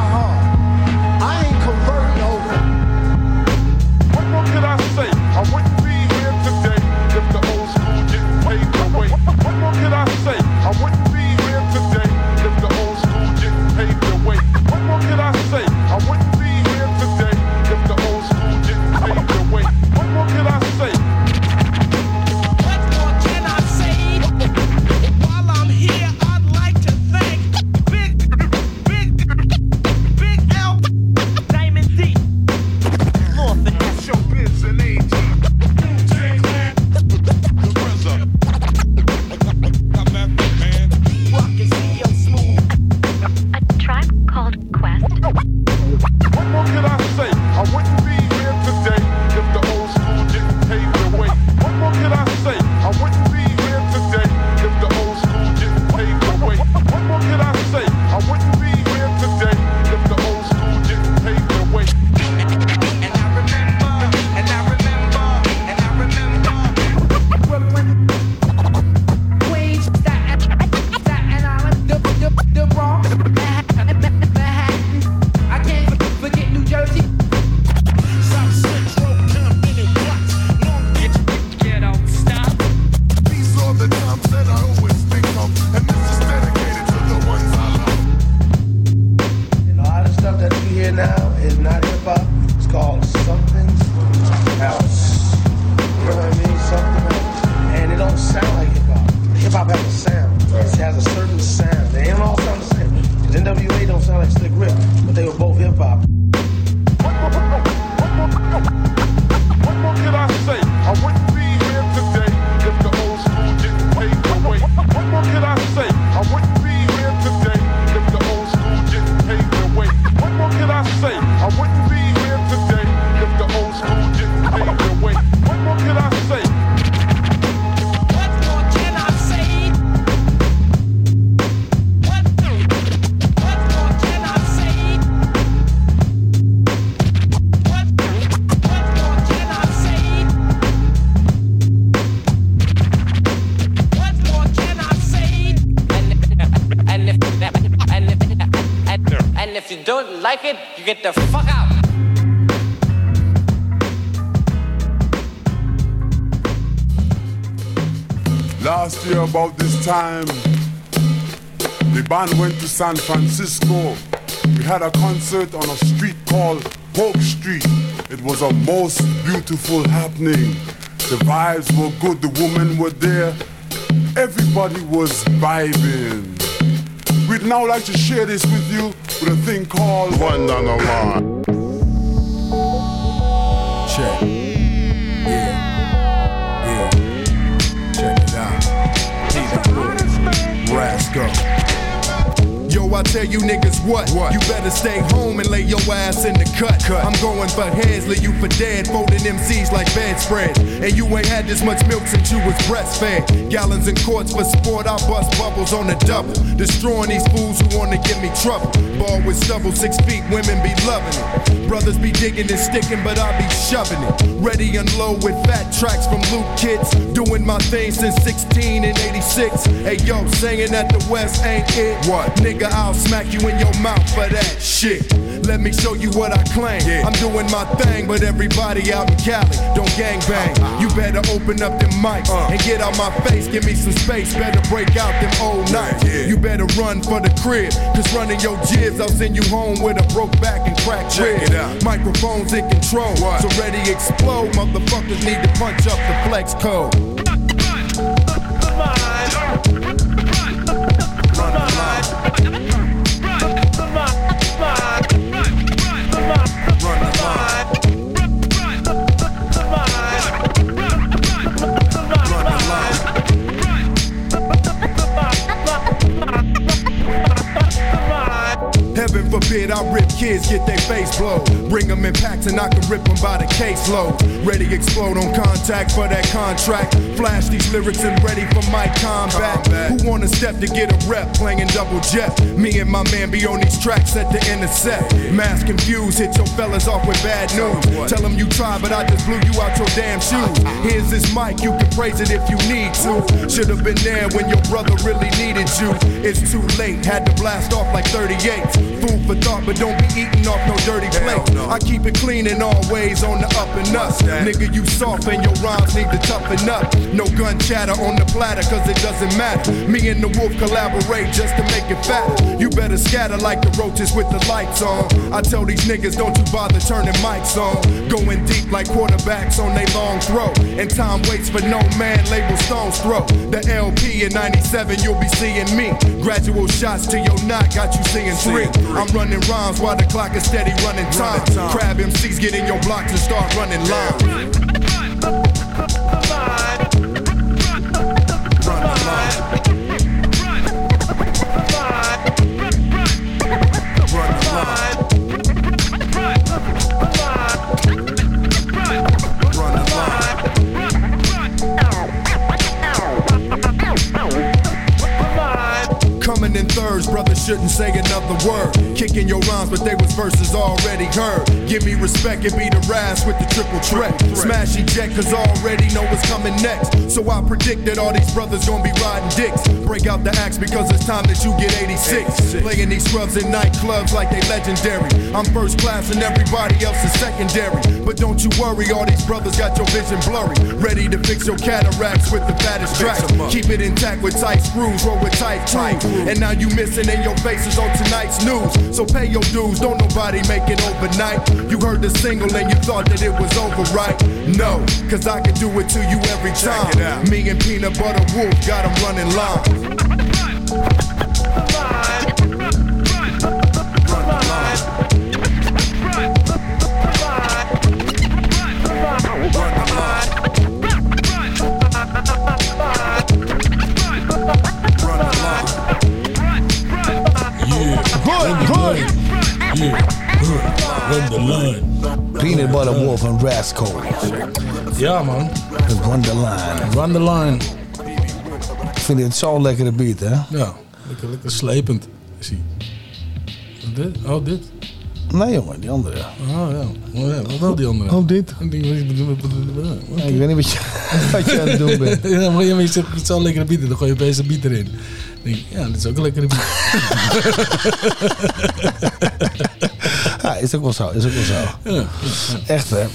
[SPEAKER 36] San Francisco. We had a concert on a street called Polk Street. It was a most beautiful happening. The vibes were good, the women were there. Everybody was vibing. We'd now like to share this with you with a thing called One on the Line.
[SPEAKER 19] Oh I tell you niggas what? You better stay home and lay your ass in the cut. cut. I'm going for heads, lay you for dead, folding MCs like bedspreads. And you ain't had this much milk since you was breastfed. Gallons and quarts for sport, I bust bubbles on the double. Destroying these fools who wanna give me trouble. Ball with stubble, six feet, women be loving it. Brothers be digging and sticking, but I be shoving it. Ready and low with fat tracks from Luke Kids. Doing my thing since 16 and 86. Hey yo, saying that the West ain't it. What? Nigga, I'll smack you in your mouth for that shit. Let me show you what I claim. I'm doing my thing, but everybody out in Cali don't gang bang. You better open up them mics and get out my face. Give me some space. Better break out them old nights. You better run for the crib, cause running your jibs, I'll send you home with a broke back and cracked ribs. Microphones in control, so ready explode. Motherfuckers need to punch up the flex code. And I can rip them by the caseload. Ready explode on contact for that contract. Flash these lyrics and ready for my combat. Who wanna step to get a rep playing double jet? Me and my man be on these tracks at the intercept. Mass confused, hit your fellas off with bad news. Tell them you tried, but I just blew you out your damn shoes. Here's this mic, you can praise it if you need to. Should've been there when your brother really needed you. It's too late, had to blast off like 38. Food for thought, but don't be eating off no dirty plate. I keep it clean and all ways on the up and up. Nigga, you soft and your rhymes need to toughen up. No gun chatter on the platter, cause it doesn't matter. Me and the wolf collaborate just to make it fatter. You better scatter like the roaches with the lights on. I tell these niggas, don't you bother turning mics on. Going deep like quarterbacks on they long throw. And time waits for no man, label Stone's throw. The LP in 97, you'll be seeing me. Gradual shots to your knot, got you seeing three. I'm running rhymes while the clock is steady running time. Crab MCs get in your blocks and start running lines. Shouldn't say another word. Kicking your rhymes, but they was verses already heard. Give me respect and be the ras with the triple threat. Smash eject, cause I already know what's coming next. So I predict that all these brothers gonna be riding dicks. Break out the axe because it's time that you get 86. Playing these scrubs in nightclubs like they legendary. I'm first class and everybody else is secondary. But don't you worry, all these brothers got your vision blurry. Ready to fix your cataracts with the fattest tracks. Keep it intact with tight screws, roll with tight crew. And now you missing in your faces on tonight's news. So pay your dues, don't nobody make it overnight. You heard the single and you thought that it was over, right? No, cause I can do it to you every time. Me and Peanut Butter Wolf got 'em running line.
[SPEAKER 5] Line.
[SPEAKER 4] Peanut Butter Wolf en Rascal.
[SPEAKER 5] Ja, man.
[SPEAKER 4] Run the line.
[SPEAKER 5] Run the line.
[SPEAKER 4] Ik vind dit zo'n lekkere beat, hè?
[SPEAKER 5] Ja, lekker, lekker slepend is hij. Wat Dit? Oh, dit?
[SPEAKER 4] Nee jongen, die andere.
[SPEAKER 5] Oh ja. Oh, ja. Wat wel die andere?
[SPEAKER 4] Oh, dit.
[SPEAKER 5] Ik denk,
[SPEAKER 4] Ja, ik weet niet wat je, wat je aan het doen bent.
[SPEAKER 5] Ja, maar je zegt, het een lekkere biet. Dan gooi je opeens een biet erin. Ik denk, ja, dit is ook een lekkere biet.
[SPEAKER 4] Ja, is ook wel zo. Is ook wel zo.
[SPEAKER 5] Ja.
[SPEAKER 4] Echt hè.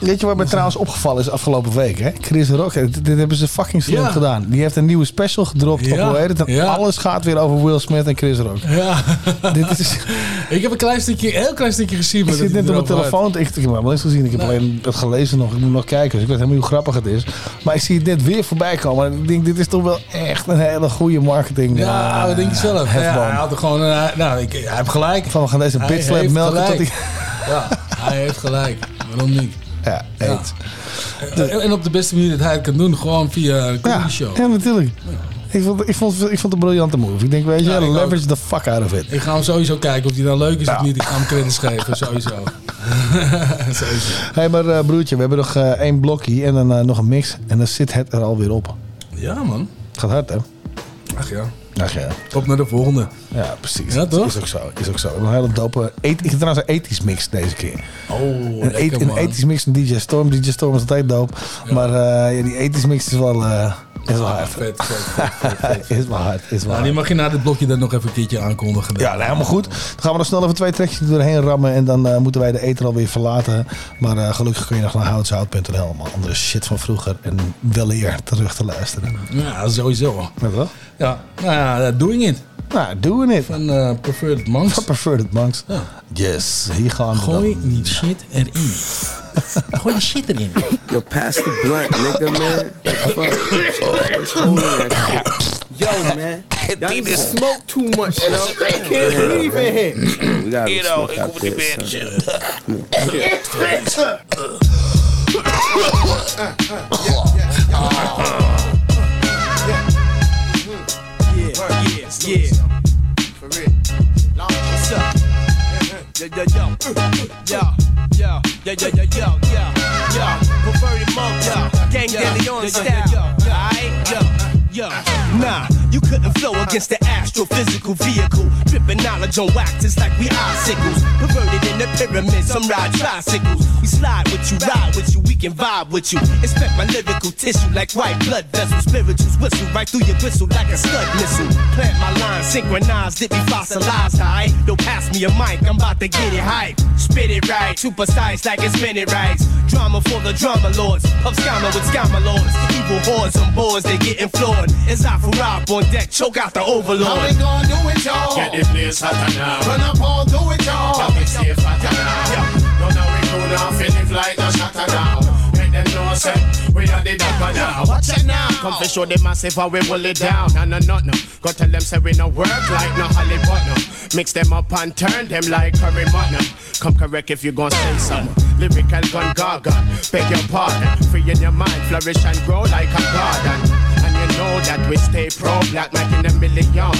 [SPEAKER 4] Weet je wat mij trouwens opgevallen is afgelopen week? Hè? Chris Rock, hè, dit, dit hebben ze fucking slim
[SPEAKER 5] Ja.
[SPEAKER 4] gedaan. Die heeft een nieuwe special gedropt
[SPEAKER 5] Ja.
[SPEAKER 4] op hoe heet het? En
[SPEAKER 5] Ja.
[SPEAKER 4] alles gaat weer over Will Smith en Chris Rock.
[SPEAKER 5] Ja.
[SPEAKER 4] Dit is,
[SPEAKER 5] Ik heb een klein stukje, heel klein stukje gezien.
[SPEAKER 4] ik zit net op mijn telefoon. Ik, ik heb hem wel eens gezien. Ik heb alleen het gelezen nog. Ik moet nog kijken. Dus ik weet helemaal niet hoe grappig het is. Maar ik zie het net weer voorbij komen. En ik denk, dit is toch wel echt een hele goede marketing.
[SPEAKER 5] Ja,
[SPEAKER 4] eh,
[SPEAKER 5] dat denk ik zelf. Hij had er gewoon, eh, nou, ik, hij heeft gelijk.
[SPEAKER 4] Van we gaan deze bitslap melken tot hij...
[SPEAKER 5] Ja, hij heeft gelijk. Waarom niet?
[SPEAKER 4] Ja, eet.
[SPEAKER 5] En- En op de beste manier dat hij het kan doen, gewoon via een comedy show.
[SPEAKER 4] Ja, natuurlijk. Ik vond, ik, vond, ik vond het een briljante move. Ik denk, weet je,
[SPEAKER 5] Ja, ik ook.
[SPEAKER 4] leverage the fuck out of it.
[SPEAKER 5] Ik ga hem sowieso kijken of hij nou leuk is of niet. Ik ga hem credits geven, sowieso. sowieso.
[SPEAKER 4] Hé, hey, maar eh, broertje, we hebben nog eh, één blokje en dan eh, nog een mix. En dan zit het er alweer op.
[SPEAKER 5] Ja, man.
[SPEAKER 4] Het gaat hard, hè?
[SPEAKER 5] Ach ja.
[SPEAKER 4] Ach ja.
[SPEAKER 5] Op naar de volgende.
[SPEAKER 4] Ja, precies.
[SPEAKER 5] Ja, toch?
[SPEAKER 4] Is ook zo. Is ook zo. Een hele dope... Et, ik heb trouwens een ethisch mix deze keer.
[SPEAKER 5] Oh,
[SPEAKER 4] Een,
[SPEAKER 5] lekker,
[SPEAKER 4] een ethisch mix van DJ Storm. DJ Storm is altijd dope. Maar eh, ja, die ethisch mix is wel, eh, is wel hard.
[SPEAKER 5] Vet,
[SPEAKER 4] is wel hard. Is wel
[SPEAKER 5] Nou,
[SPEAKER 4] hard.
[SPEAKER 5] die mag je na dit blokje dan nog even een keertje aankondigen.
[SPEAKER 4] Ja, nou, helemaal goed. Dan gaan we nog snel even twee trekjes doorheen rammen. En dan eh, moeten wij de eter alweer verlaten. Maar eh, gelukkig kun je nog naar houtzout.nl om andere shit van vroeger en weleer terug te luisteren.
[SPEAKER 5] Ja, sowieso.
[SPEAKER 4] Weet je wel?
[SPEAKER 5] Ja, nou ja, doing it.
[SPEAKER 4] Nou, doen we het.
[SPEAKER 5] Van eh Preferred Monks.
[SPEAKER 4] Van Preferred Monks.
[SPEAKER 5] Ja.
[SPEAKER 4] Yes, hier gaan we
[SPEAKER 5] Gooi
[SPEAKER 4] dan.
[SPEAKER 5] niet shit erin. Gooi die shit erin.
[SPEAKER 36] Yo, pass the blunt, nigga, man. Fuck. Yo, man. Y'all smoke too much, you know? I can't breathe in here. We gotta
[SPEAKER 37] You know,
[SPEAKER 36] smoke out
[SPEAKER 37] meer.
[SPEAKER 36] son. Come on.
[SPEAKER 38] Yeah, yeah, yeah. For real. What's up? Yo, yo, yo. Yo, yo, yo, yo, yo, yo, yo, yo. Perverted monk, yo. Gang De Leon style. Aight, yo, yo. Nah, you couldn't flow against the astrophysical vehicle. Dripping knowledge on wax, it's like we icicles. Perverted in the pyramid, some ride tricycles. We slide with you, ride with you, we can vibe with you. Inspect my lyrical tissue like white blood vessels. Spirituals whistle right through your whistle like a scud missile. Plant my line, synchronized, it be fossilized, alright? Don't pass me a mic, I'm about to get it hype. Spit it right, too precise like it's minute rights. Drama for the drama lords, of scammer with scammer lords. Evil hordes on boards, they getting floored. It's out for rob on deck, choke out the overlord.
[SPEAKER 21] How we gonna do it, y'all?
[SPEAKER 38] Get the place hotter now.
[SPEAKER 21] Run up all, do it, y'all.
[SPEAKER 38] Now we safe hotter now. No, no, we cool finish like no shatter now. Make them know, say, we are the dapper now.
[SPEAKER 21] Watch it now.
[SPEAKER 38] Come to show them massive how we pull it down. No, no, no, no. Go tell them say we no work like no Hollywood, no. Mix them up and turn them like curry mutton. Come correct if you gon' say something. Lyrical gun gaga, beg your pardon. Free in your mind, flourish and grow like a garden. And know that we stay pro black, making a million.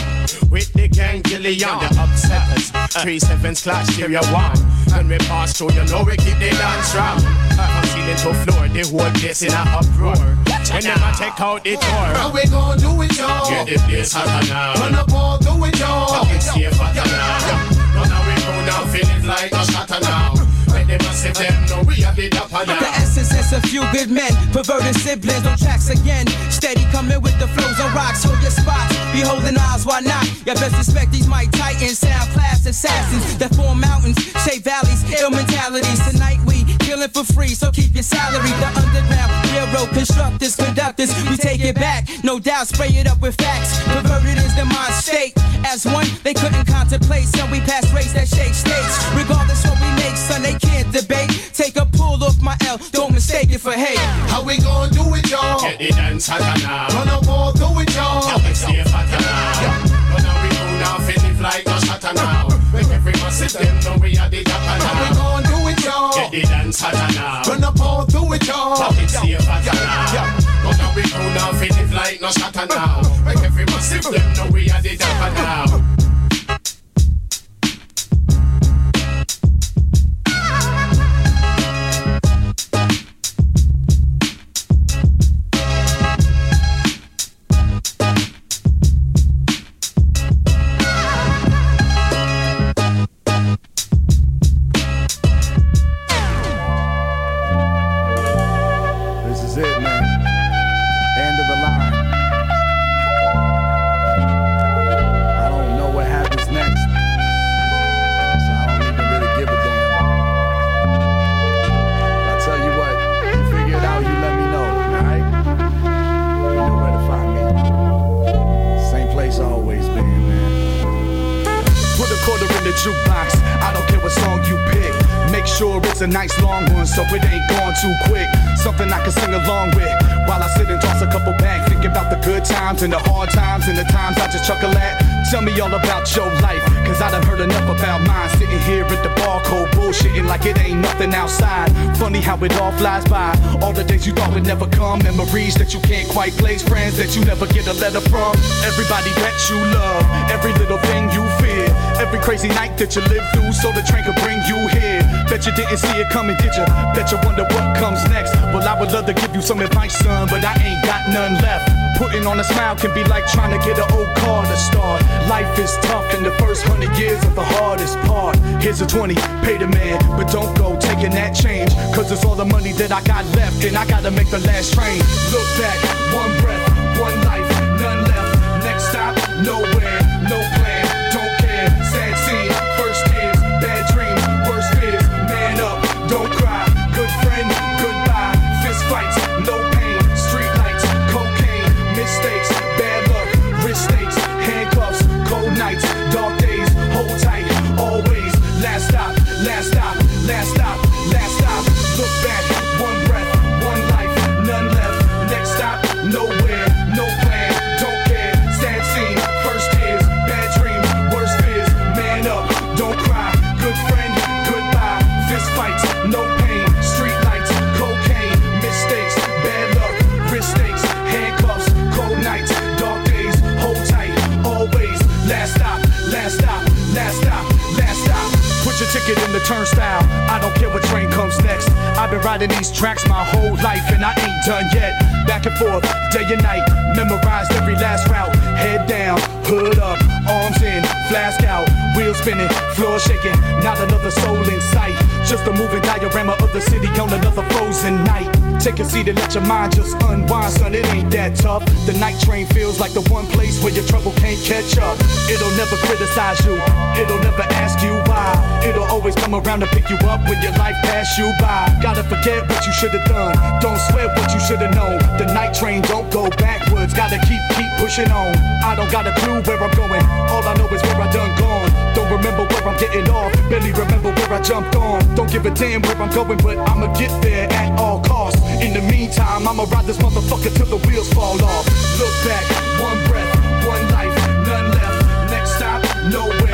[SPEAKER 38] With the gang Gillian, the upsetters. Three sevens clash stereo oh one. When we pass through, you know we keep the dance strong. From ceiling to floor, the whole place in a uproar. When them a take out the door.
[SPEAKER 21] How we gonna do it, y'all?
[SPEAKER 38] Get the place hotter now.
[SPEAKER 21] Run up all, do it, y'all.
[SPEAKER 38] Fuck it, safe hotter now. Now we go now, feeling like a shatter now. When them a say them, know we are the dapper
[SPEAKER 39] The essence is a few good men, perverted siblings on tracks again. Steady coming with the flows on rocks, hold your spots. Be holding eyes, why not? You best respect these mic titans, sound class assassins that form mountains, shape valleys, ill mentalities. Tonight we killing for free, so keep your salary. The underground railroad constructors, conductors, we take it back. No doubt, spray it up with facts. Perverted is the mind state. As one, they couldn't contemplate, so we pass race that shake states. Regardless what we make, son, they can't debate. Take a pull off my L, don't mistake it for hate.
[SPEAKER 21] How we gonna do it, y'all?
[SPEAKER 38] Get the done, Satana.
[SPEAKER 21] Run up all through it, y'all.
[SPEAKER 38] Stay Fatana. But now we know now, finish like a Satana. When everyone sit them, know we are the top now.
[SPEAKER 21] How we gonna do it, y'all?
[SPEAKER 38] Get it done, now.
[SPEAKER 21] Run up all through it, y'all.
[SPEAKER 38] Stay Fatana. But now we know now, finish like no Satana. When everyone sit them, know we are the top now.
[SPEAKER 27] A nice long one so it ain't gone too quick. Something I can sing along with while I sit and toss a couple back. Thinking about the good times and the hard times and the times I just chuckle at. Tell me all about your life, cause I done heard enough about mine. Sitting here at the bar, cold bullshitting like it ain't nothing outside. Funny how it all flies by. All the days you thought would never come. Memories that you can't quite place. Friends that you never get a letter from. Everybody that you love. Every little thing you. Every crazy night that you lived through so the train could bring you here. Bet you didn't see it coming, did you? Bet you wonder what comes next. Well, I would love to give you some advice, son, but I ain't got none left. Putting on a smile can be like trying to get an old car to start. Life is tough, and the first hundred years are the hardest part. Here's a 20, pay the man, but don't go taking that change. Cause it's all the money that I got left, and I gotta make the last train. Look back, one breath, one life, none left. Next stop, nowhere, Ticket in the turnstile. I don't care what train comes next. I've been riding these tracks my whole life and I ain't done yet. Back and forth, day and night. Memorized every last route. Head down, hood up, arms in, flask out. Wheels spinning, floor shaking. Not another soul in sight. Just a moving diorama the city on another frozen night. Take a seat and let your mind just unwind, son. It ain't that tough. The night train feels like the one place where your trouble can't catch up. It'll never criticize you. It'll never ask you why. It'll always come around to pick you up when your life pass you by. Gotta forget what you should have done. Don't sweat what you should have known. The night train don't go backwards. Gotta keep keep pushing on. I don't got a clue where I'm going. All I know is where I done gone. Don't remember where I'm getting off. Barely remember where I jumped on. Don't give a damn where I'm going, but I'ma get there at all costs. In the meantime, I'ma ride this motherfucker till the wheels fall off. Look back, one breath, one life, none left. Next stop, nowhere,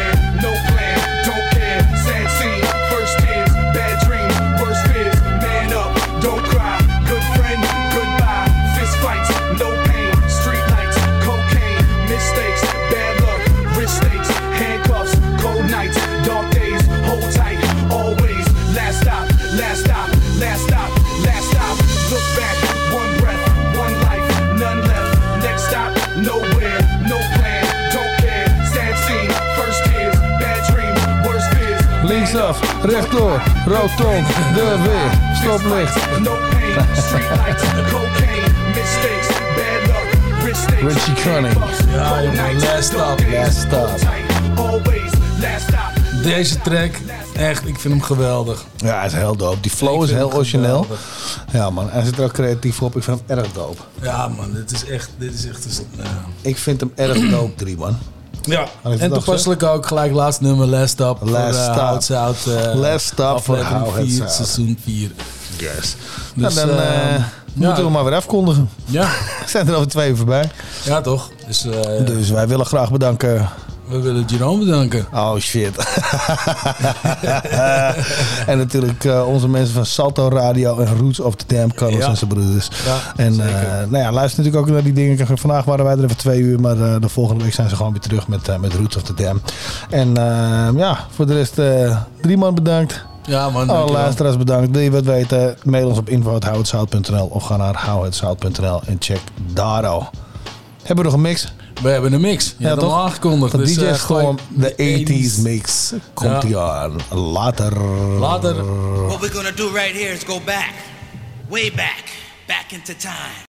[SPEAKER 4] rechtdoor, rotonde, de weer, stoplicht.
[SPEAKER 27] No pain, street lights, cocaine, mistakes, bad luck, wrist stakes.
[SPEAKER 4] Richie Cunning.
[SPEAKER 5] Last stop.
[SPEAKER 4] Last stop.
[SPEAKER 5] Deze track, echt, ik vind hem geweldig.
[SPEAKER 4] Ja, hij is heel dope. Die flow
[SPEAKER 5] Ik
[SPEAKER 4] is heel origineel.
[SPEAKER 5] geweldig.
[SPEAKER 4] Ja man, hij zit er ook creatief op. Ik vind hem erg dope.
[SPEAKER 5] Ja man, dit is echt, dit is echt, een- ja.
[SPEAKER 4] Ik vind hem erg dope, drie man.
[SPEAKER 5] Ja, en toepasselijk ook gelijk laatste nummer, Last Stop.
[SPEAKER 4] Last
[SPEAKER 5] voor, eh,
[SPEAKER 4] Stop.
[SPEAKER 5] How It's Out, eh,
[SPEAKER 4] Last Stop voor Out.
[SPEAKER 5] seizoen 4.
[SPEAKER 4] Yes.
[SPEAKER 5] Dus,
[SPEAKER 4] nou, dan
[SPEAKER 5] eh,
[SPEAKER 4] eh, moeten we maar weer afkondigen.
[SPEAKER 5] Ja.
[SPEAKER 4] We zijn er over twee uur voorbij.
[SPEAKER 5] Ja, toch? Dus, eh,
[SPEAKER 4] Dus wij willen graag bedanken.
[SPEAKER 5] We willen Jerome bedanken.
[SPEAKER 4] Oh shit. en natuurlijk eh, onze mensen van Salto Radio en Roots of the Dam, Carlos
[SPEAKER 5] Ja.
[SPEAKER 4] en zijn broeders.
[SPEAKER 5] Ja,
[SPEAKER 4] en eh, nou ja, luister natuurlijk ook naar die dingen. Vandaag waren wij er even twee uur, maar eh, de volgende week zijn ze gewoon weer terug met, met Roots of the Dam. En ja, voor de rest drie man bedankt.
[SPEAKER 5] Ja man,
[SPEAKER 4] Alle luisteraars bedankt. Wil je wat weten? Mail ons op info.houhetzout.nl of ga naar houhetzout.nl en check daar al. Hebben we nog een mix?
[SPEAKER 5] We hebben een mix. Je hebt hem al aangekondigd.
[SPEAKER 4] Van
[SPEAKER 5] dus,
[SPEAKER 4] DJ
[SPEAKER 5] eh,
[SPEAKER 4] Storm,
[SPEAKER 5] gooi-
[SPEAKER 4] de 80s mix. Komt
[SPEAKER 5] Ja.
[SPEAKER 4] aan. Later.
[SPEAKER 5] Later.
[SPEAKER 40] What we're gonna do right here is go back, way back, back into time.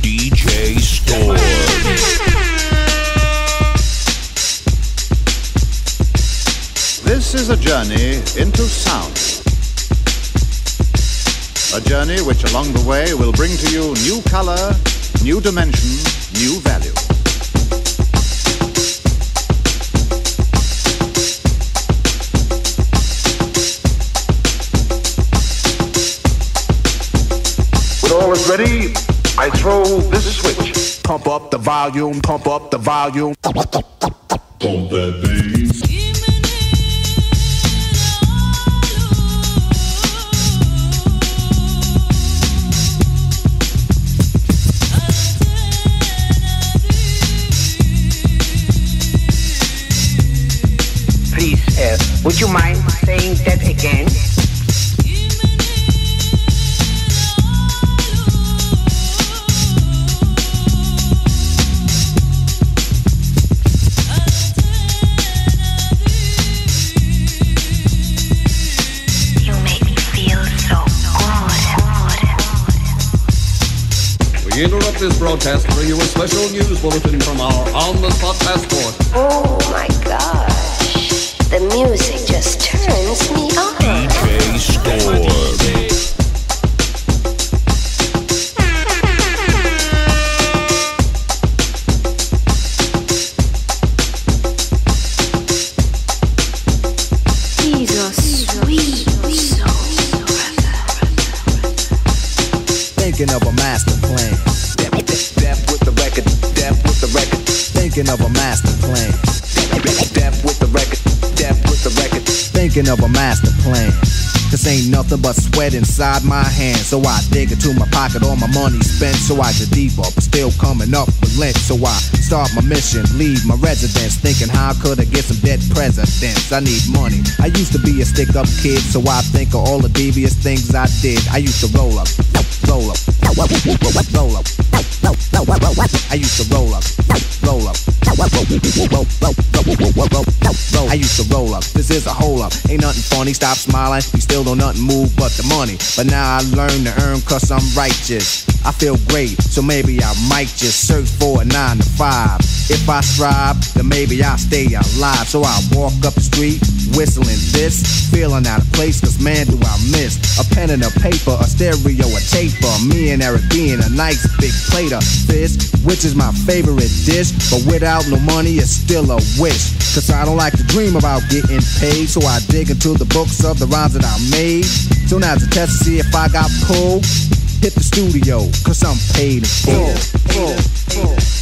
[SPEAKER 41] DJ Storm.
[SPEAKER 37] This is a journey into sound. A journey which along the way will bring to you new color, new dimension, new value. When all is ready, I throw this switch. Pump up the volume, pump up the volume. Pump that bass.
[SPEAKER 42] Would you mind saying that again?
[SPEAKER 43] You make me feel so
[SPEAKER 44] We interrupt this broadcast to bring you a special news bulletin from our on-the-spot passport.
[SPEAKER 22] Oh
[SPEAKER 31] sweat inside my hand. So I dig into my pocket, all my money spent. So I get deeper, but still coming up with lint. So I start my mission, leave my residence. Thinking how could I get some dead presidents? I need money. I used to be a stick up kid, so I think of all the devious things I did. I used to roll up, roll up, roll up, roll up. I used to roll up, roll up, roll I used to roll up. This is a hole up. Ain't nothing funny. Stop smiling. You still don't nothing move but the money. But now I learn to earn cause I'm righteous. I feel great, so maybe I might just search for a nine to five. If I strive, then maybe I'll stay alive. So I walk up the street, whistling this, feeling out of place, cause man, do I miss a pen and a paper, a stereo, a taper. Me and Eric being a nice big plate of fish, which is my favorite dish. But without no money, it's still a wish. Cause I don't like to dream about getting paid, so I dig into the books of the rhymes that I made. So now's a test to see if I got pulled. Hit the studio, cause I'm paid in full. full, full.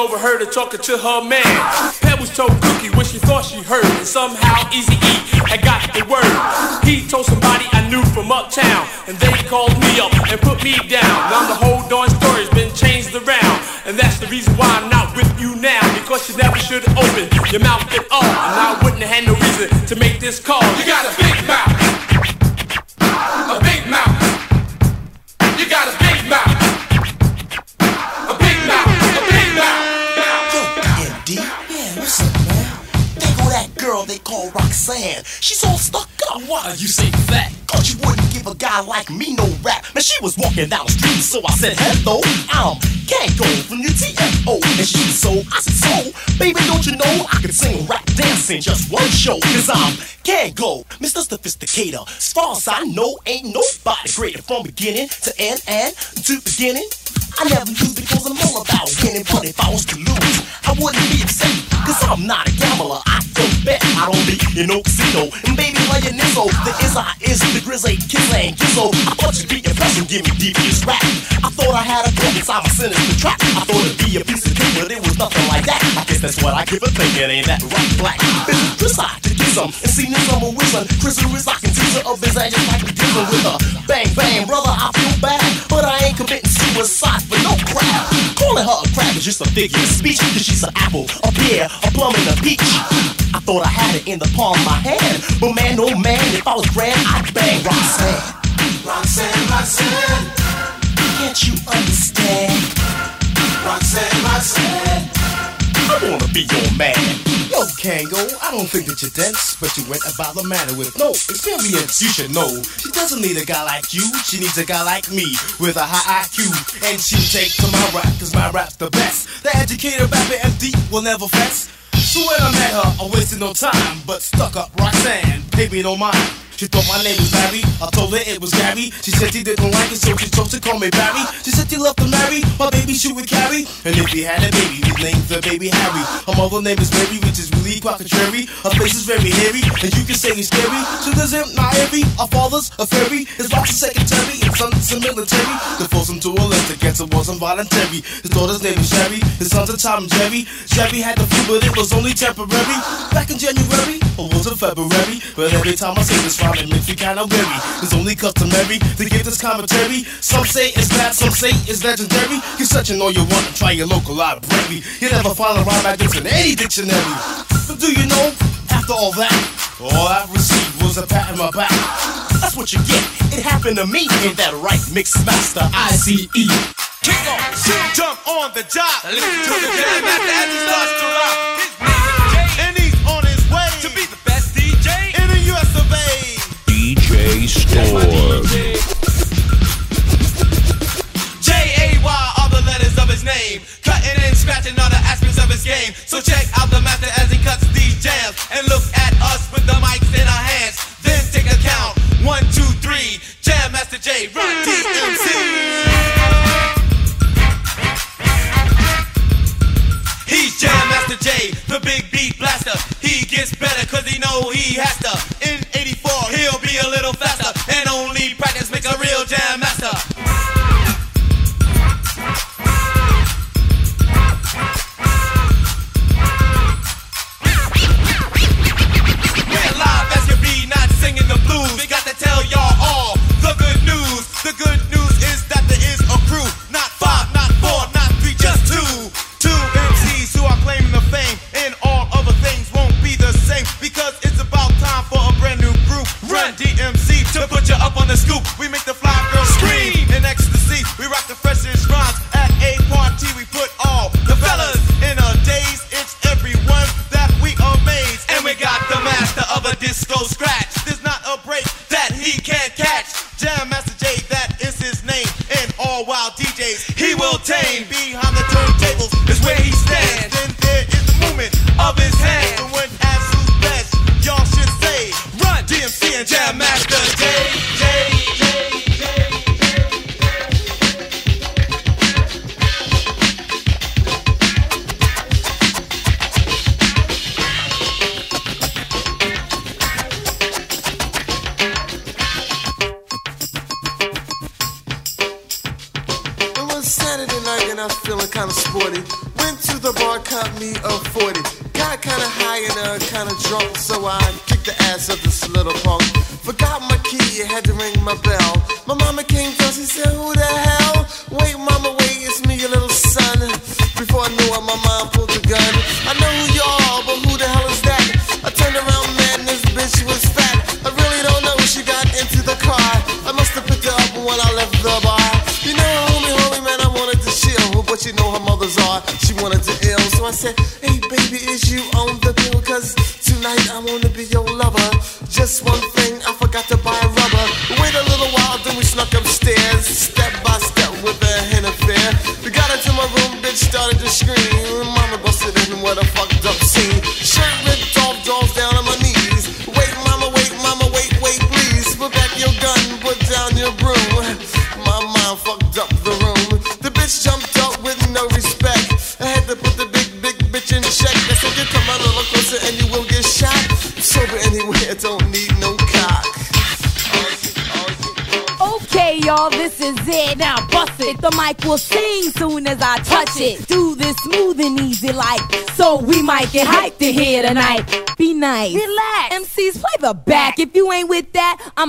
[SPEAKER 45] Overheard her talking to her man. Pebbles told Cookie what she thought she heard, and somehow Easy E had got the word. He told somebody I knew from uptown, and they called me up and put me down. Now the whole darn story's been changed around, and that's the reason why I'm not with you now. Because you never should opened your mouth at all, and I wouldn't have had no reason to make this call. You got You
[SPEAKER 46] say that? Cause you wouldn't give a guy like me no rap. Man, she was walking down the street, so I said, hello, I'm Kango from the TFO. And she so, I said, so, baby, don't you know I can sing, rap, dance in just one show? Cause I'm Kango, Mr. Sophisticator. As far as I know, ain't nobody greater from beginning to end and to beginning. I never lose because I'm all about winning, but if I was to lose, I wouldn't be upset. Cause I'm not a gambler, I don't
[SPEAKER 1] bet I don't be in no casino. And baby, while you nizzo, the is I is the grizzly kiss ain't gizzo. I thought you'd be impressed and give me devious rap. I thought I had a cook inside my sinister trap. I thought it'd be a piece of cake, but it was nothing like that. I guess that's what I give a thing, it ain't that right black. Business Chris I to get some um, and see this number with some. Chris is I can teaser of his just like we dealing with her. Bang, bang, brother, I feel bad, but I ain't committing suicide for no crap. Calling her a crab is just a figure of speech, cause she's an apple, a pear, a plum, and a peach. I thought I had it in the palm of my hand, but man, oh man, if I was grand, I'd bang Roxanne. Roxanne, Roxanne, can't you understand? Roxanne, Roxanne, I wanna be your man. Yo, Kango, I don't think that you're dense, but you went about the matter with no experience. You should know she doesn't need a guy like you, she needs a guy like me with a high IQ. And she'll take to my rap, cause my rap's the best. The educated rapper MD will never fess. So when I met her, I wasted no time, but stuck up Roxanne, paid me no mind. She thought my name was Barry. I told her it was Gary. She said she didn't like it, so she chose to call me Barry. She said she loved to marry my baby she would carry. And if he had a baby, his name's the baby Harry. Her mother name is Mary, which is really quite contrary. Her face is very hairy, and you can say he's scary. So there's him, not Harry. Our father's a fairy. His wife's a secretary, his son's a military. To force him to a list against it wasn't voluntary. His daughter's name is Sherry. His son's a Tom and Jerry. Sherry had the flu, but it was only temporary. Back in January, or was it February? But every time I say this me kinda weary. It's only customary to give this commentary. Some say it's bad, some say it's legendary. You're searching all you want to try your local library. You never find a rhyme like this in any dictionary. But do you know, after all that, all I received was a pat on my back. That's what you get. It happened to me. Ain't that right, Mix Master ICE?
[SPEAKER 47] Kick off, jump on the job. Listen to the jam master as starts to rock. DJ J A Y are the letters of his name, cutting and scratching the aspects of his game. So check out the master as he cuts these jams, and look at us with the mics in our hands. Then take a count, one, two, three. Jam Master J, Run DMC. He's Jam Master J, the big beat blaster. Gets better cause he know he has to. In 84, he'll be a little faster. And only practice makes a real jam the scoop. We make the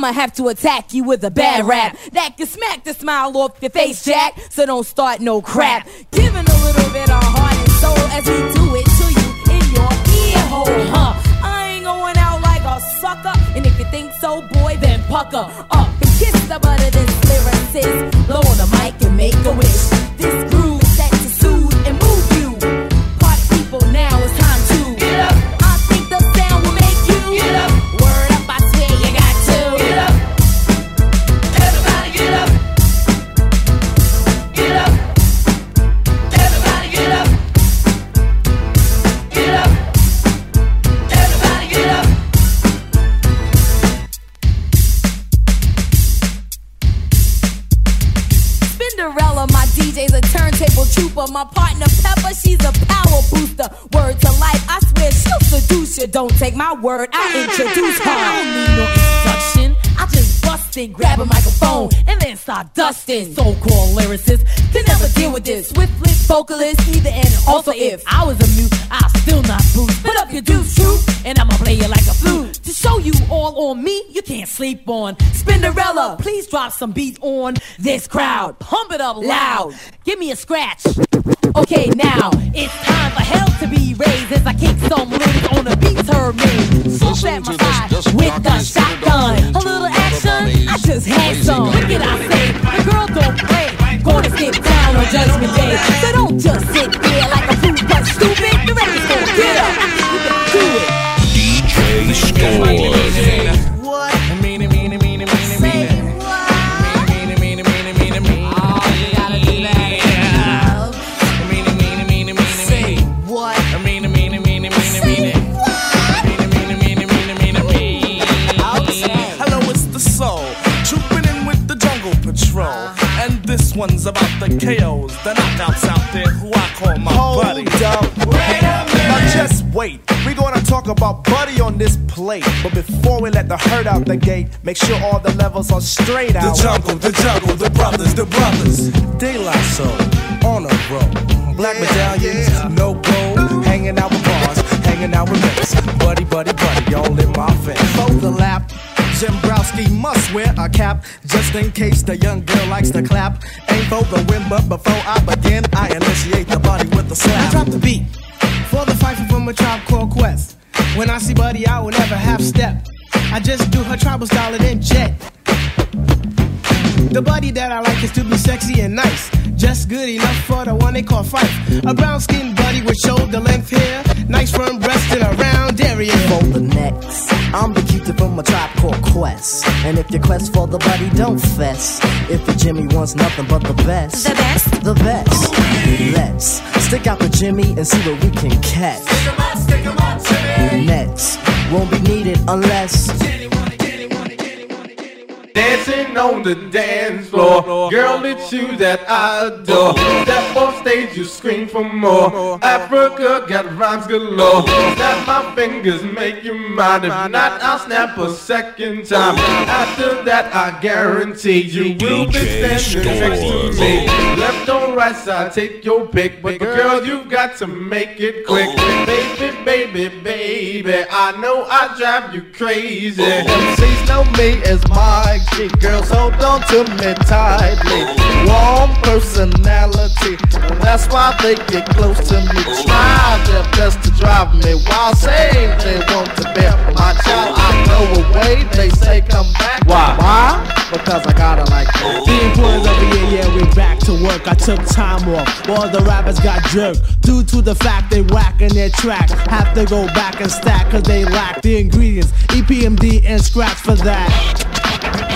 [SPEAKER 48] I'ma have to attack you with a bad rap. That can smack the smile off your face, Jack. So don't start no crap. Giving a little bit of heart and soul as we word, I'll introduce her. I don't need no introduction. I just bust in, grab a microphone, and then start dusting. So-called lyricists can never deal with this. Swift lip vocalist, either and also if I was a mute, I'll still not boost. Put up your deuce truth, and I'ma play you like a flute. To show you all on me, you can't sleep on. Spinderella, please drop some beat on this crowd. Pump it up loud. Give me a scratch. Okay, now it's made. So at with the shotgun. A little action, I just had some. Look at I say, the girl don't play. Gonna skip down on Judgment Day.
[SPEAKER 27] This one's about the KOs, the knockouts out there who I call my
[SPEAKER 49] Hold
[SPEAKER 27] buddy.
[SPEAKER 49] up. Wait a minute. Now just wait. We're gonna talk about Buddy on this plate. But before we let the herd out the gate, make sure all the levels are straight out.
[SPEAKER 27] The jungle, the jungle, the brothers, the brothers. Daylight Soul, on a roll. Black medallions, no gold. Hanging out with bars, hanging out with mates. Buddy, buddy, buddy, all in my face.
[SPEAKER 49] For the lap. Jimbrowski must wear a cap just in case the young girl likes to clap. Ain't for the win, but before I begin, I initiate the body with a slap.
[SPEAKER 27] I drop the beat for the fight from a tribe called Quest. When I see Buddy, I will never half step. I just do her tribal style and then jet. The buddy that I like is to be sexy and nice. Just good enough for the one they call Fife. A brown skinned buddy with shoulder length hair. Nice firm breast and a round area.
[SPEAKER 31] For the next, I'm the cutie from a tribe called Quest. And if your quest for the buddy, don't fess. If the Jimmy wants nothing but the best, the best, the best. Let's stick out the Jimmy and see what we can catch. Stick 'em up, stick 'em up, Jimmy. Nets won't be needed unless.
[SPEAKER 50] Dancing on the dance floor, girl, it's you that I adore. Step on stage, you scream for more. Africa got rhymes galore. Snap my fingers, make you mine. If not, I'll snap a second time. After that, I guarantee you will be standing next to me. Left on right side, take your pick, but girl, you got to make it quick. Baby, baby, baby, I know I drive you crazy.
[SPEAKER 49] MCs know me as my G. Girls hold on to me tightly. Warm personality. That's why they get close to me. Try their best to drive me while Say they want to be my child. I go away, they say come back.
[SPEAKER 27] Why?
[SPEAKER 49] Why? Because I gotta like that.
[SPEAKER 27] The employees over here, yeah, we back to work. I took time off. All the rappers got jerked. Due to the fact they whacking their track. Have to go back and stack cause they lack the ingredients. EPMD and scratch for that.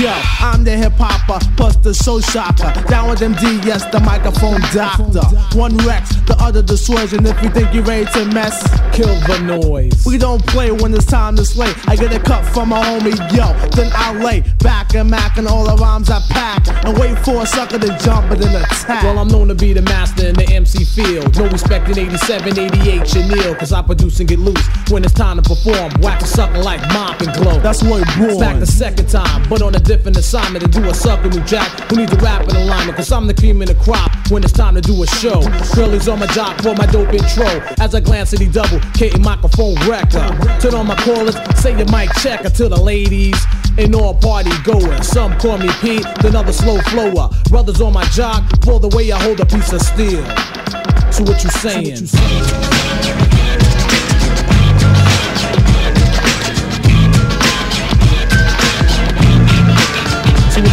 [SPEAKER 51] Yo, I'm the hip hopper, plus the show shocker. Down with them D, yes, the microphone doctor. One Rex, the other dissuasion. If you think you're ready to mess, kill the noise. We don't play when it's time to slay. I get a cut from my homie, yo. Then I lay back and mac and all the rhymes I pack. And wait for a sucker to jump and then attack.
[SPEAKER 52] Well, I'm known to be the master in the MC field. No respect in 87, 88, Chanel. Cause I produce and get loose when it's time to perform. Whack a sucker like mop and glow.
[SPEAKER 51] That's what born.
[SPEAKER 52] Back the second time, but on a different assignment to do a sucker new jack who needs a rap in alignment. Cause I'm the cream in the crop when it's time to do a show. Girlies on my jock for my dope intro. As I glance at the double, K microphone wrecker. Turn on my callers, say your mic checker to the ladies. And all party goers. Some call me Pete, then other slow flower. Brothers on my jock for the way I hold a piece of steel. So what you saying? So what you saying?
[SPEAKER 53] Step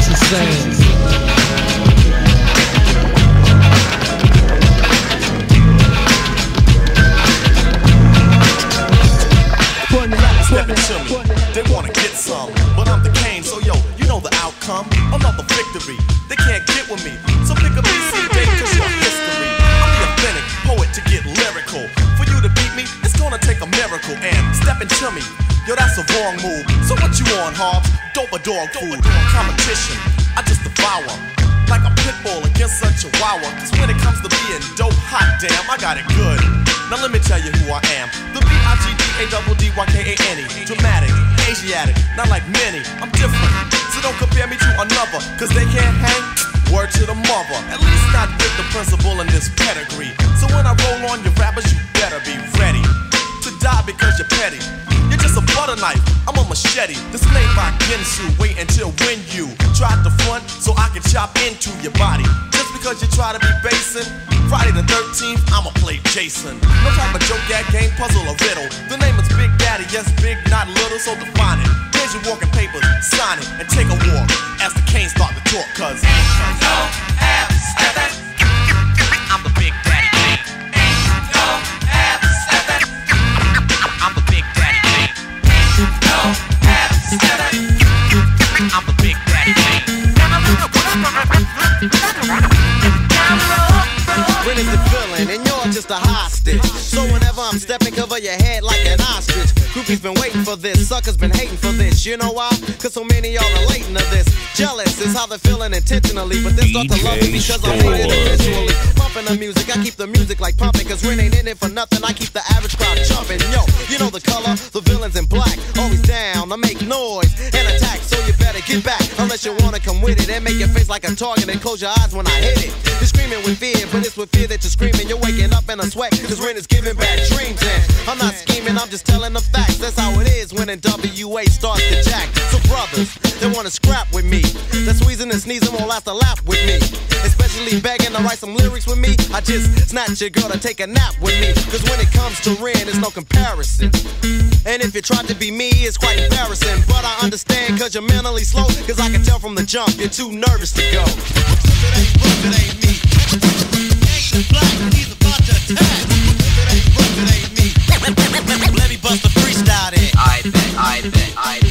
[SPEAKER 53] into me, they wanna get some, but I'm the cane, so yo, you know the outcome. Another victory, they can't get with me. Take a miracle. And step into me, yo, that's a wrong move. So what you on, Hobbs? Dope or dog food? Competition, I just devour. Like a pit bull against a chihuahua. Cause when it comes to being dope, hot damn, I got it good. Now let me tell you who I am. The B-I-G-D-A-D-D-Y-K-A-N-E. Dramatic, Asiatic, not like many. I'm different. So don't compare me to another. Cause they can't hang. Word to the mother. At least not with the principal in this pedigree. So when I roll on your rappers, you die because you're petty. You're just a butter knife. I'm a machete. This made by Gensu. Wait until when you try to front so I can chop into your body. Just because you try to be basing. Friday the 13th, I'ma play Jason. No type of joke, gag, game, puzzle, or riddle. The name is Big Daddy, yes, big, not little, so define it. Here's your walking papers, sign it, and take a walk as the canes start to talk, cause. I'm I'm
[SPEAKER 54] stepping, cover your head like an ostrich. Groupies been waiting for this, suckers been hating for this. You know why? Cause so many y'all relating to this. Jealous is how they're feeling intentionally, but they start to love me because I'm it individually. Pumping the music, I keep the music like pumping, cause Ren ain't in it for nothing. I keep the average crowd jumping. Yo, you know the color, the villains in black. Always down, I make noise and attack, so you better get back. Unless you wanna come with it and make your face like a target and close your eyes when I hit it. You're screaming with fear, but it's with fear that you're screaming. You're waking up in a sweat, cause Ren is giving bad dreams. And I'm not scheming, I'm just telling the facts. That's how it is when NWA starts to jack. So brothers, they wanna scrap with me. They're squeezing and sneezing won't last a lap with me. Especially begging to write some lyrics with me. I just snatch your girl to take a nap with me. Cause when it comes to Ren, there's no comparison. And if you try to be me, it's quite embarrassing. But I understand cause you're mentally slow. Cause I can tell from the jump, you're too nervous to go. It ain't me. He's about to attack. It ain't me. Let me bust the freestyle then. I bet, I bet, I bet,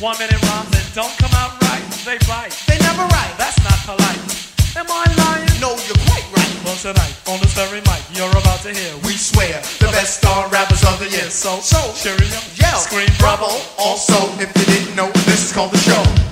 [SPEAKER 55] one minute rhymes that don't come out right? They write. They never write. That's not polite. Am I lying?
[SPEAKER 53] No, you're quite right.
[SPEAKER 55] Well, tonight, on this very mic, you're about to hear.
[SPEAKER 53] We swear, the best star rappers of the year.
[SPEAKER 55] So,
[SPEAKER 53] So,
[SPEAKER 55] cheerio.
[SPEAKER 53] yell,
[SPEAKER 55] Scream
[SPEAKER 53] bravo. Also, if you didn't know, this is called the show.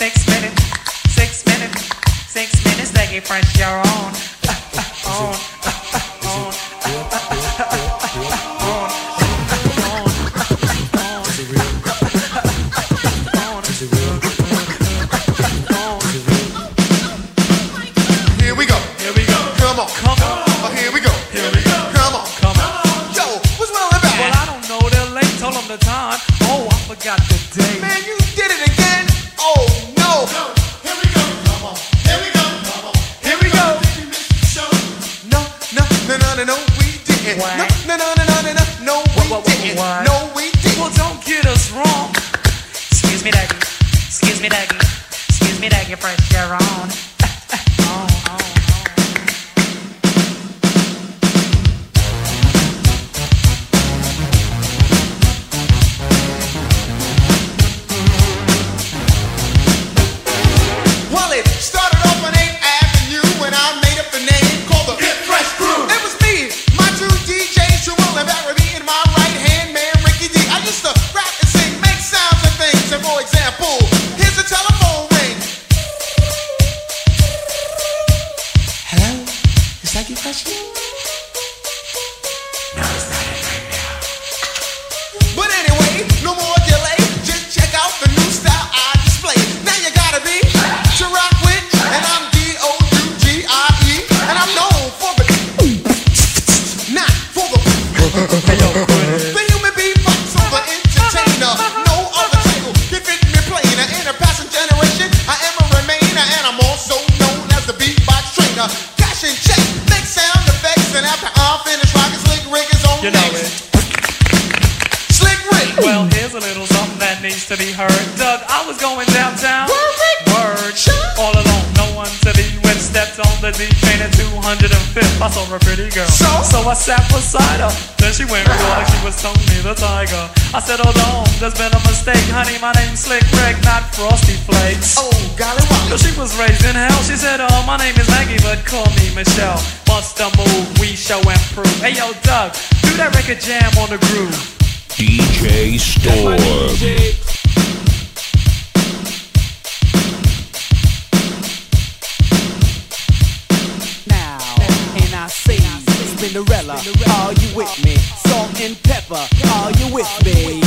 [SPEAKER 55] Six minutes, six minutes, six minutes, leggy French, you're.
[SPEAKER 53] touch it. I
[SPEAKER 55] sat beside her. Then she went real like she was Tony the Tiger. I said, hold on, there's been a mistake. Honey, my name's Slick Rick, not Frosty Flakes.
[SPEAKER 53] Oh, golly,
[SPEAKER 55] Cause she was raised in hell. She said, oh, my name is Maggie, but call me Michelle. Bust a move, we show and prove. Hey, yo, Doug, do that record jam on the groove.
[SPEAKER 56] DJ Storm.
[SPEAKER 38] Salt are you with me?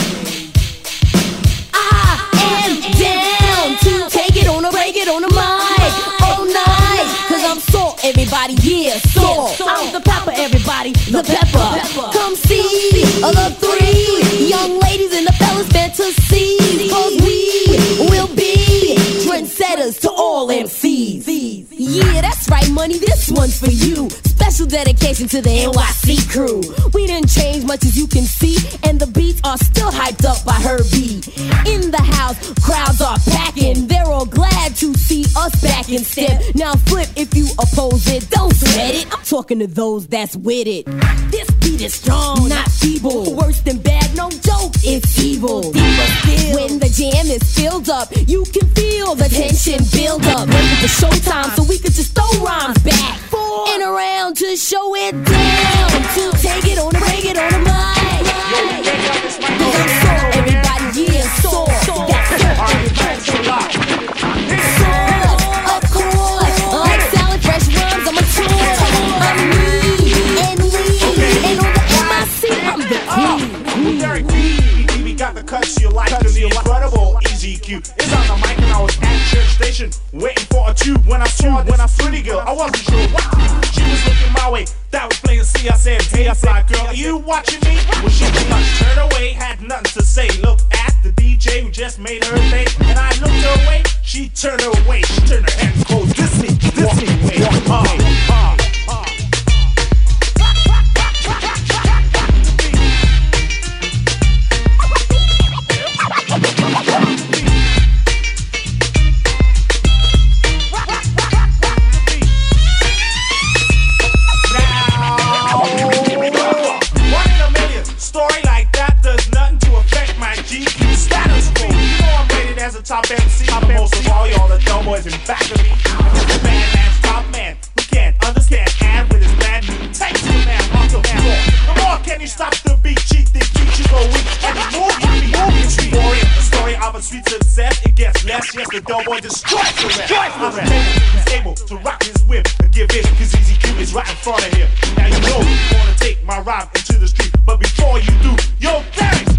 [SPEAKER 48] I am down to take it on a break it on a mic all night. Cause I'm salt, everybody, yeah, salt. I'm the pepper, everybody, the pepper. Come see the three young ladies and the fellas fantasies. Cause we will be trendsetters to all MCs. Yeah, that's right, money. This one's for you. Dedication to the NYC crew. We didn't change much as you can see, and the beats are still hyped up by Herbie. In the house, crowds are packing. They're all glad to see us back in step. Now flip if you oppose it. Don't sweat it. I'm talking to those that's with it. This beat is strong, not feeble. Worse than bad, no joke. It's evil. When the jam is filled up, you can feel the tension build up. Ready for showtime, so we could just throw rhymes back and around to show it down. To take it on, break it on the mic. Salt, everybody, yeah, salt. That's salt.
[SPEAKER 49] Is on the mic and I was at church station waiting for a tube when I saw when I pretty girl. I wasn't sure what she was looking my way. That was see. I said, Hey, fly girl, are you watching me? Well, she pretty much turned away, had nothing to say. Look at the DJ who just made her day, and I looked her way. She turned away, she turned her head close. This me, this me, way. Uh, uh, top MC. Top most of all y'all the dumb boys in back of me. Bad man's top man who can't understand and with his brand new takes the man on the floor. The more can you stop the beat? Cheat the beat, go weak and your feet. Move your feet. Story, the story of a sweet success. It gets less. Yes, the dumb boy destroys the rest. I'm able to rock his whip and give it cause Easy Q is right in front of him. Now you know you wanna take my rhyme into the street, but before you do, yo, Derek,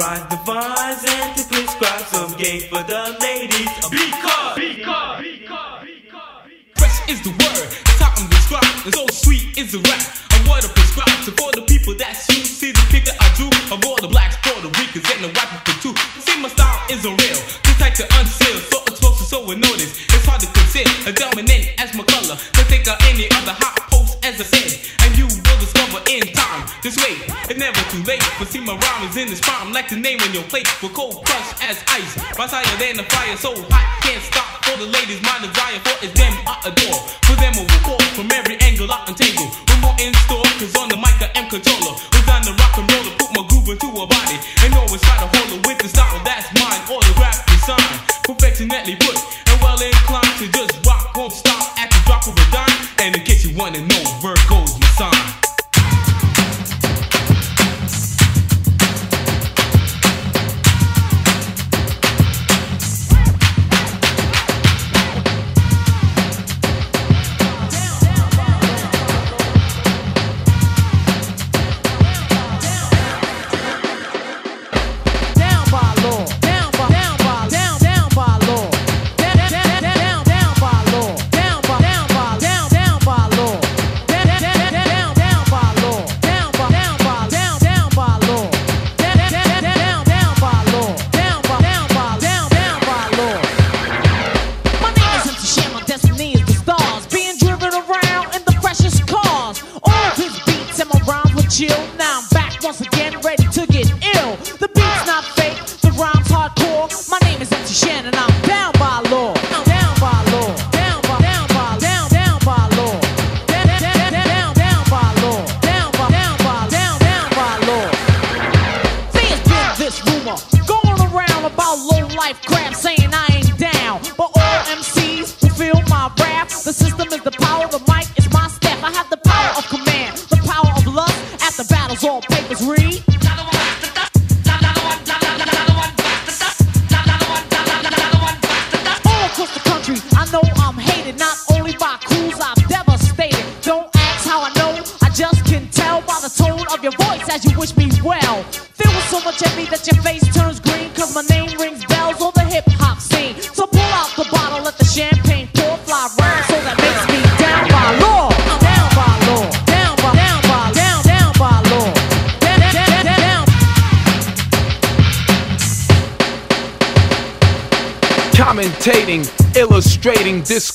[SPEAKER 49] ride the your plate for cold crush as ice. My sire than the fire so hot, can't stop for the ladies, my desire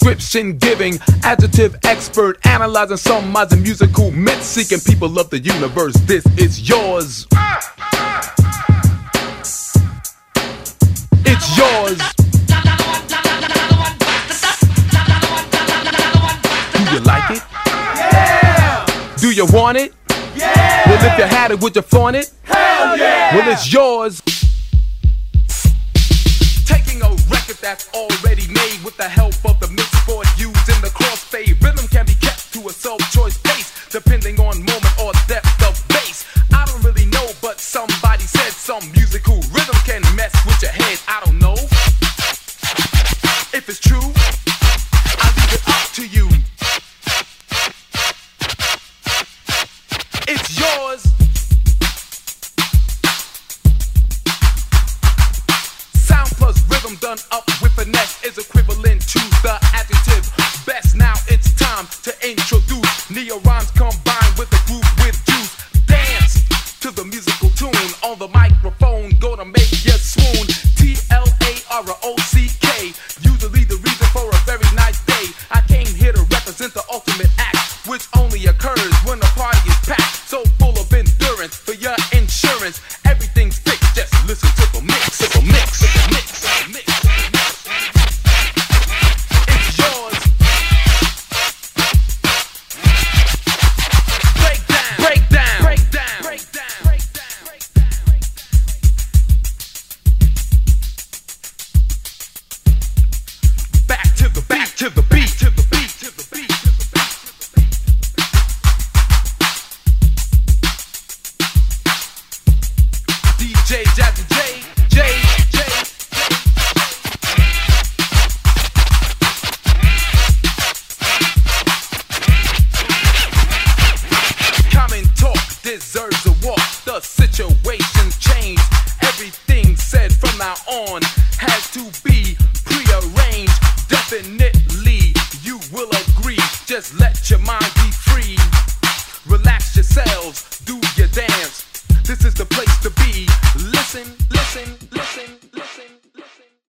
[SPEAKER 45] description giving, adjective expert, analyzing, summarizing musical myth, seeking people of the universe. This is yours. It's yours. Do you like it? Yeah. Do you want it? Yeah. Well, if you had it, would you flaunt it? Hell yeah. Well, it's yours.